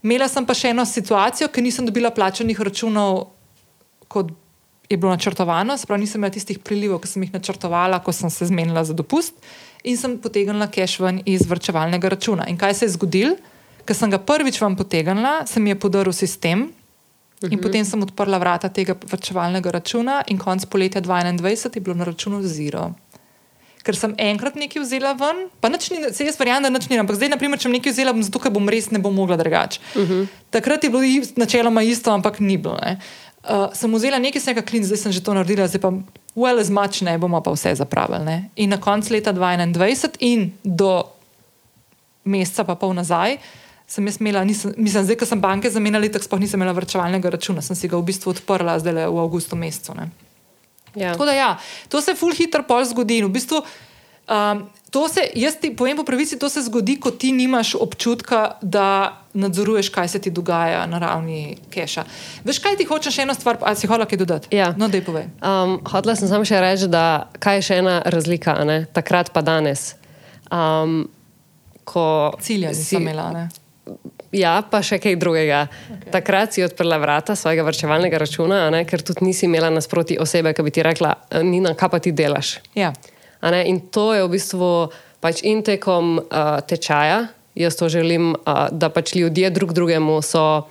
Imela sem pa še eno situacijo, ker nisem dobila plačanih računov, kot je bilo načrtovano, se pravi, nisem imela tistih prilivov, ki sem jih načrtovala, ko sem se zmenila za dopust, in sem potegnila cash ven iz vrčevalnega računa. In kaj se je zgodilo? Ker sem ga prvič vam potegnila, se mi je podaril sistem. In Mhm. potem sem odprla vrata tega vrčevalnega računa, in konec poletja 2021 je bilo na računu zero. Ker sem enkrat nekaj vzela ven, pa nič ni, se jaz verjamem, da nič ni, ampak zdaj, naprimer, če nekaj vzela, bom zato, ker bom res ne bom mogla drugače. Uh -huh. Takrat je bilo načeloma isto, ampak ni bilo. ne. Uh, sem vzela nekaj, sem rekla, klin, zdaj sem že to naredila, zdaj pa well as much ne bomo pa vse zapravili. Ne. In na koncu leta 2021 in do meseca pa pol nazaj. Sem jaz imela, nisem, mislim, zdaj, ko sem banke zamenjala, tako sploh nisem imela vrčevalnega računa, sem si ga v bistvu odprla zdaj v avgustu mesecu. Ne. Ja. Tako da ja, to se ful hitro pol zgodi. In V bistvu, um, to se, jaz ti povem po pravici, to se zgodi, ko ti nimaš občutka, da nadzoruješ, kaj se ti dogaja na ravni keša. Veš, kaj ti hočeš eno stvar, ali si hola kaj dodati? Ja. No, dej povej. Um, hotela sem samo še reči, da kaj je še ena razlika, ne? takrat pa danes. Um, ko Cilja si- imela. Ne? Ja, pa še kaj drugega. Okay. Takrat si odprla vrata svojega vrčevalnega računa, ne, ker tudi nisi imela nasproti osebe, ki bi ti rekla, Nina, kaj pa ti delaš. Ja. In to je v bistvu pač in tekom uh, tečaja. Jaz to želim, uh, da pač ljudje drug drugemu so,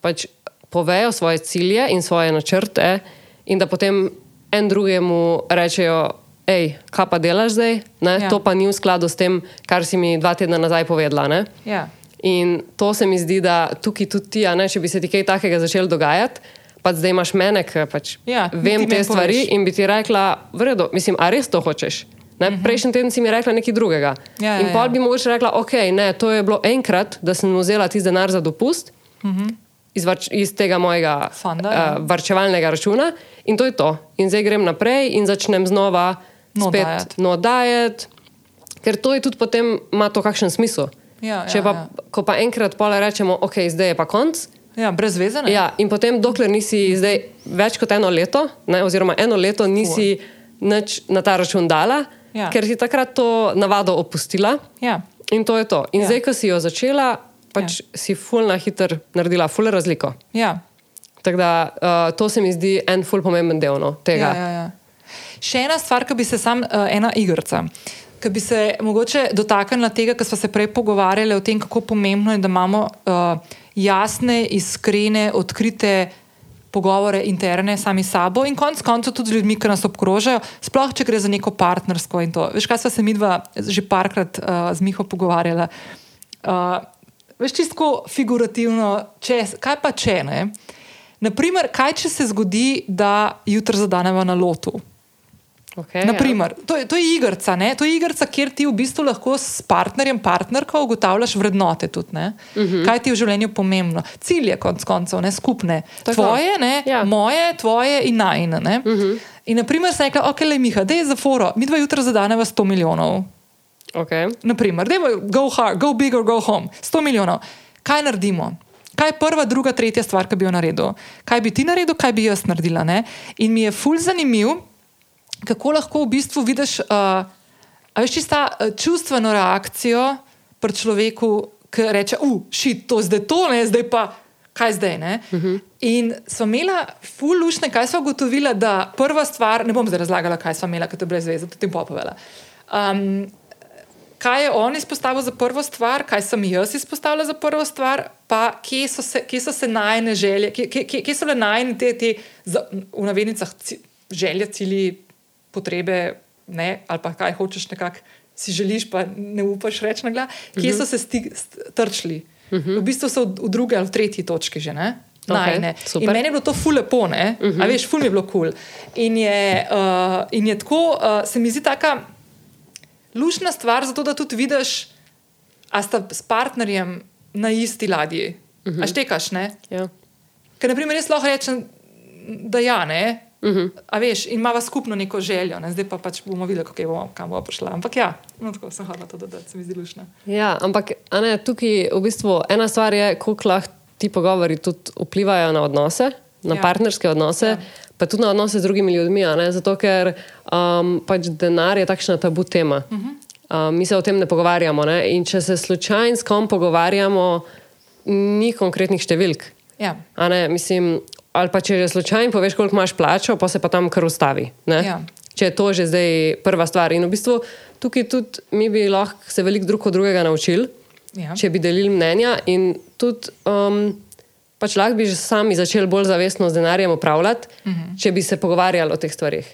pač povejo svoje cilje in svoje načrte, in da potem en drugemu rečejo, hej, kaj pa delaš zdaj? Ja. To pa ni v skladu s tem, kar si mi dva tedna nazaj povedala. Ja. In to se mi zdi, da tukaj tudi ti, ne, če bi se ti kaj takega začel dogajati. Pa zdaj imaš mene, ki pač ja, vem te stvari poveš. in bi ti rekla, vredo, mislim, a res to hočeš? Uh mhm. -huh. Prejšnji teden si mi rekla nekaj drugega. Ja, in ja, pol ja. bi mogoče rekla, ok, ne, to je bilo enkrat, da sem vzela ti denar za dopust uh mhm. -huh. iz, varč, iz tega mojega Fanda, ja. uh, varčevalnega računa in to je to. In zdaj grem naprej in začnem znova no spet diet. no dajet, ker to je tudi potem ima to kakšen smisel. Ja, Če ja, pa, ja. ko pa enkrat pole rečemo, ok, zdaj je pa konc. Ja, brez veze. ne? Ja, in potem, dokler nisi zdaj več kot eno leto, ne, oziroma eno leto nisi nič na ta račun dala, Ja. ker si takrat to navado opustila. Ja. In to je to. In Ja. zdaj, ko si jo začela, pač si ful na hiter naredila ful razliko. Ja. Tako da uh, to se mi zdi en ful pomemben del no, tega. Ja, ja, ja. Še ena stvar, ki bi se sam, uh, ena igrica, ki bi se mogoče dotaknila tega, kar smo se prej pogovarjali o tem, kako pomembno je, da imamo uh, jasne, iskrene, odkrite pogovore interne sami s sabo in konec koncev tudi z ljudmi, ki nas obkrožajo, sploh če gre za neko partnersko in to. Veš, kaj sva se mi dva že parkrat uh, z Miho pogovarjala. Uh, veš, čisto figurativno, če, kaj pa če ne? Naprimer, kaj če se zgodi, da jutri zadaneva na lotu? Okay, Naprimer, to, je, to je igrica, ne? to je igrica, kjer ti v bistvu lahko s partnerjem, partnerko ugotavljaš vrednote. Tudi, uh Mhm. -huh. Kaj ti je v življenju pomembno? Cilje, konc koncev, ne skupne. Tako. Tvoje, ne? Ja. moje, tvoje in najne. Uh Mhm. -huh. In, naprimer, se je rekla, ok, le Miha, da je za foro, mi dva jutra zadaneva 100 milijonov. Okay. Naprimer, dajmo go hard, go big or go home, 100 milijonov. Kaj naredimo? Kaj je prva, druga, tretja stvar, ki bi jo naredil? Kaj bi ti naredil, kaj bi jaz naredila? Ne? In mi je fulj zanimiv, kako lahko v bistvu vidiš, uh, veš, čista uh, čustveno reakcijo pri človeku, ki reče: Uf, šit, to zdaj to, ne, zdaj pa. Kaj zdaj? Uh -huh. In smo imeli ful lušne, kaj smo ugotovili, da prva stvar, ne bom zdaj razlagala, kaj smo imeli, ker to je brez veze, bom povedala. Um, kaj je on izpostavil za prvo stvar, kaj sem jaz izpostavila za prvo stvar, pa kje so se, kje so se najne želje, kje, kje, kje so bile najne te, te za, v navednicah ci, želje, cilji, potrebe, ne, ali pa kaj hočeš nekako si želiš, pa ne upaš reči na glas, kje so se sti, st, trčili. V bistvu so v, v drugi ali v tretji točki že. Ne? Najne. super. In meni je bilo to ful lepo, uh -huh. a veš, ful mi je bilo kul. Cool. In, je, uh, in je tako, uh, se mi zdi taka lušna stvar, zato da tudi vidiš, a sta s partnerjem na isti ladji. Uh -huh. A štekaš, ne? Ja. Ker, na primer, jaz lahko rečem, da ja, ne. Uh -huh. A veš, imamo skupno neko željo, ne? zdaj pa pač bomo videli, kako bomo, kam bomo prišla. Ampak ja, no, tako sem hodila to dodati, se mi zdi lušno. Ja, ampak a ne, tukaj v bistvu ena stvar je, koliko lahko ti pogovori tudi vplivajo na odnose, na Ja. partnerske odnose, Ja. pa tudi na odnose z drugimi ljudmi. Zato, ker um, pač denar je takšna tabu tema. Uh -huh. um, mi se o tem ne pogovarjamo. Ne? In če se slučajno s kom pogovarjamo, ni konkretnih številk. Ja. Ne, mislim, ali pa če že slučajno poveš, koliko imaš plačo, pa se pa tam kar ustavi. ne. Ja. Če je to že zdaj prva stvar. In v bistvu tukaj tudi mi bi lahko se veliko drug od drugega naučili, Ja. če bi delili mnenja. In tudi um, pač lahko bi že sami začeli bolj zavestno z denarjem upravljati, uh -huh. če bi se pogovarjali o teh stvarih.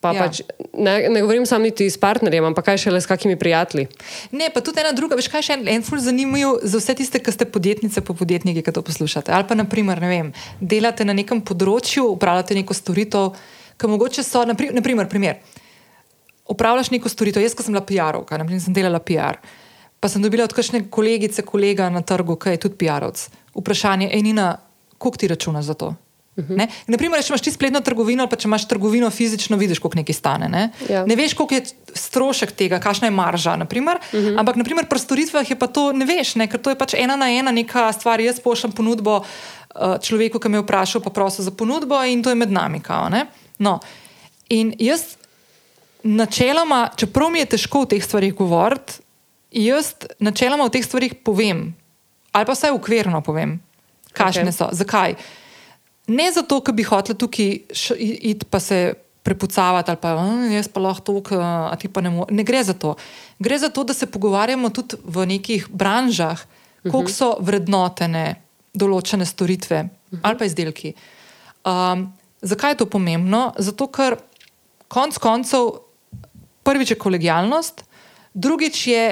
Pa Ja. pač, ne, ne govorim samo niti s partnerjem, ampak kaj šele s kakimi prijatelji. Ne, pa tudi ena druga, veš, kaj je še en, en ful zanimiv za vse tiste, ki ste podjetnice, pa podjetniki, ki to poslušate. Ali pa, naprimer, ne vem, delate na nekem področju, upravljate neko storitev, ki mogoče so, napri- naprimer, primer. Upravljaš neko storitev, jaz, ko sem bila PR-ovka, naprimer, sem delala PR. Pa sem dobila od kakšne kolegice, kolega na trgu, ki je tudi PR-ovc, vprašanje, Enina, koliko ti računaš za to? Ne? Naprimer, če imaš ti spletno trgovino, pa če imaš trgovino fizično, vidiš, koliko nekaj stane. Ne, Ja. ne veš, koliko je strošek tega, kakšna je marža. Naprimer. Uh -huh. Ampak naprimer, pri storitvah je pa to ne veš, ne? ker to je pač ena na ena neka stvar. Jaz pošljem ponudbo uh, človeku, ki me je vprašal, pa prosil za ponudbo, in to je med nami. Kao, ne? no. In jaz, načeloma, čeprav mi je težko o teh stvarih govoriti, jaz načeloma o teh stvarih povem. ali pa vsaj ukvirno povem, kakšne okay. so. Zakaj? Ne zato, ker bi hotel tukaj iti pa se prepucavati ali pa jaz pa lahko to, a ti pa ne moreš. Ne gre za to. Gre za to, da se pogovarjamo tudi v nekih branžah, koliko mhm. so vrednotene določene storitve -huh. ali pa izdelki. Um, zakaj je to pomembno? Zato, ker konc koncev prvič je kolegijalnost, drugič je,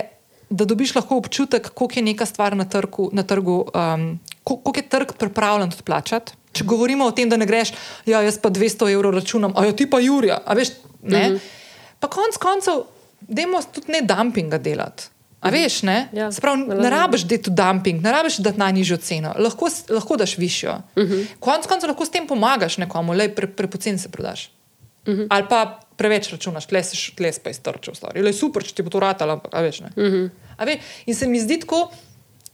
da dobiš lahko občutek, koliko je neka stvar na trgu, na trgu um, koliko je trg pripravljen tudi plačati. Če govorimo o tem, da ne greš, ja, jaz pa 200 evrov računam, a ja, ti pa Jurija, a veš, ne. Mm -hmm. Pa konc koncev, dajmo tudi ne dumpinga delati. A veš, ne? Ja, Sprav, ne rabiš dati dumping, ne rabiš dati najnižjo ceno, lahko, lahko daš višjo. Uh -huh. Konec koncev lahko s tem pomagaš nekomu, le pre, prepocen se prodaš. Uh -huh. Ali pa preveč računaš, tleseš, tles pa iztrčil, stari. Le super, če ti bo to ratalo, ampak veš, ne. Uh -huh. veš, in se mi zdi tako,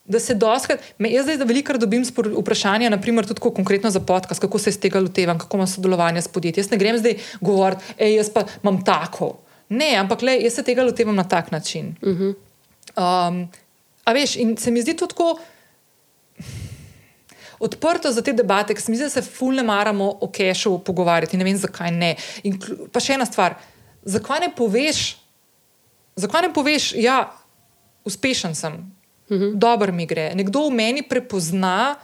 da se doskrat, me jaz zdaj veliko dobim vprašanja, naprimer tudi konkretno za podcast, kako se iz tega lotevam, kako imam sodelovanje s podjetji. Jaz ne grem zdaj govoriti, hej, jaz pa imam tako. Ne, ampak le, jaz se tega lotevam na tak način. Uh -huh. Um, a veš, in se mi zdi to tako odprto za te debate, ker se mi zdi, da se fulne maramo o kešu pogovarjati. Ne vem, zakaj ne. In pa še ena stvar, zakaj ne poveš, zakaj ne poveš, ja, uspešen sem, mhm. -huh. dobro mi gre. Nekdo v meni prepozna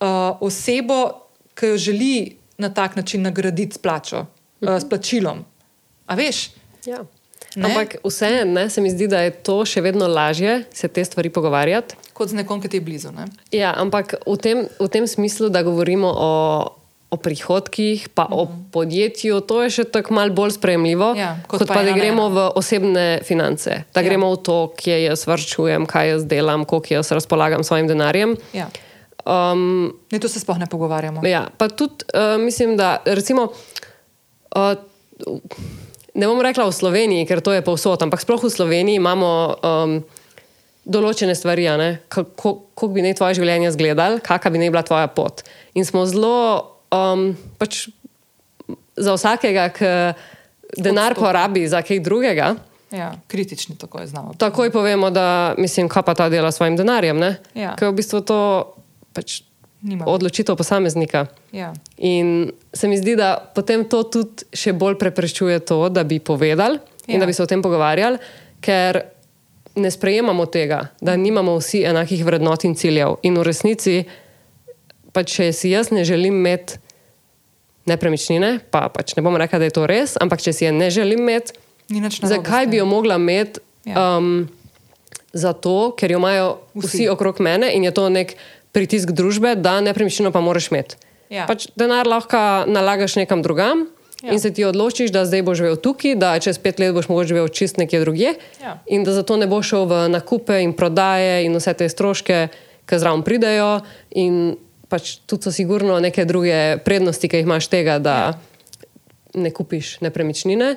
uh, osebo, ki jo želi na tak način nagraditi s plačo, uh -huh. uh, s plačilom. A veš? Ja. Ne? Ampak vseeno se mi zdi, da je to še vedno lažje se te stvari pogovarjati. Kot z nekom, ki ti je blizu. Ne? Ja, ampak v tem, v tem smislu, da govorimo o, o prihodkih, pa mm -hmm. o mhm. podjetju, to je še tako malo bolj sprejemljivo, ja, kot, kot pa, pa da gremo v osebne finance. Da ja. gremo v to, kje jaz vrčujem, kaj jaz delam, koliko jaz razpolagam s svojim denarjem. Ja. Um, ne, to se sploh ne pogovarjamo. Ja, pa tudi uh, mislim, da recimo. Uh, ne bom rekla v Sloveniji, ker to je povsod, ampak sploh v Sloveniji imamo um, določene stvari, kako bi naj tvoje življenje izgledalo, kakšna bi naj bila tvoja pot. In smo zelo um, pač za vsakega, ki denar Odstop. porabi za kaj drugega. Ja, kritični tako je znamo. Takoj povemo, da mislim, kaj pa ta dela s svojim denarjem. Ja. Ker v bistvu to pač Nima. odločitev posameznika. Ja. In se mi zdi, da potem to tudi še bolj preprečuje to, da bi povedali ja. in da bi se o tem pogovarjali, ker ne sprejemamo tega, da nimamo vsi enakih vrednot in ciljev. In v resnici, pa če si jaz ne želim imeti nepremičnine, pa pač ne bom rekla, da je to res, ampak če si je ne želim imeti, zakaj bi jo mogla imeti? Ja. Um, zato, ker jo imajo vsi. vsi okrog mene in je to nek pritisk družbe, da nepremičnino pa moraš imeti. Ja. Pač denar lahko nalagaš nekam drugam. Ja. In se ti odločiš, da zdaj boš živel tukaj, da čez pet let boš mogoče živel čist nekje drugje, ja. in da zato ne boš šel v nakupe in prodaje in vse te stroške, ki zraven pridejo. In pač tudi so sigurno neke druge prednosti, ki jih imaš tega, da ja. ne kupiš nepremičnine.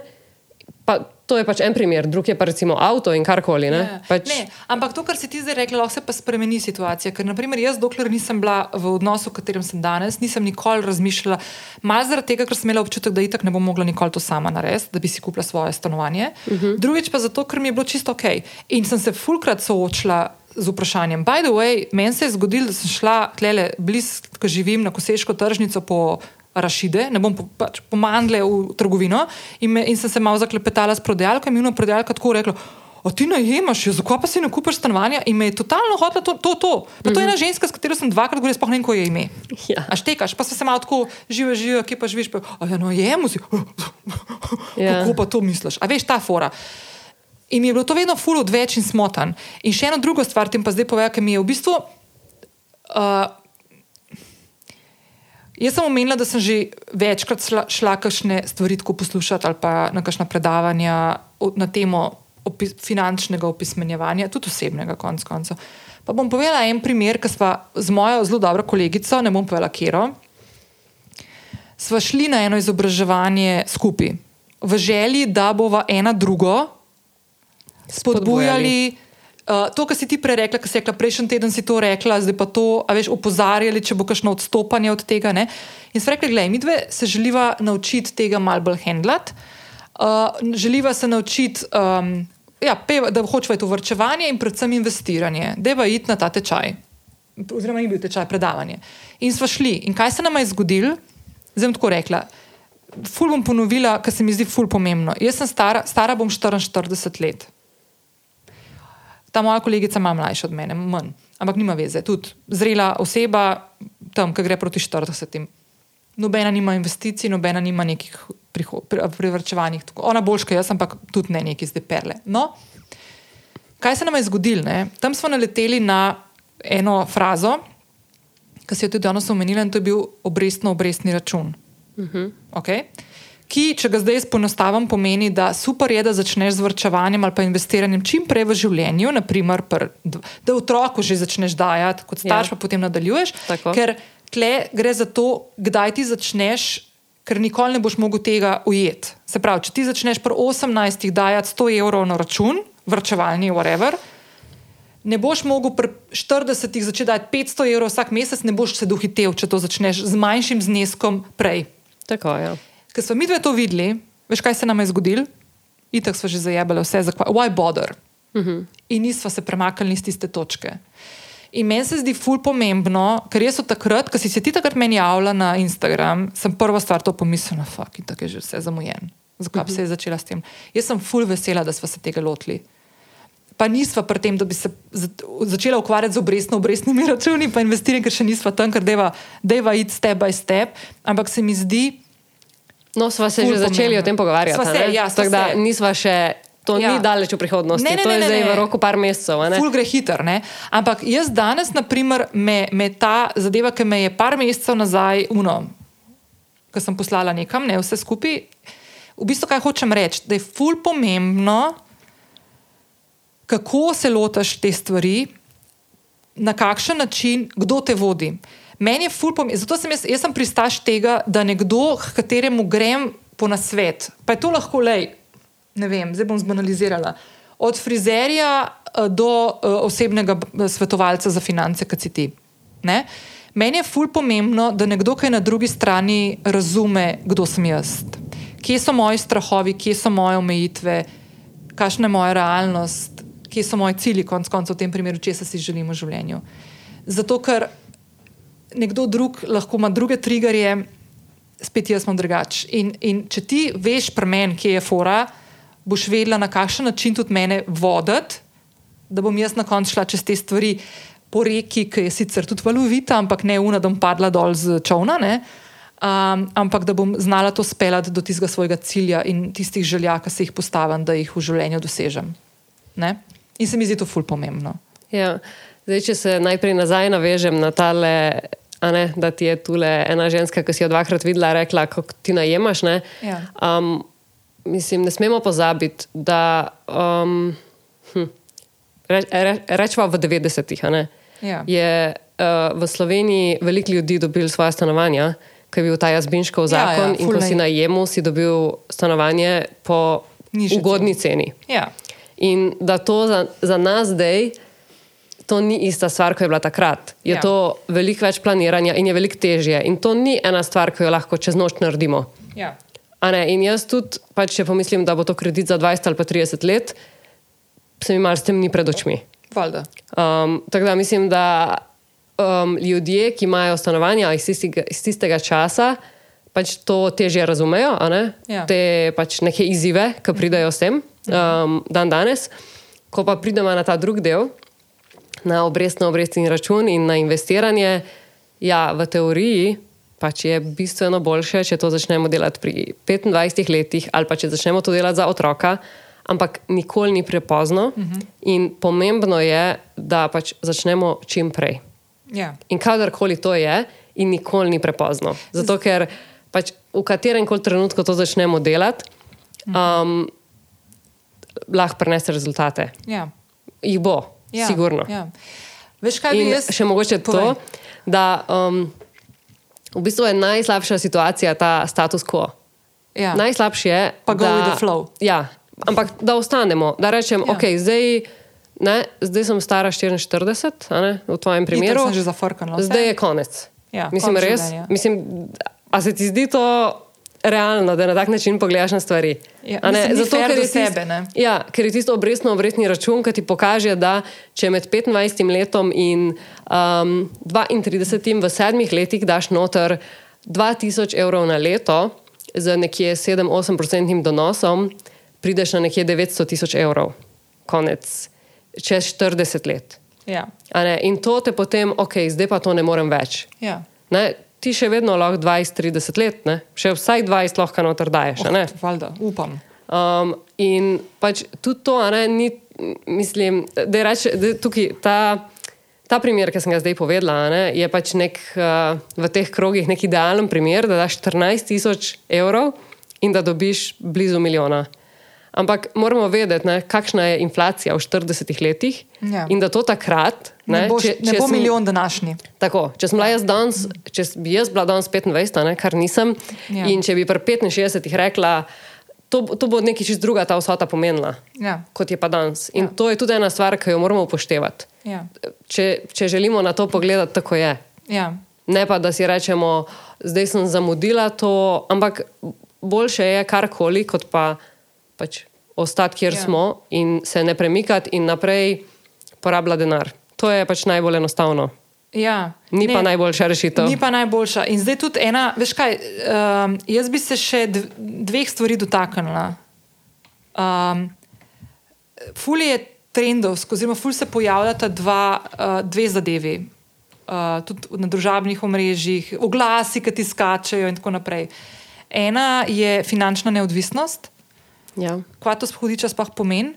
Pa, To je pač en primer, drug je pa recimo avto in karkoli. Ne? Ne. Pač... ne, ampak to, kar si ti zdaj rekla, lahko se pa spremeni situacija. Ker, naprimer, jaz, dokler nisem bila v odnosu, v katerem sem danes, nisem nikoli razmišljala, malo zaradi tega, ker sem imela občutek, da itak ne bom mogla nikoli to sama narediti, da bi si kupila svoje stanovanje. Uh mhm. -huh. Drugič pa zato, ker mi je bilo čisto ok. In sem se fulkrat soočila. Z vprašanjem. By the way, meni se je zgodilo, da sem šla tlele blizu, ko živim na Koseško tržnico po rašide, ne bom pač pomandle v trgovino. In, me, in sem se malo zaklepetala s prodajalko, in mi je prodajalka tako rekla. O ti najemaš, zakaj pa si ne kupiš stanovanja? In me je totalno hotela to. to, to. Pa to je ena mhm. ženska, s katero sem dvakrat govorila, sploh ne vem, ko je ime. Ja. A štekaš, pa se malo tako žive, žive, kje pa živiš. Pa, ja, no, jemo si. Ja. Kako pa to misliš? A veš ta fora. In mi je bilo to vedno full odveč in smotan. In še ena druga stvar, tem pa zdaj povem, ki mi je v bistvu. Uh, Jaz sem omenila, da sem že večkrat šla kakšne stvari poslušati ali pa na kakšna predavanja na temo opis, finančnega opismenjevanja, tudi osebnega, konc koncev. Pa bom povedala en primer, ki smo z mojo zelo dobro kolegico, ne bom povedala, kero, sva šli na eno izobraževanje skupaj, v želji, da bova ena drugo spodbujali. Uh, to, kar si ti prej rekla, kar si rekla, prejšnji teden si to rekla, zdaj pa to, a veš, opozarjali, če bo kakšno odstopanje od tega. Ne? In smo rekli, gledaj, mi dve se želiva naučiti tega mal bolj handlat, uh, želiva se naučiti um, ja, peva, da hočeva v vrčevanje in predvsem investiranje, deva iti na ta tečaj. Oziroma, ni bil tečaj predavanje. In smo šli. In kaj se nam je zgodilo? Zdaj bom tako rekla. Ful bom ponovila, kar se mi zdi ful pomembno. Jaz sem stara, stara bom 44 let. Ta moja kolegica ima mlajša od mene, manj, ampak nima veze. Tudi zrela oseba, tam, ki gre proti 40. Nobena nima investicij, nobena nima nekih privrčevanih. Ona boljša, jaz, ampak tudi ne neki zdaj perle. No, kaj se nam je zgodilo? Ne? Tam smo naleteli na eno frazo, ki se je tudi danes omenila, in to je bil obrestno-obrestni račun. Uh -huh. okay? Ki, če ga zdaj poenostavim, pomeni, da super je, da začneš z vrčevanjem ali pa investiranjem čim prej v življenju, naprimer, pr, da otroku že začneš dajati, kot starš ja. pa potem nadaljuješ. Tako. Ker tle gre za to, kdaj ti začneš, ker nikoli ne boš mogel tega ujeti. Se pravi, če ti začneš pri 18 dajati 100 evrov na račun, vrčevalni, whatever ne boš mogel pri 40 začeti dati 500 evrov vsak mesec, ne boš se dohitev, če to začneš z manjšim zneskom prej. Tako je. Ja. Ker smo mi dve to videli, veš, kaj se nam je zgodilo? Itak smo že zajebali vse, zakaj, why bother? Uh mhm. -huh. In nismo se premaknili iz tiste točke. In meni se zdi ful pomembno, ker jaz od takrat, ko si se ti takrat meni javila na Instagram, sem prva stvar to pomislila, fuck, in tako je že vse zamujen. Zakaj uh -huh. se je začela s tem? Jaz sem ful vesela, da smo se tega lotili pa nisva pri tem, da bi se začela ukvarjati z obrestno-obrestnimi računi, pa investiranjem, ker še nisva tam, ker deva, deva iti step by step. Ampak se mi zdi. No, sva se že pomembno. začeli o tem pogovarjati. Se, ja, Tako da nisva še. To ja. ni daleč v prihodnosti, ne, ne, to je ne, zdaj ne. v roku par mesecev. Ful gre hiter. Ampak jaz danes, naprimer, me, me ta zadeva, ki me je par mesecev nazaj, uno, ki sem poslala nekam, ne vse skupaj. V bistvu, kaj hočem reči, da je ful pomembno, kako se lotiš te stvari, na kakšen način, kdo te vodi. Meni je ful pomembno, zato sem jaz, jaz sem pristaš tega, da nekdo, kateremu grem po nasvet, pa je to lahko le, ne vem, zdaj bom zbanalizirala. Od frizerja eh, do uh, osebnega eh, svetovalca za finance, kot si ti. Ne? Meni je ful pomembno, da nekdo, ki je na drugi strani, razume, kdo sem jaz. Kje so moji strahovi, kje so moje omejitve, kakšna je moja realnost, kje so moji cilji, konc koncev, v tem primeru, če se želimo v življenju. Zato, ker nekdo drug lahko ima druge triggerje, spet jaz smo drugačni. In, in če ti veš, premen, kje je fora, boš vedela, na kakšen način tudi mene voditi, da bom jaz na koncu šla čez te stvari po reki, ki je sicer tudi valovita, ampak ne una, da bom padla dol z čovna. Um, ampak da bom znala to speljati do tistega svojega cilja in tistih želja, ki se jih postavim, da jih v življenju dosežem. Ne? In se mi zdi to ful pomembno. Ja. Zdaj, če se najprej nazaj navežem na tale, ne, da ti je tule ena ženska, ki si jo dvakrat videla, rekla, kako ti najemaš. Ne? Ja. Um, mislim, ne smemo pozabiti, da um, hm, re, re, rečemo v 90-ih. Ja. Je uh, v Sloveniji veliko ljudi dobil svoje stanovanja, ki je bil ta jazbinškov zakon, ja, ja, in ko si najemu, si dobil stanovanje po Nižji ugodni ceni. Ja. In da to za, za nas zdaj, to ni ista stvar, kot je bila takrat. Je ja. to veliko več planiranja in je veliko težje. In to ni ena stvar, ki jo lahko čez noč naredimo. Ja. In jaz tudi, pač, če pomislim, da bo to kredit za 20 ali pa 30 let, se mi mar s tem ni pred očmi. Um, tako da mislim, da um, ljudje, ki imajo stanovanja iz tistega, iz tistega časa, pač to težje razumejo, ja. te pač neke izzive, ki pridejo s tem um, dan danes. Ko pa pridemo na ta drugi del, na obrestno obrestni račun in na investiranje, ja, v teoriji pač je bistveno boljše, če to začnemo delati pri 25 letih ali pa če začnemo to delati za otroka. Ampak nikoli ni prepozno, uh mhm. -huh. in pomembno je, da pač začnemo čim prej. Ja. In kadarkoli to je, in nikoli ni prepozno. Zato, ker pač v katerem koli trenutku to začnemo delati, um, lahko prenese rezultate. Ja. Jih bo, ja. sigurno. Ja. Veš, kaj bi jaz? Še mogoče Povej. to, da um, v bistvu je najslabša situacija ta status quo. Ja. Najslabše je, pa go with the flow. Ja, ampak da ostanemo, da rečem, ja. ok, zdaj. Ne, zdaj sem stara 44, ne, v tvojem primeru. Zafrkano, zdaj je konec. Ja, mislim, res. Mislim, a se ti zdi to realno, da na tak način pogledaš na stvari. Ja, A ne, Zato, ker je tist- sebe, ne. Ja, ker je tisto obrestno obrestni račun, ki ti pokaže, da če med 25 letom in um, 32 v sedmih letih daš noter 2000 evrov na leto z nekje 7-8% donosom, prideš na nekje 900 tisoč evrov. Konec. Čez 40 let. Ja. In to te potem, ok, zdaj pa to ne morem več. Ja. Ne, ti še vedno lahko 20-30 let, ne? še vsaj 20 lahko noter daješ. a ne? Oh, valjda, upam. Um, in pač tudi to, ne, ni, mislim, da je reč, da tukaj ta, ta primer, ki sem ga zdaj povedala, ne, je pač nek, uh, v teh krogih nek idealen primer, da daš 14 tisoč evrov in da dobiš blizu milijona. Ampak moramo vedeti, ne, kakšna je inflacija v 40 letih Ja. in da to takrat. Ne, ne, boš, če- ne če bo sem- milijon današnji. Tako, če, bila jaz danes, če bi jaz bila danes 25, a ne, kar nisem, Ja. ja. in če bi pri 65 rekla, to, to bo nekaj čist druga ta vsota pomenila, Ja. kot je pa danes. In Ja. ja. to je tudi ena stvar, ki jo moramo upoštevati. Ja. Če, če želimo na to pogledati, tako je. Ja. Ne pa, da si rečemo, zdaj sem zamudila to, ampak boljše je karkoli, kot pa pač ostati, kjer Ja. smo in se ne premikati in naprej porabljati denar. To je pač najbolj enostavno. Ja. Ni Ne, pa najboljša rešitev. Ni pa najboljša. In zdaj tudi ena, veš kaj, um, jaz bi se še dv- dveh stvari dotaknila. Um, ful je trendovsko, oziroma ful se pojavljata dva, uh, dve zadevi. Uh, tudi na družabnih omrežjih, oglasi, ki ti skačejo, in tako naprej. Ena je finančna neodvisnost, Ja. kva to hodiča sploh pomeni,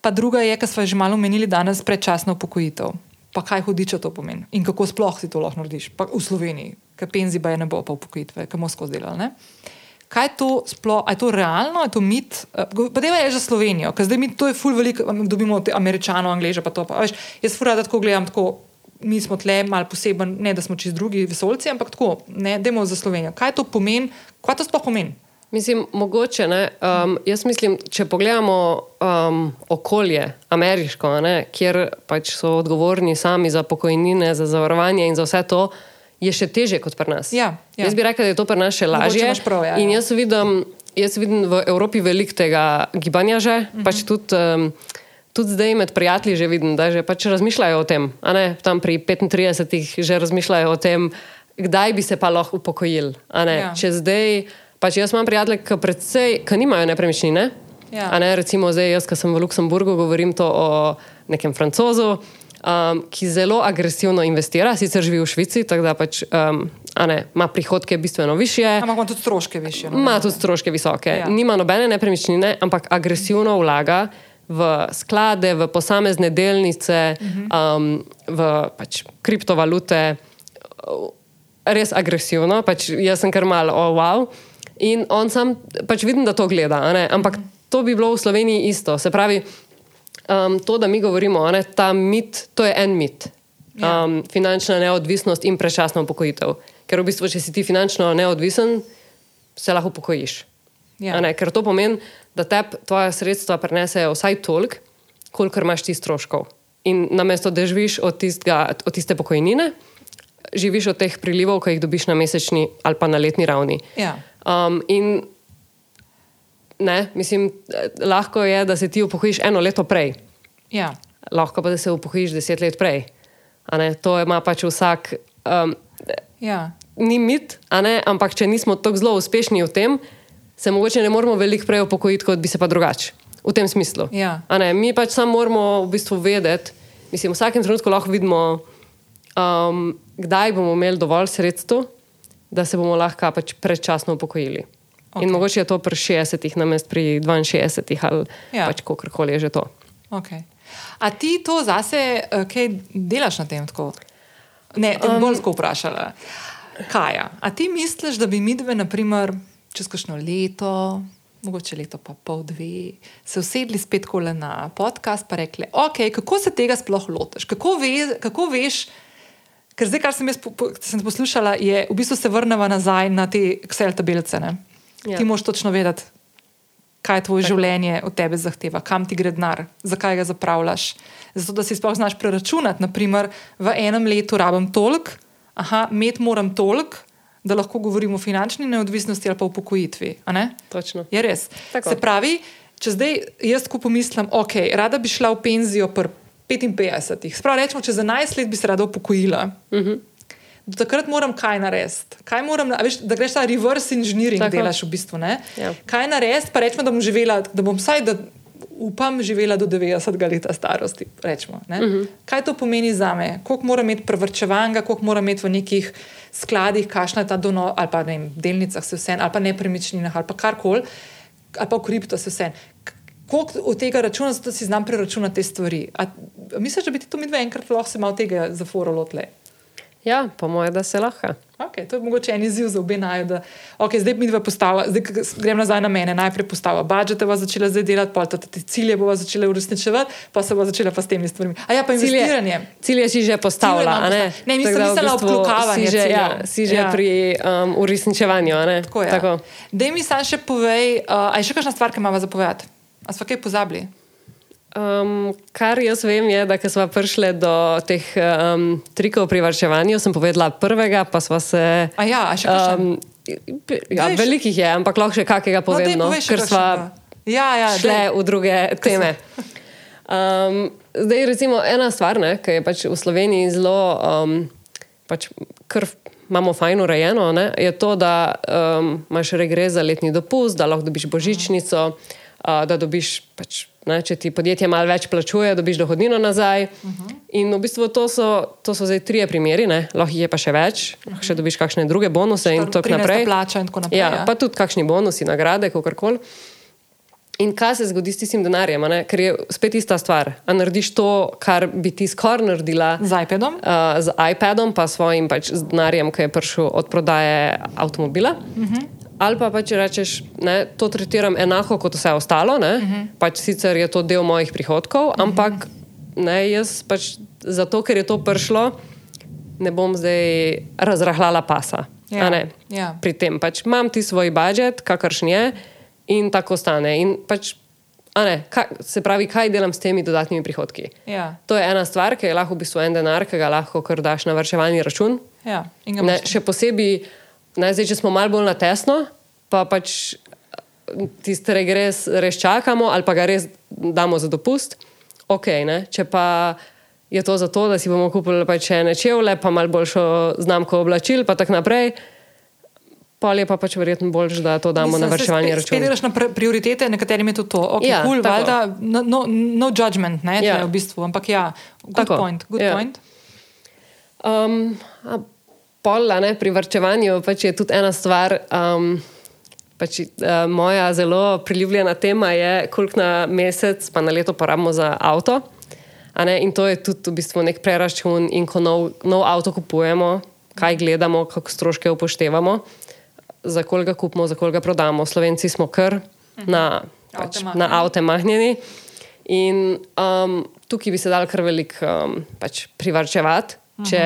pa druga je, kar smo že malo omenili danes, predčasna upokojitev. Pa kaj hodiča to pomeni in kako sploh si to lahko narediš, pa v Sloveniji, ker penzi pa je ne bo, pa upokojitve, ki bomo skozi delali. Ne? Kaj je to sploh, je to realno, je to mit? Eh, Pa deva je že Slovenijo, ker zdaj mi to je ful veliko, dobimo od američanov, angleže pa to. Pa, veš, jaz fura, da tako gledam, tako, mi smo tle malo poseben, ne da smo čist drugi vesolci, ampak tako, ne, dajmo za Slovenijo. Kaj to pomeni, kaj to sploh pomeni? Mislim, mogoče ne. Um, jaz mislim, če pogledamo um, okolje, ameriško, ne, kjer pač so odgovorni sami za pokojnine, za zavarovanje in za vse to, je še teže kot pri nas. Ja, ja. Jaz bi rekel, da je to pri nas še lažje. prav, ja, in ja. jaz vidim, jaz vidim v Evropi veliko tega gibanja že, -huh. pač tudi. Um, Tudi zdaj med prijatelji že vidim, da že pač razmišljajo o tem. Ne, tam pri 35 že razmišljajo o tem, kdaj bi se pa lahko upokojili. Ja. Če zdaj, pač jaz imam prijatelje, ki predvsej, ki nimajo nepremičnine. Ja. A Ne, recimo zdaj, jaz, ki sem v Luksemburgu, govorim to o nekem francozu, um, ki zelo agresivno investira, sicer živi v Švici, tako da pač, um, ne, ima prihodke bistveno više. Ampak ima tudi stroške više. no. Ima tudi stroške visoke. Ja. Ja. Nima nobene nepremičnine, ampak agresivno vlaga v sklade, v posamezne delnice, uh -huh. um, v pač, kriptovalute. Res agresivno, pač jaz sem kar mal, oh, wow. In on sam, pač vidim, da to gleda, ampak to bi bilo v Sloveniji isto. Se pravi, um, to, da mi govorimo, a ne, ta mit, to je en mit. Ja. Um, finančna neodvisnost in prečasna upokojitev. Ker v bistvu, če si ti finančno neodvisen, se lahko upokojiš. Ja. Ne, ker to pomeni, da te tvoje sredstva prenesejo vsaj toliko, kolikor imaš ti stroškov. In namesto da živiš od, tistega, od tiste pokojnine, živiš od teh prilivov, ki jih dobiš na mesečni ali pa na letni ravni. Ja. Um, in ne, mislim, lahko je, da se ti upokojiš eno leto prej, Ja. lahko pa da se upokojiš deset let prej. To ima pač vsak. Um, Ja. ni mit, ampak če nismo tako zelo uspešni v tem, se mogoče ne moramo veliko prej upokojiti, kot bi se pa drugače. V tem smislu. Ja. Mi pač samo moramo v bistvu vedeti, mislim, v vsakem trenutku lahko vidimo, um, kdaj bomo imeli dovolj sredstev, da se bomo lahko pač predčasno upokojili. Okay. In mogoče je to pri 60, namesto pri 62 ali Ja. pač kakorkoli je že to. Okay. A ti to zase, uh, kaj delaš na tem? Tako? Ne, te um, boljsko vprašala. Kaja, a ti misliš, da bi mi dve, naprimer, čez kakšno leto, mogoče leto pa pol, dve, se usedli spet kole na podcast in rekli, ok, kako se tega sploh lotiš? Kako, ve, kako veš? Ker zdaj, kar sem jaz po, po, sem poslušala, je v bistvu se vrnemo nazaj na te Excel tabelice. Ja. Ti moš točno vedeti, kaj tvoje tak. življenje od tebe zahteva, kam ti gre denar, zakaj ga zapravljaš. Zato, da si sploh znaš preračunati, naprimer, v enem letu rabim toliko, aha, med moram toliko, da lahko govorimo o finančni neodvisnosti ali pa o pokojitvi. a ne? Točno. Je res. Tako. Se pravi, če zdaj jaz ko pomislim, ok, rada bi šla v penzijo pri 55, sprav rečemo, čez 11 let bi se rada upokojila. Uh -huh. Do takrat moram kaj narediti. Kaj moram, veš, da greš ta reverse engineering, Tako. delaš v bistvu. ne? Ja. Kaj narediti, pa rečemo, da bom živela, da bom vsaj, da upam, živela do 90 leta starosti. Rečemo, uh -huh. Kaj to pomeni za me? Koliko moram imeti prevrčevanja, koliko moram imeti v nekih skladih, kakšna je ta dono, ali pa ne vem, delnicah, se vse, ali pa nepremičninah, ali pa karkoli, ali pa v kripto se vse. Koliko od tega računa, zato si znam preračunati te stvari. A, misliš, da bi ti to mi dve enkrat lahko se malo tega zaforalo tle? Ja, po mojem, da se lahko. Okay, to je mogoče en izziv za obe naju. Da, okay, zdaj mi dva postava, zdaj grem nazaj na mene. Najprej postava budžete, bo začela zdaj delati, pa te cilje bo začela uresničevati, pa se bo začela pa s temi stvarmi. A ja, pa investiranje. Cilje si že postavila. Cilje Ne, postav- ne, nisem da v mislila bistvu obkljukavanje Si že, ja, ciljev. si že Ja. pri um, uresničevanju. ne? Tako je. Tako. Daj mi sam še povej, uh, a je še kakšna stvar, ki imamo zapovedati? A smo kaj pozabili? Um, kar jaz vem, je, da ko smo prišli do teh um, trikov pri varčevanju, sem povedala prvega, pa smo se. A ja, a še kakšen? Um, ja, še- velikih je, ampak lahko še kakega povem, no, povej še ker smo. Ja, ja, šle daj. v druge teme. Um, zdaj, recimo, ena stvar, ki je pač v Sloveniji zelo, um, pač kar imamo fajn urejeno, ne, je to, da um, imaš regres za letni dopust, da lahko dobiš božičnico, uh, da dobiš, pač, ne, če ti podjetje malo več plačuje, dobiš dohodnino nazaj. In v bistvu to so, to so zdaj trije primeri, ne, lahko jih je pa še več, lahko še dobiš kakšne druge bonuse in tako 13. naprej. plača in tako naprej. Ja, pa tudi kakšni bonusi, nagrade, kako koli. In kaj se zgodi s tistim denarjem, ker je spet ista stvar. A narediš to, kar bi ti skoraj naredila Z iPadom? uh, z iPadom, pa svojim pač denarjem, ki je prišel od prodaje avtomobila. Uh -huh. Ali pa pač rečeš, da to tretiram enako kot vse ostalo, uh -huh. pač sicer je to del mojih prihodkov, ampak ne, jaz pač zato, ker je to prišlo, ne bom zdaj razrahljala pasa. Ja, a ne? ja. Pri tem pač imam ti svoj budžet, kakršen je, in tako stane. In pač, ne, kaj, se pravi, kaj delam s temi dodatnimi prihodki. Ja, To je ena stvar, ki je lahko v bistvu en denar, ki ga lahko kar daš na vrčevalni račun. ja. Ga Ne, še posebej, ne, zdaj, če smo malo bolj na tesno, pa pač tiste regres res čakamo, ali pa ga res damo za dopust. Ok, ne? če pa je to zato, da si bomo kupili pač ene čevlje, pa malo boljšo znamko oblačil, pa tako naprej. Pa je pa pač verjetno bolj, da to damo Mislim, na saj vrčevalni spet- račun. Spet greš na prioritete, nekaterim je to to. Okay, Ja, cool, valjda, no, no, no judgment, ne, Ja. v bistvu, ampak ja, good Tako, point. Good ja. point. Um, pol, ne, pri varčevanju pač je tudi ena stvar. Um, pač, uh, moja zelo priljubljena tema je, koliko na mesec, pa na leto porabimo za avto. In to je tudi v bistvu nek preračun, in ko nov, nov avto kupujemo, kaj gledamo, kako stroške upoštevamo, za koliko ga kupimo, za koliko ga prodamo. Slovenci smo kar na, pač, Avte na avte mahnjeni. In um, tukaj bi se dal kar veliko um, pač privarčevati, če,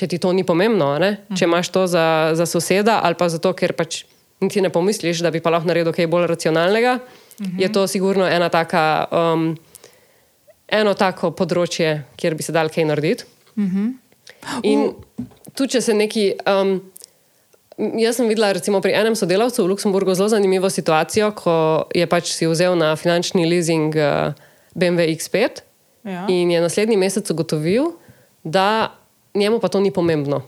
če ti to ni pomembno. a ne? Če imaš to za, za soseda ali pa zato, ker pač niti ne pomisliš, da bi pa lahko naredil kaj bolj racionalnega, je to sigurno ena taka. Um, Eno tako področje, kjer bi se dal kaj narediti. In tu, če se neki. Um, jaz sem videla, recimo, pri enem sodelavcu v Luksemburgu zelo zanimivo situacijo, ko je pač si vzel na finančni leasing uh, BMW X5 Ja. in je naslednji mesec ugotovil, da njemu pa to ni pomembno.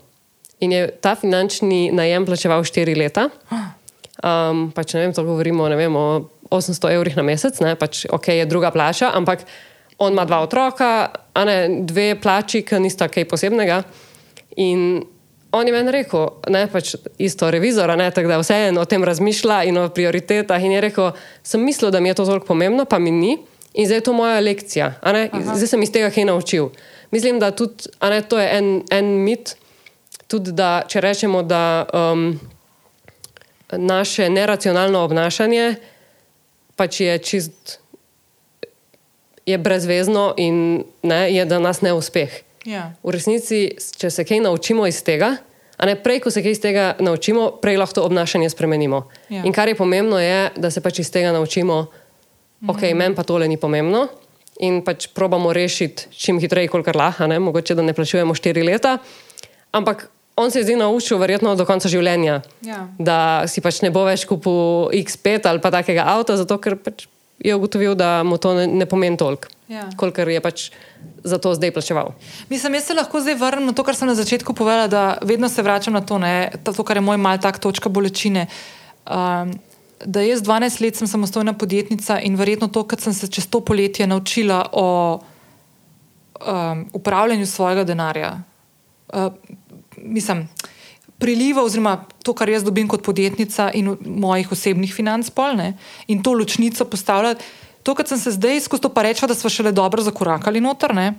In je ta finančni najem plačeval 4 leta. Um, pač ne vem, to govorimo vem, o 800 evrih na mesec, ne, pač ok, je druga plača, ampak on ima dva otroka, a ne dve plači, ki nista kaj posebnega. In on je meni rekel, ne pač isto revizora, ne, tako da vseeno o tem razmišlja in o prioritetah. In je rekel, sem mislil, da mi je to toliko pomembno, pa mi ni. In zdaj je to moja lekcija, zdaj sem iz tega kaj naučil. Mislim, da tudi, ne, to je en, en mit, tudi da če rečemo, da um, naše neracionalno obnašanje pač je čist je brezvezno in ne, je da nas neuspeh. Ja. V resnici, če se kaj naučimo iz tega, a ne prej, ko se kaj iz tega naučimo, prej lahko to obnašanje spremenimo. Ja. In kar je pomembno, je, da se pač iz tega naučimo, ok, meni pa tole ni pomembno. In pač probamo rešiti čim hitreje, kolikor lahko, ne? mogoče da ne plačujemo štiri leta, ampak on se je zdaj naučil, verjetno do konca življenja, Ja. da si pač ne bo več kupil X5 ali pa takega avta, zato ker pač je ugotovil, da mu to ne, ne pomeni toliko, Ja. kolikor je pač za to zdaj plačeval. Mislim, jaz se lahko zdaj vrnem na to, kar sem na začetku povedala, da vedno se vračam na to, ne, ta- to kar je moj mal tak točka bolečine. Um, da jaz 12 let sem samostojna podjetnica in verjetno to, kar sem se čez to poletje naučila o um, upravljanju svojega denarja. Uh, mislim, priliva, oziroma to, kar jaz dobim kot podjetnica in mojih osebnih financ, polne in to ločnico postavljati. To, kar sem se zdaj skozi to pa rečla, da smo šele dobro zakorakali noter, ne,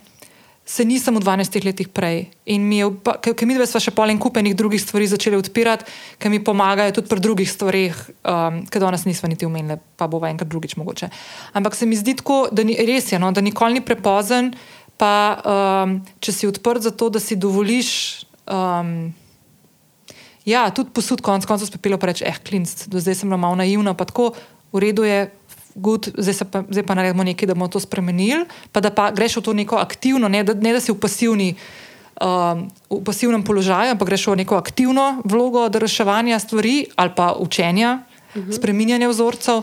se nisem v 12 letih prej. In mi je, ker mi dve smo še pol en kup enih drugih stvari začeli odpirati, ki mi pomagajo tudi pri drugih stvarih, um, ki danes nismo niti umenili, pa bo enkrat drugič mogoče. Ampak se mi zdi tako, da ni, res je, no, da nikoli ni prepozen, pa um, če si odprt za to, da si dovoliš. Um, Ja, tudi posud, konec koncev, spepelo pa reče, eh, klinc, do zdaj sem bila malo naivna, pa tako, v redu je, good, zdaj, pa, zdaj pa naredimo nekaj, da bomo to spremenili, pa da pa greš v to neko aktivno, ne da, ne da si v, pasivni, um, v pasivnem položaju, ampak greš v neko aktivno vlogo reševanja stvari ali pa učenja, uh -huh. spreminjanja vzorcev,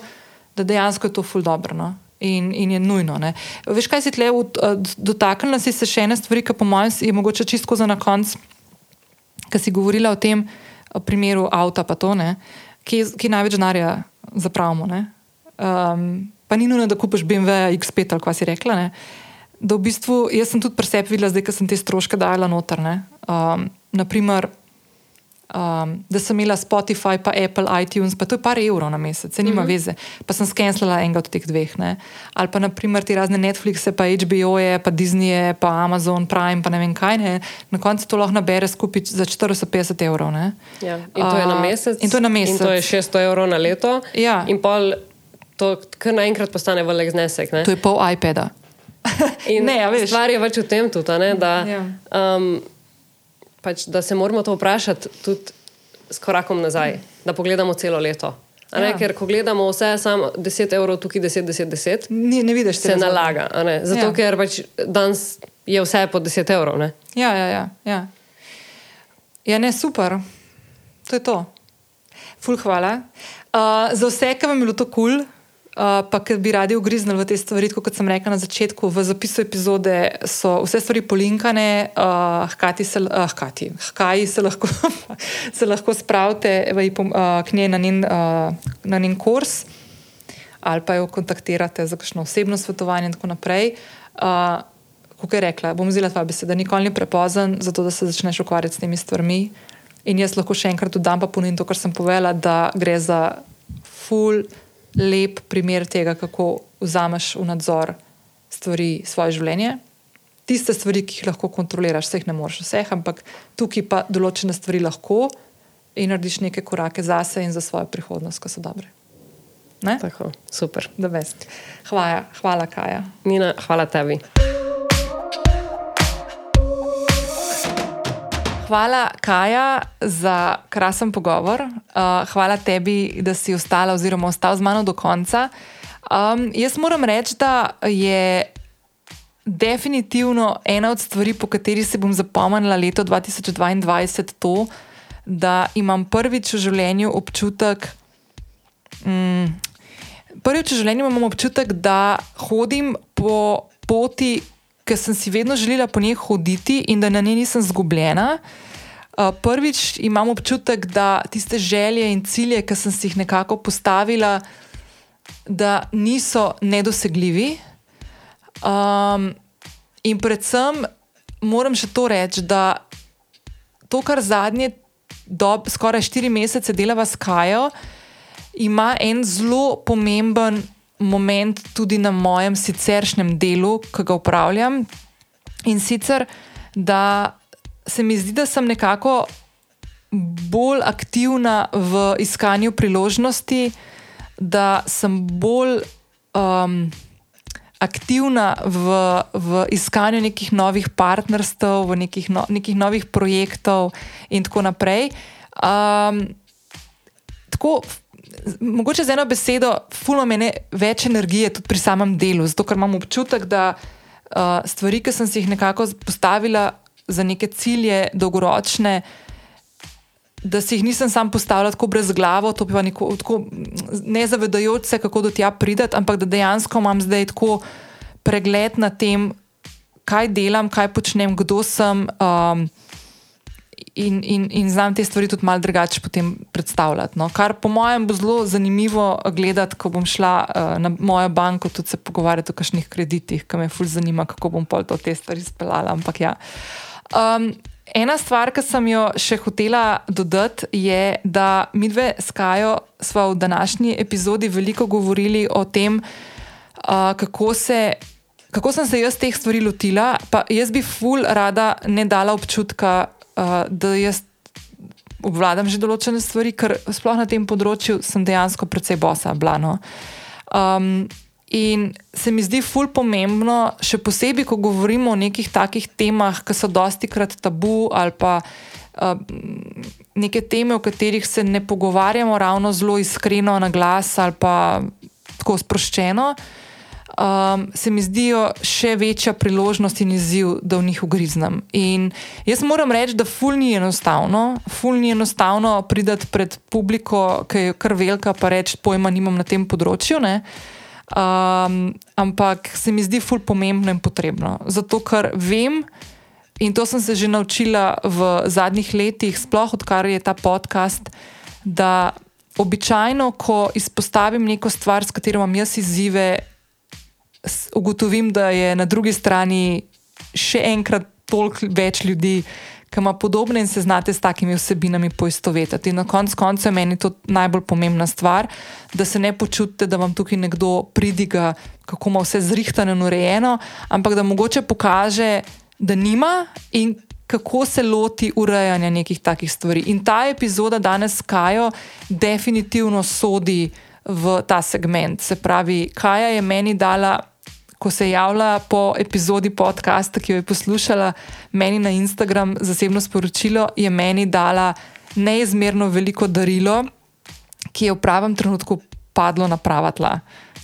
da dejansko je to ful dobro. No? In, in je nujno. Ne? Veš, kaj si tle, dotaknila si se še ene stvari, ki po mojem je mogoče čisto za na konec, ki si govorila o tem o primeru avta, pa to, ne, ki, ki največ denarja zapravimo. Um, pa ni nujno, da kupiš BMW X5 ali kaj si rekla. Ne. Da v bistvu jaz sem tudi pri sebi videla, zdaj, ko sem te stroške dajala noter. Um, naprimer, um, da sem imela Spotify, pa Apple, iTunes, pa to je par evrov na mesec, se nima mm -hmm. veze. Pa sem skenslala enega od teh dveh. Ne. Ali pa naprimer ti razne Netflixe, pa HBO-je, pa Disney, pa Amazon Prime, pa ne vem kaj. Ne. Na koncu to lahko nabere skupaj za 450 evrov. Ne. Ja. In to je na Uh, mesec. in to je na mesec. In to je 600 evrov na leto. Ja. In pol to kar naenkrat postane velik znesek. Ne? To je pol iPada. In ne, a veš. Stvar je več v tem tudi, a ne, da, Ja. um, pač, da se moramo to vprašati tudi s korakom nazaj, da pogledamo celo leto. A Ne, Ja. Ker ko gledamo vse, samo 10 evrov, tukaj 10, 10, 10, Ni, ne vidiš se nalaga. a ne. Zato, Ja. ker pač danes je vse po 10 evrov. Ne? Ja, ja, ja, ja. ja, ne, super. To je to. Ful, hvala. Uh, za vse, ki vam je bilo to kul, cool, uh, pa ki bi radi ugriznili v te stvari, kot sem rekla na začetku, v zapisu epizode so vse stvari polinkane, uh, hkrati se, uh, hkrati, hkrati se lahko, se lahko spravite v, uh, k njej na njen, uh, na njen kurs. Ali pa jo kontaktirate za kakšno osebno svetovanje, in tako naprej. Uh, kot je rekla, bom vzela tvoje besede, nikoli ni prepozen, zato da se začneš ukvarjati s temi stvarmi. In jaz lahko še enkrat dodam, pa ponovim to, kar sem povedala, da gre za ful, lep primer tega, kako vzameš v nadzor stvari svoje življenje. Tiste stvari, ki jih lahko kontroliraš, vseh ne moreš vseh, ampak tukaj pa določene stvari lahko in narediš neke korake zase in za svojo prihodnost, ki so dobre. Ne? Tako, super. Hvala, hvala, Kaja. Nina, hvala tebi. Hvala, Kaja, za krasen pogovor. Uh, hvala tebi, da si ostala oziroma ostal z mano do konca. Um, jaz moram reči, da je definitivno ena od stvari, po kateri se bom zapomnila leto 2022, to, da imam prvič v življenju občutek. Mm, Prvič v življenju imam občutek, da hodim po poti, ki sem si vedno želela po njej hoditi in da na njej nisem zgubljena. Uh, prvič imam občutek, da tiste želje in cilje, ki sem si jih nekako postavila, da niso nedosegljivi. Um, in predvsem moram še to reči, da to, kar zadnje, dob, skoraj štiri mesece delava s Kajo, ima en zelo pomemben moment tudi na mojem siceršnjem delu, ki ga upravljam. In sicer, da se mi zdi, da sem nekako bolj aktivna v iskanju priložnosti, da sem bolj um, aktivna v, v iskanju nekih novih partnerstv, v nekih, no, nekih novih projektov in tako naprej. Um, tako, mogoče z eno besedo, fulno meni več energije tudi pri samem delu, zato ker imam občutek, da uh, stvari, ki sem si jih nekako postavila za neke cilje, dolgoročne, da si jih nisem sam postavljal tako brez glave, to pa neko, tako ne zavedajoč se, kako do tja prideti, ampak da dejansko imam zdaj tako pregled nad tem, kaj delam, kaj počnem, kdo sem. Um, In, in, in znam te stvari tudi malo drugače predstavljati. No. Kar po mojem bo zelo zanimivo gledati, ko bom šla uh, na mojo banko, tudi se pogovarjati o kakšnih kreditih, ki me fulj zanima, kako bom pol to te stvari speljala. Ampak ja. Um, Ena stvar, ki sem jo še hotela dodati, je, da mi dve s Kajo smo v današnji epizodi veliko govorili o tem, uh, kako, se, kako sem se jaz teh stvari lotila. Pa jaz bi ful rada ne dala občutka, uh, da jaz obvladam že določene stvari, ker sploh na tem področju sem dejansko precej bosa, blano. Um, In se mi zdi ful pomembno, še posebej, ko govorimo o nekih takih temah, ki so dosti krat tabu ali pa uh, neke teme, o katerih se ne pogovarjamo ravno zelo iskreno na glas ali pa tako sproščeno, um, se mi zdijo še večja priložnost in izziv, da v njih ugriznem. In jaz moram reči, da ful ni enostavno, ful ni enostavno pridati pred publiko, ki je kar velika, pa reči, pojma nimam na tem področju. Ne? Um, ampak se mi zdi ful pomembno in potrebno. Zato, ker vem, in to sem se že naučila v zadnjih letih, sploh odkar je ta podcast, da običajno, ko izpostavim neko stvar, s katero imam jaz izzive, ugotovim, da je na drugi strani še enkrat toliko več ljudi, ki ima podobne in se znate s takimi vsebinami poistovetiti. Na koncu konca je meni to najbolj pomembna stvar, da se ne počutite, da vam tukaj nekdo pridiga, kako ima vse zrihtano in urejeno, ampak da mogoče pokaže, da nima in kako se loti urejanja nekih takih stvari. In ta epizoda danes Kajo definitivno sodi v ta segment. Se pravi, Kaja je meni dala ko se je javila po epizodi podcasta, ki jo je poslušala, meni na Instagram zasebno sporočilo, je meni dala neizmerno veliko darilo, ki je v pravem trenutku padlo na prava tla.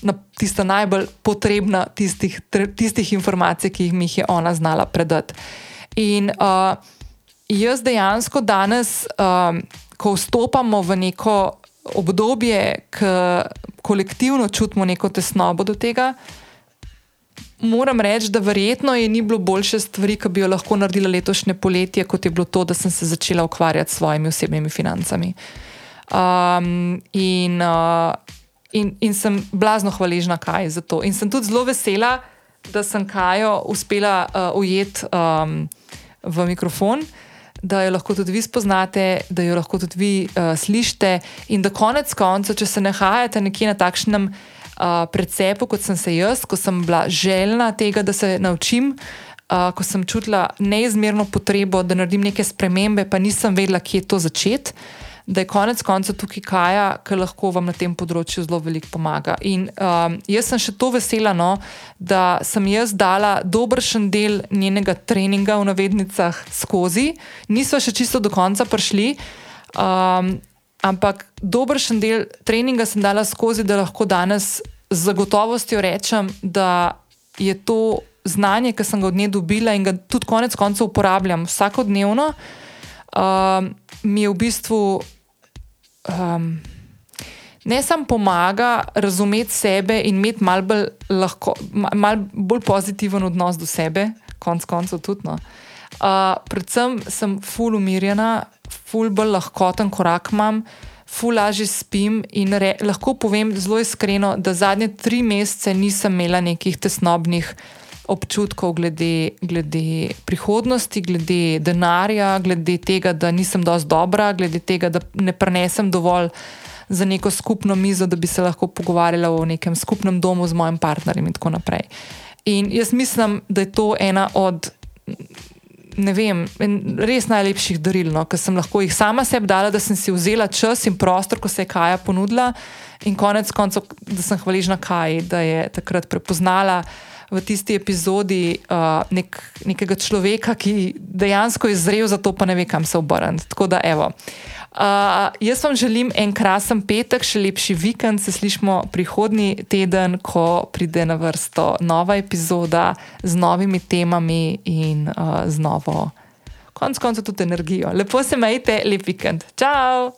Na tista najbolj potrebna tistih, tistih informacij, ki jih mi je ona znala predati. In uh, jaz dejansko danes, um, ko vstopamo v neko obdobje, ki kolektivno čutimo neko tesnobo do tega, Moram reči, da verjetno je ni bilo boljše stvari, ki bi jo lahko naredila letošnje poletje, kot je bilo to, da sem se začela ukvarjati s svojimi osebnimi financami. Um, in, uh, in, in sem blazno hvaležna Kaj za to. In sem tudi zelo vesela, da sem Kajo uspela uh, ujeti um, v mikrofon. Da jo lahko tudi vi spoznate, da jo lahko tudi vi uh, slišite, in da konec koncev, če se nahajate nekje na takšnem uh, uh, precepu, kot sem se jaz, ko sem bila željna tega, da se naučim, uh, ko sem čutila neizmerno potrebo, da naredim neke spremembe, pa nisem vedela, kje to začeti. Da je konec konca tukaj Kaja, ki lahko vam na tem področju zelo veliko pomaga. In um, jaz sem še to vesela, no, da sem jaz dala dobršen del njenega treninga v navednicah skozi, nismo še čisto do konca prišli. Um, Ampak dobršen del treninga sem dala skozi, da lahko danes z zagotovostjo rečem, da je to znanje, ki sem ga od nje dobila in ga tudi konec koncev uporabljam vsakodnevno, um, mi je v bistvu um, ne samo pomaga razumeti sebe in imeti malo bolj, mal bolj pozitiven odnos do sebe, konec koncev tudi. No. Uh, predvsem sem ful umirjena, ful bolj lahkoten korak imam, ful lažje spim in re, lahko povem zelo iskreno, da zadnje tri mesece nisem imela nekih tesnobnih občutkov glede, glede prihodnosti, glede denarja, glede tega, da nisem dovolj dobra, glede tega, da ne prenesem dovolj. Za neko skupno mizo, da bi se lahko pogovarjala o nekem skupnem domu z mojim partnerjem, in tako naprej. In jaz mislim, da je to ena od ne vem, res najlepših daril, no, ki sem lahko jih sama sebi dala, da sem si vzela čas in prostor, ko se je Kaja ponudila, in konec koncev, da sem hvaležna Kaji, da je takrat prepoznala v tisti epizodi uh, nek, nekega človeka, ki dejansko je zrel za to, pa ne ve, kam se obrniti. Tako da, evo. Uh, jaz vam želim en krasen petek, še lepši vikend. Se slišmo prihodnji teden, ko pride na vrsto nova epizoda z novimi temami in uh, z novo konc koncev tudi energijo. Lepo se majte, lep vikend. Ciao!